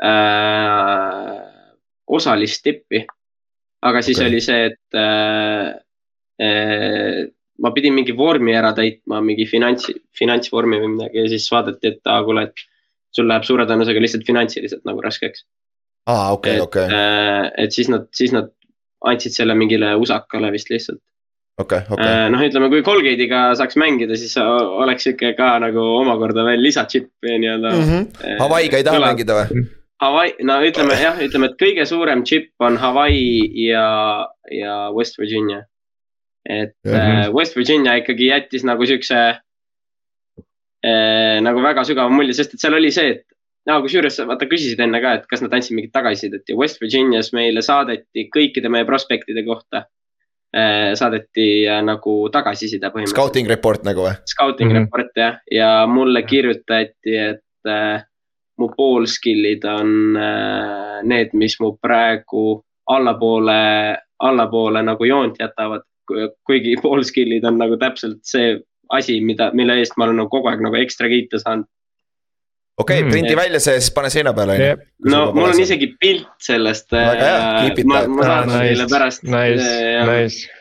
äh, osalist tippi. aga siis okay. oli see, et äh, äh, ma pidin mingi vormi ära täitma, mingi finants, finantsvormi või midagi ja siis vaadati, et aa, kuule, et sul läheb suure tõenäosusega lihtsalt finantsiliselt nagu raskeks. aa, okei, okei. Äh, et siis nad, siis nad andsid selle mingile usakale vist lihtsalt. okei okay,, okei okay.. noh, ütleme, kui Colgate'iga saaks mängida, siis oleks ikka ka nagu omakorda veel lisachip'i nii-öelda mm. -hmm. Hawaii'ga ei taha Tula... mängida või? Hawaii, no ütleme jah, ütleme, et kõige suurem chip on Hawaii ja, ja West Virginia. et mm -hmm. West Virginia ikkagi jättis nagu siukse äh, nagu väga sügava mulje, sest et seal oli see, et no kusjuures vaata küsisid enne ka, et kas nad andsid mingit tagasisidet ja West Virginias meile saadeti kõikide meie prospektide kohta äh,. saadeti äh, nagu tagasiside põhimõtteliselt. Scouting report nagu või? Scouting mm -hmm. report jah, ja mulle kirjutati, et äh, mu pool skill'id on äh, need, mis mu praegu allapoole, allapoole nagu joont jätavad. kuigi pool skill'id on nagu täpselt see asi, mida, mille eest ma olen nagu kogu aeg nagu ekstra kiita saanud. okei okay, mm., prindi välja see, siis pane seina peale ju. no mul on isegi pilt sellest. väga hea, äh, ma, ma saadan teile pärast. Nice, nice.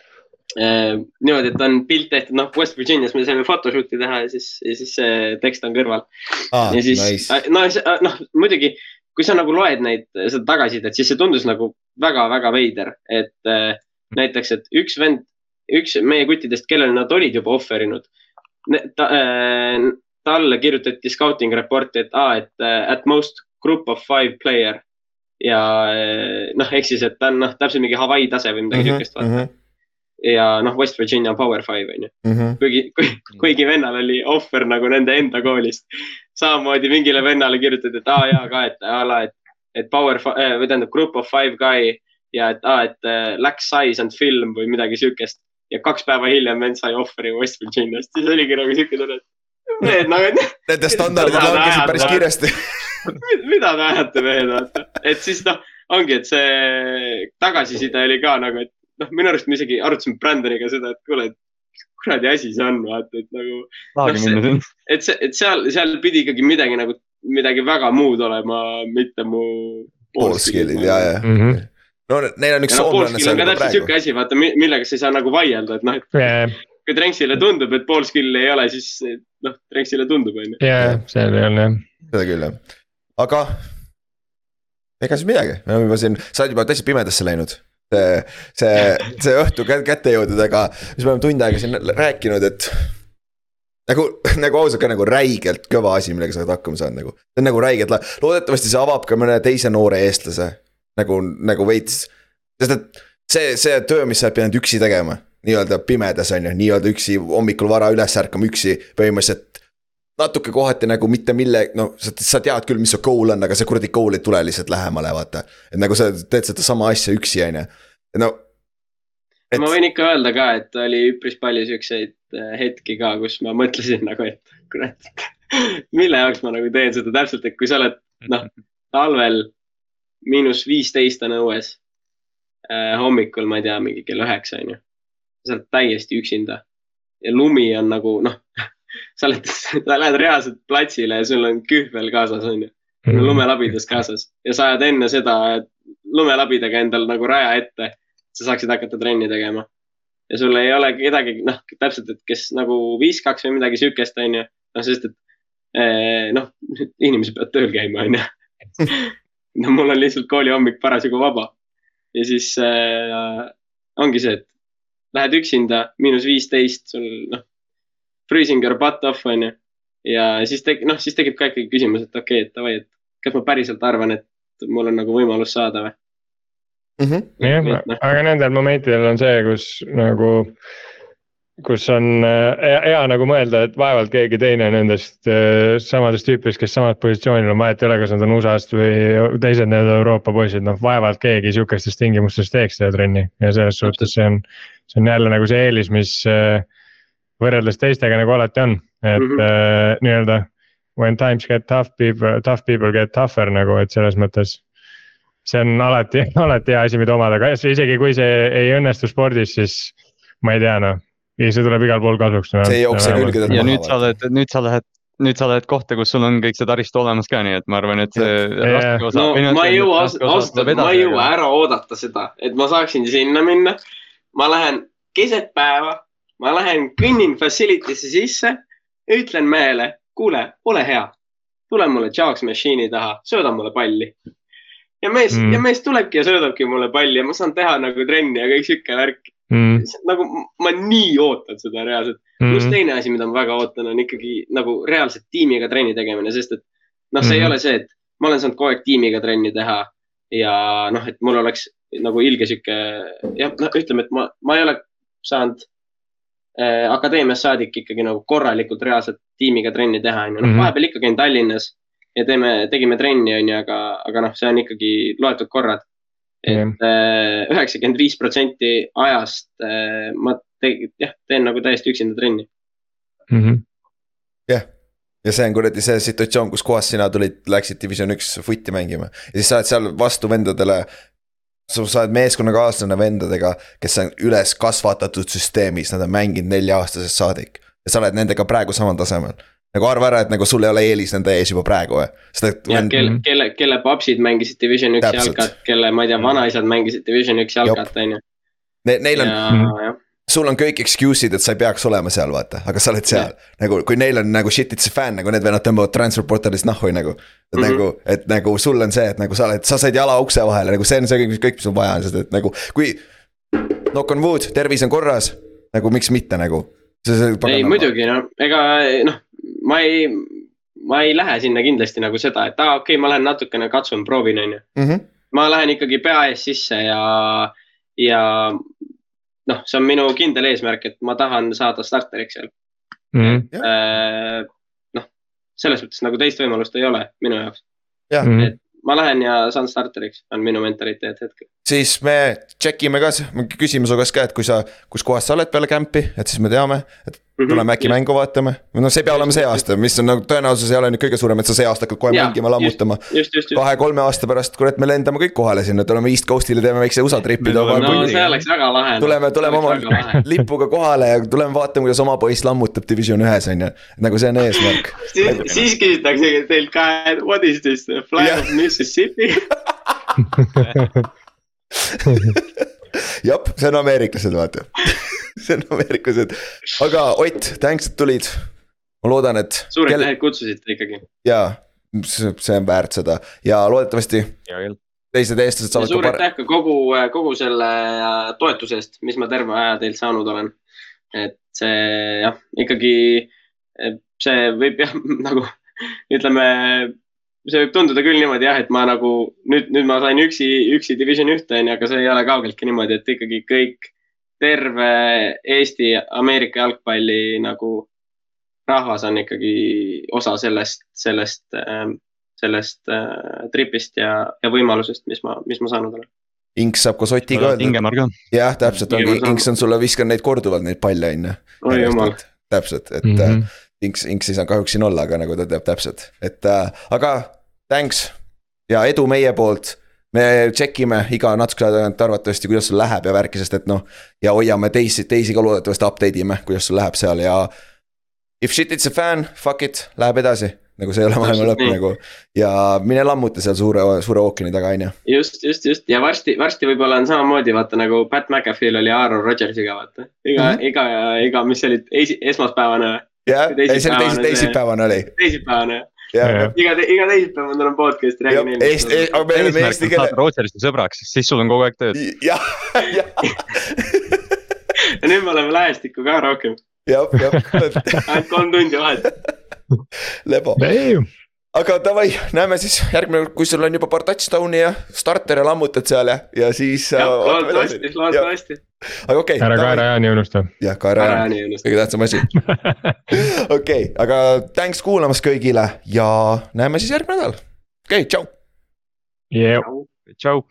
äh, niimoodi, et on pilt tehtud, noh West Virginias me saime photoshoot'i teha ja siis, ja siis see tekst on kõrval ah,. ja siis nice. nice., no noh, muidugi kui sa nagu loed neid, seda tagasisidet, siis see tundus nagu väga-väga veider, et äh, näiteks, et üks vend, üks meie kuttidest, kellele nad olid juba offer inud ta, äh, talle kirjutati scouting report'i, et aa, et uh, at most group of five player. ja äh, noh, ehk siis, et ta on noh, täpselt mingi Hawaii tase või midagi mm -hmm, siukest vaata mm. -hmm ja noh, West Virginia Power Five on ju mm. -hmm. kuigi, kuigi vennal oli offer nagu nende enda koolist. samamoodi mingile vennale kirjutati, et aa jaa ka, et a la, et, et Power äh, või tähendab Group of Five guy ja et aa, et äh, läks size and film või midagi siukest. Ja kaks päeva hiljem vend sai offeri West Virginiast, siis oligi nagu siuke tunne, et mehed nagu. Nende standardid langesid päris kiiresti mida te ajate mehed, vaata, et siis noh, ongi, et see tagasiside oli ka nagu, et noh, minu arust me isegi arutasime Brandoniga seda, et kuule, et kuradi asi see on, vaata, et nagu. No, et see, et seal, seal pidi ikkagi midagi nagu, midagi väga muud olema, mitte mu. Poolskill'id ja, ja mm. -hmm no neil on üks no, soomlane seal juba praegu. sihuke asi, vaata, millega sa ei saa nagu vaielda, et noh, et yeah. kui Trenksile tundub, et pool skill'i ei ole, siis noh, Trenksile tundub, on ju. jaa, seal ei ole jah. seda küll jah, aga ega siis midagi, me oleme juba siin, sa oled juba täitsa pimedasse läinud see, see, see õhtu kätte jõudnud, aga siis me oleme tund aega siin rääkinud, et. nagu, nagu ausalt ka nagu räigelt kõva asi, millega sa oled hakkama saanud nagu, see on nagu räigelt, loodetavasti see avab ka mõne teise noore eestlase. Nagu, nagu veits, sest et see, see töö, mis sa oled pidanud üksi tegema nii-öelda pimedas on ju, nii-öelda üksi hommikul vara üles ärkama üksi põhimõtteliselt natuke kohati nagu mitte mille, no sa, sa tead küll, mis su goal on, aga see kuradi goal ei tule lihtsalt lähemale, vaata. et nagu sa teed sedasama asja üksi, on ju, no. Et... ma võin ikka öelda ka, et oli üpris palju siukseid äh, hetki ka, kus ma mõtlesin nagu, et kurat, mille jaoks ma nagu teen seda täpselt, et kui sa oled noh, talvel miinus viisteist on õues äh,. hommikul, ma ei tea, mingi kell üheksa on ju. sa oled täiesti üksinda ja lumi on nagu noh sa oled, sa lähed reaalselt platsile ja sul on kühvel kaasas, on ju. Mhm. lumelabidas kaasas ja sa ajad enne seda lumelabidaga endal nagu raja ette. sa saaksid hakata trenni tegema. ja sul ei ole kedagi, noh, täpselt, et kes nagu viskaks või midagi sihukest, on ju. noh, sest et eh, noh, inimesed peavad tööl käima, on ju. no mul on lihtsalt koolihommik parasjagu vaba. ja siis äh, ongi see, et lähed üksinda, miinus viisteist, sul noh freezing your butt off on ju. ja siis tek-, noh, siis tekib ka ikkagi küsimus, et okei okay,, et davai, et kas ma päriselt arvan, et mul on nagu võimalus saada või mm? -hmm. jah, noh. aga nendel momentidel on see, kus nagu kus on hea, hea nagu mõelda, et vaevalt keegi teine nendest äh, samadest tüüpidest, kes samas positsioonil on, vahet ei ole, kas nad on USA-st või teised need Euroopa poisid, noh vaevalt keegi sihukestes tingimustes teeks seda trenni ja selles suhtes see on. see on jälle nagu see eelis, mis äh, võrreldes teistega nagu alati on, et mm -hmm. äh, nii-öelda. When times get tough, people, tough people get tougher nagu, et selles mõttes. see on alati, alati hea asi, mida omada, isegi kui see ei õnnestu spordis, siis ma ei tea, noh. See tuleb igal pool kasuks see ei jookse külgedelt maha. ja nüüd sa oled, nüüd sa lähed nüüd sa lähed kohta, kus sul on kõik see taristu olemas ka, nii et ma arvan, et see raske osa. no ma ei jõua, ausalt öeldes ma ei jõua ära oodata seda, et ma saaksin sinna minna. ma lähen keset päeva, ma lähen, kõnnin facility'sse sisse, ütlen mehele, kuule, ole hea, tule mulle Jacks Machine'i taha, sööda mulle palli. ja mees mm., ja mees tulebki ja söödabki mulle palli ja ma saan teha nagu trenni ja kõik sihuke värk mm.. nagu ma nii ootan seda reaalselt mm.. pluss teine asi, mida ma väga ootan, on ikkagi nagu reaalselt tiimiga trenni tegemine, sest et noh, see mm. ei ole see, et ma olen saanud kogu aeg tiimiga trenni teha ja noh, et mul oleks nagu ilge sihuke, jah, noh, ütleme, et ma, ma ei ole saanud äh, akadeemiast saadik ikkagi nagu korralikult reaalselt tiimiga trenni teha, on ju, noh mhm. vahepeal ikka käin Tallinnas ja teeme, tegime trenni, on ju, aga, aga noh, see on ikkagi loetud korrad. Et äh, üheksakümmend viis protsenti ajast äh, ma te, jah, teen nagu täiesti üksinda trenni mm. -hmm. jah, ja see on kuradi see situatsioon, kus kohas sina tulid, läksid division üks footi mängima ja siis sa oled seal vastu vendadele sa, sa oled meeskonnakaaslane vendadega, kes on üles kasvatatud süsteemis, nad on mänginud nelja-aastasest saadik. ja sa oled nendega praegu samal tasemel. Nagu arva ära, et nagu sul ei ole eelis nende ees juba praegu või? jah, kelle, kelle, kelle papsid mängisid Division üks jalkat, kelle, ma ei tea, vanaisad mängisid Division üks jalkat, on ju. Ne-, neil on, sul on kõik excuse'id, et sa ei peaks olema seal, vaata, aga sa oled seal nagu, kui neil on nagu shit it's a fan nagu need vennad tõmbavad transfer portalist nahhu nagu. et mm -hmm. nagu, et nagu sul on see, et nagu sa oled, sa said jala ukse vahele, nagu see on see kõik, kõik, mis sul vaja on, sest et nagu kui. Knock on wood, tervis on korras, nagu miks mitte nagu. ei muidugi noh, ega noh, ma ei, ma ei lähe sinna kindlasti nagu seda, et aa ah, okei okay,, ma lähen natukene katsun, proovin, on ju. Mhm. ma lähen ikkagi pea ees sisse ja, ja noh, see on minu kindel eesmärk, et ma tahan saada starteriks seal mm. -hmm. noh, selles mõttes nagu teist võimalust ei ole minu jaoks. Mm -hmm. et ma lähen ja saan starteriks, on minu mentaliteet hetkel. siis me check ime ka, me küsime su käest ka, et kui sa, kus kohas sa oled peale camp'i, et siis me teame, et mm -hmm. tuleme äkki mängu vaatame. no see ei pea olema see aasta, mis on nagu tõenäosus ei ole nüüd kõige suurem, et sa see aasta hakkad kohe ja, mängima, lammutama. kahe-kolme aasta pärast, kurat, me lendame kõik kohale sinna, tuleme East Coast'ile, teeme väikse USA tripi. no see oleks väga lahe. tuleme, tuleme oma lipuga kohale ja tuleme vaatame, kuidas oma poiss lammutab Division ühes on ju, nagu see on eesmärk siis, siis küsitakse teilt ka, et what is this flag of Mississippi jah, see on ameeriklased, vaata see on ameeriklased, aga Ott, thanks, et tulid. ma loodan, et. suur aitäh kell..., et kutsusite ikkagi. jaa, see on väärt seda ja loodetavasti. teised eestlased saavad. suur aitäh ka kogu, kogu selle äh, toetuse eest, mis ma terve aja teilt saanud olen. et see jah, ikkagi see võib jah, nagu ütleme see võib tunduda küll niimoodi jah, et ma nagu nüüd, nüüd ma sain üksi, üksi division ühte on ju, aga see ei ole kaugeltki niimoodi, et ikkagi kõik, terve Eesti, Ameerika jalgpalli nagu rahvas on ikkagi osa sellest, sellest, ähm, sellest äh, tripist ja, ja võimalusest, mis ma, mis ma saanud olen. Inks saab koos Otiga öelda. jah, täpselt, ongi, Inks on sulle viskanud neid korduvalt neid palle, on ju. oi jumal. täpselt, et mm -hmm Inks, Inks ei saanud kahjuks siin olla, aga nagu ta teab täpselt, et äh, aga thanks ja edu meie poolt me check ime iga natukese aja tagant arvatavasti, kuidas sul läheb ja värki, sest et noh. ja hoiame teisi, teisi ka loodetavasti update ime, kuidas sul läheb seal ja. If shit it's a fan, fuck it, läheb edasi, nagu see ei ole maailma lõpp nagu. ja mine lammuta seal suure, suure ookeani taga, on ju. just, just, just ja varsti, varsti võib-olla on samamoodi, vaata nagu Pat McAfee'l oli Aaron Rodgersiga, vaata. iga mm, -hmm. iga, iga, mis see oli, esmaspäevane jah, ei see oli teisi, teisipäevane oli. teisipäevane. Iga, iga teisipäev ma tulen podcast'i räägin. Eesti, aga me oleme eesti keele. Rootserisse sõbraks, siis sul on kogu aeg tööd. jah, jah. ja nüüd me oleme lähestikku ka rohkem. jah, jah. ainult kolm tundi vahet. lebo aga davai, näeme siis järgmine kord, kui sul on juba paar touchdown'i ja starter'e lammutad seal ja, ja siis. jah, äh, loodetavasti, loodetavasti. aga okei okay,. ära kaerajaani unusta. jah, kaerajaani, kõige tähtsam asi. okei aga thanks kuulamast kõigile ja näeme siis järgmine nädal. okei okay,, tšau. tšau.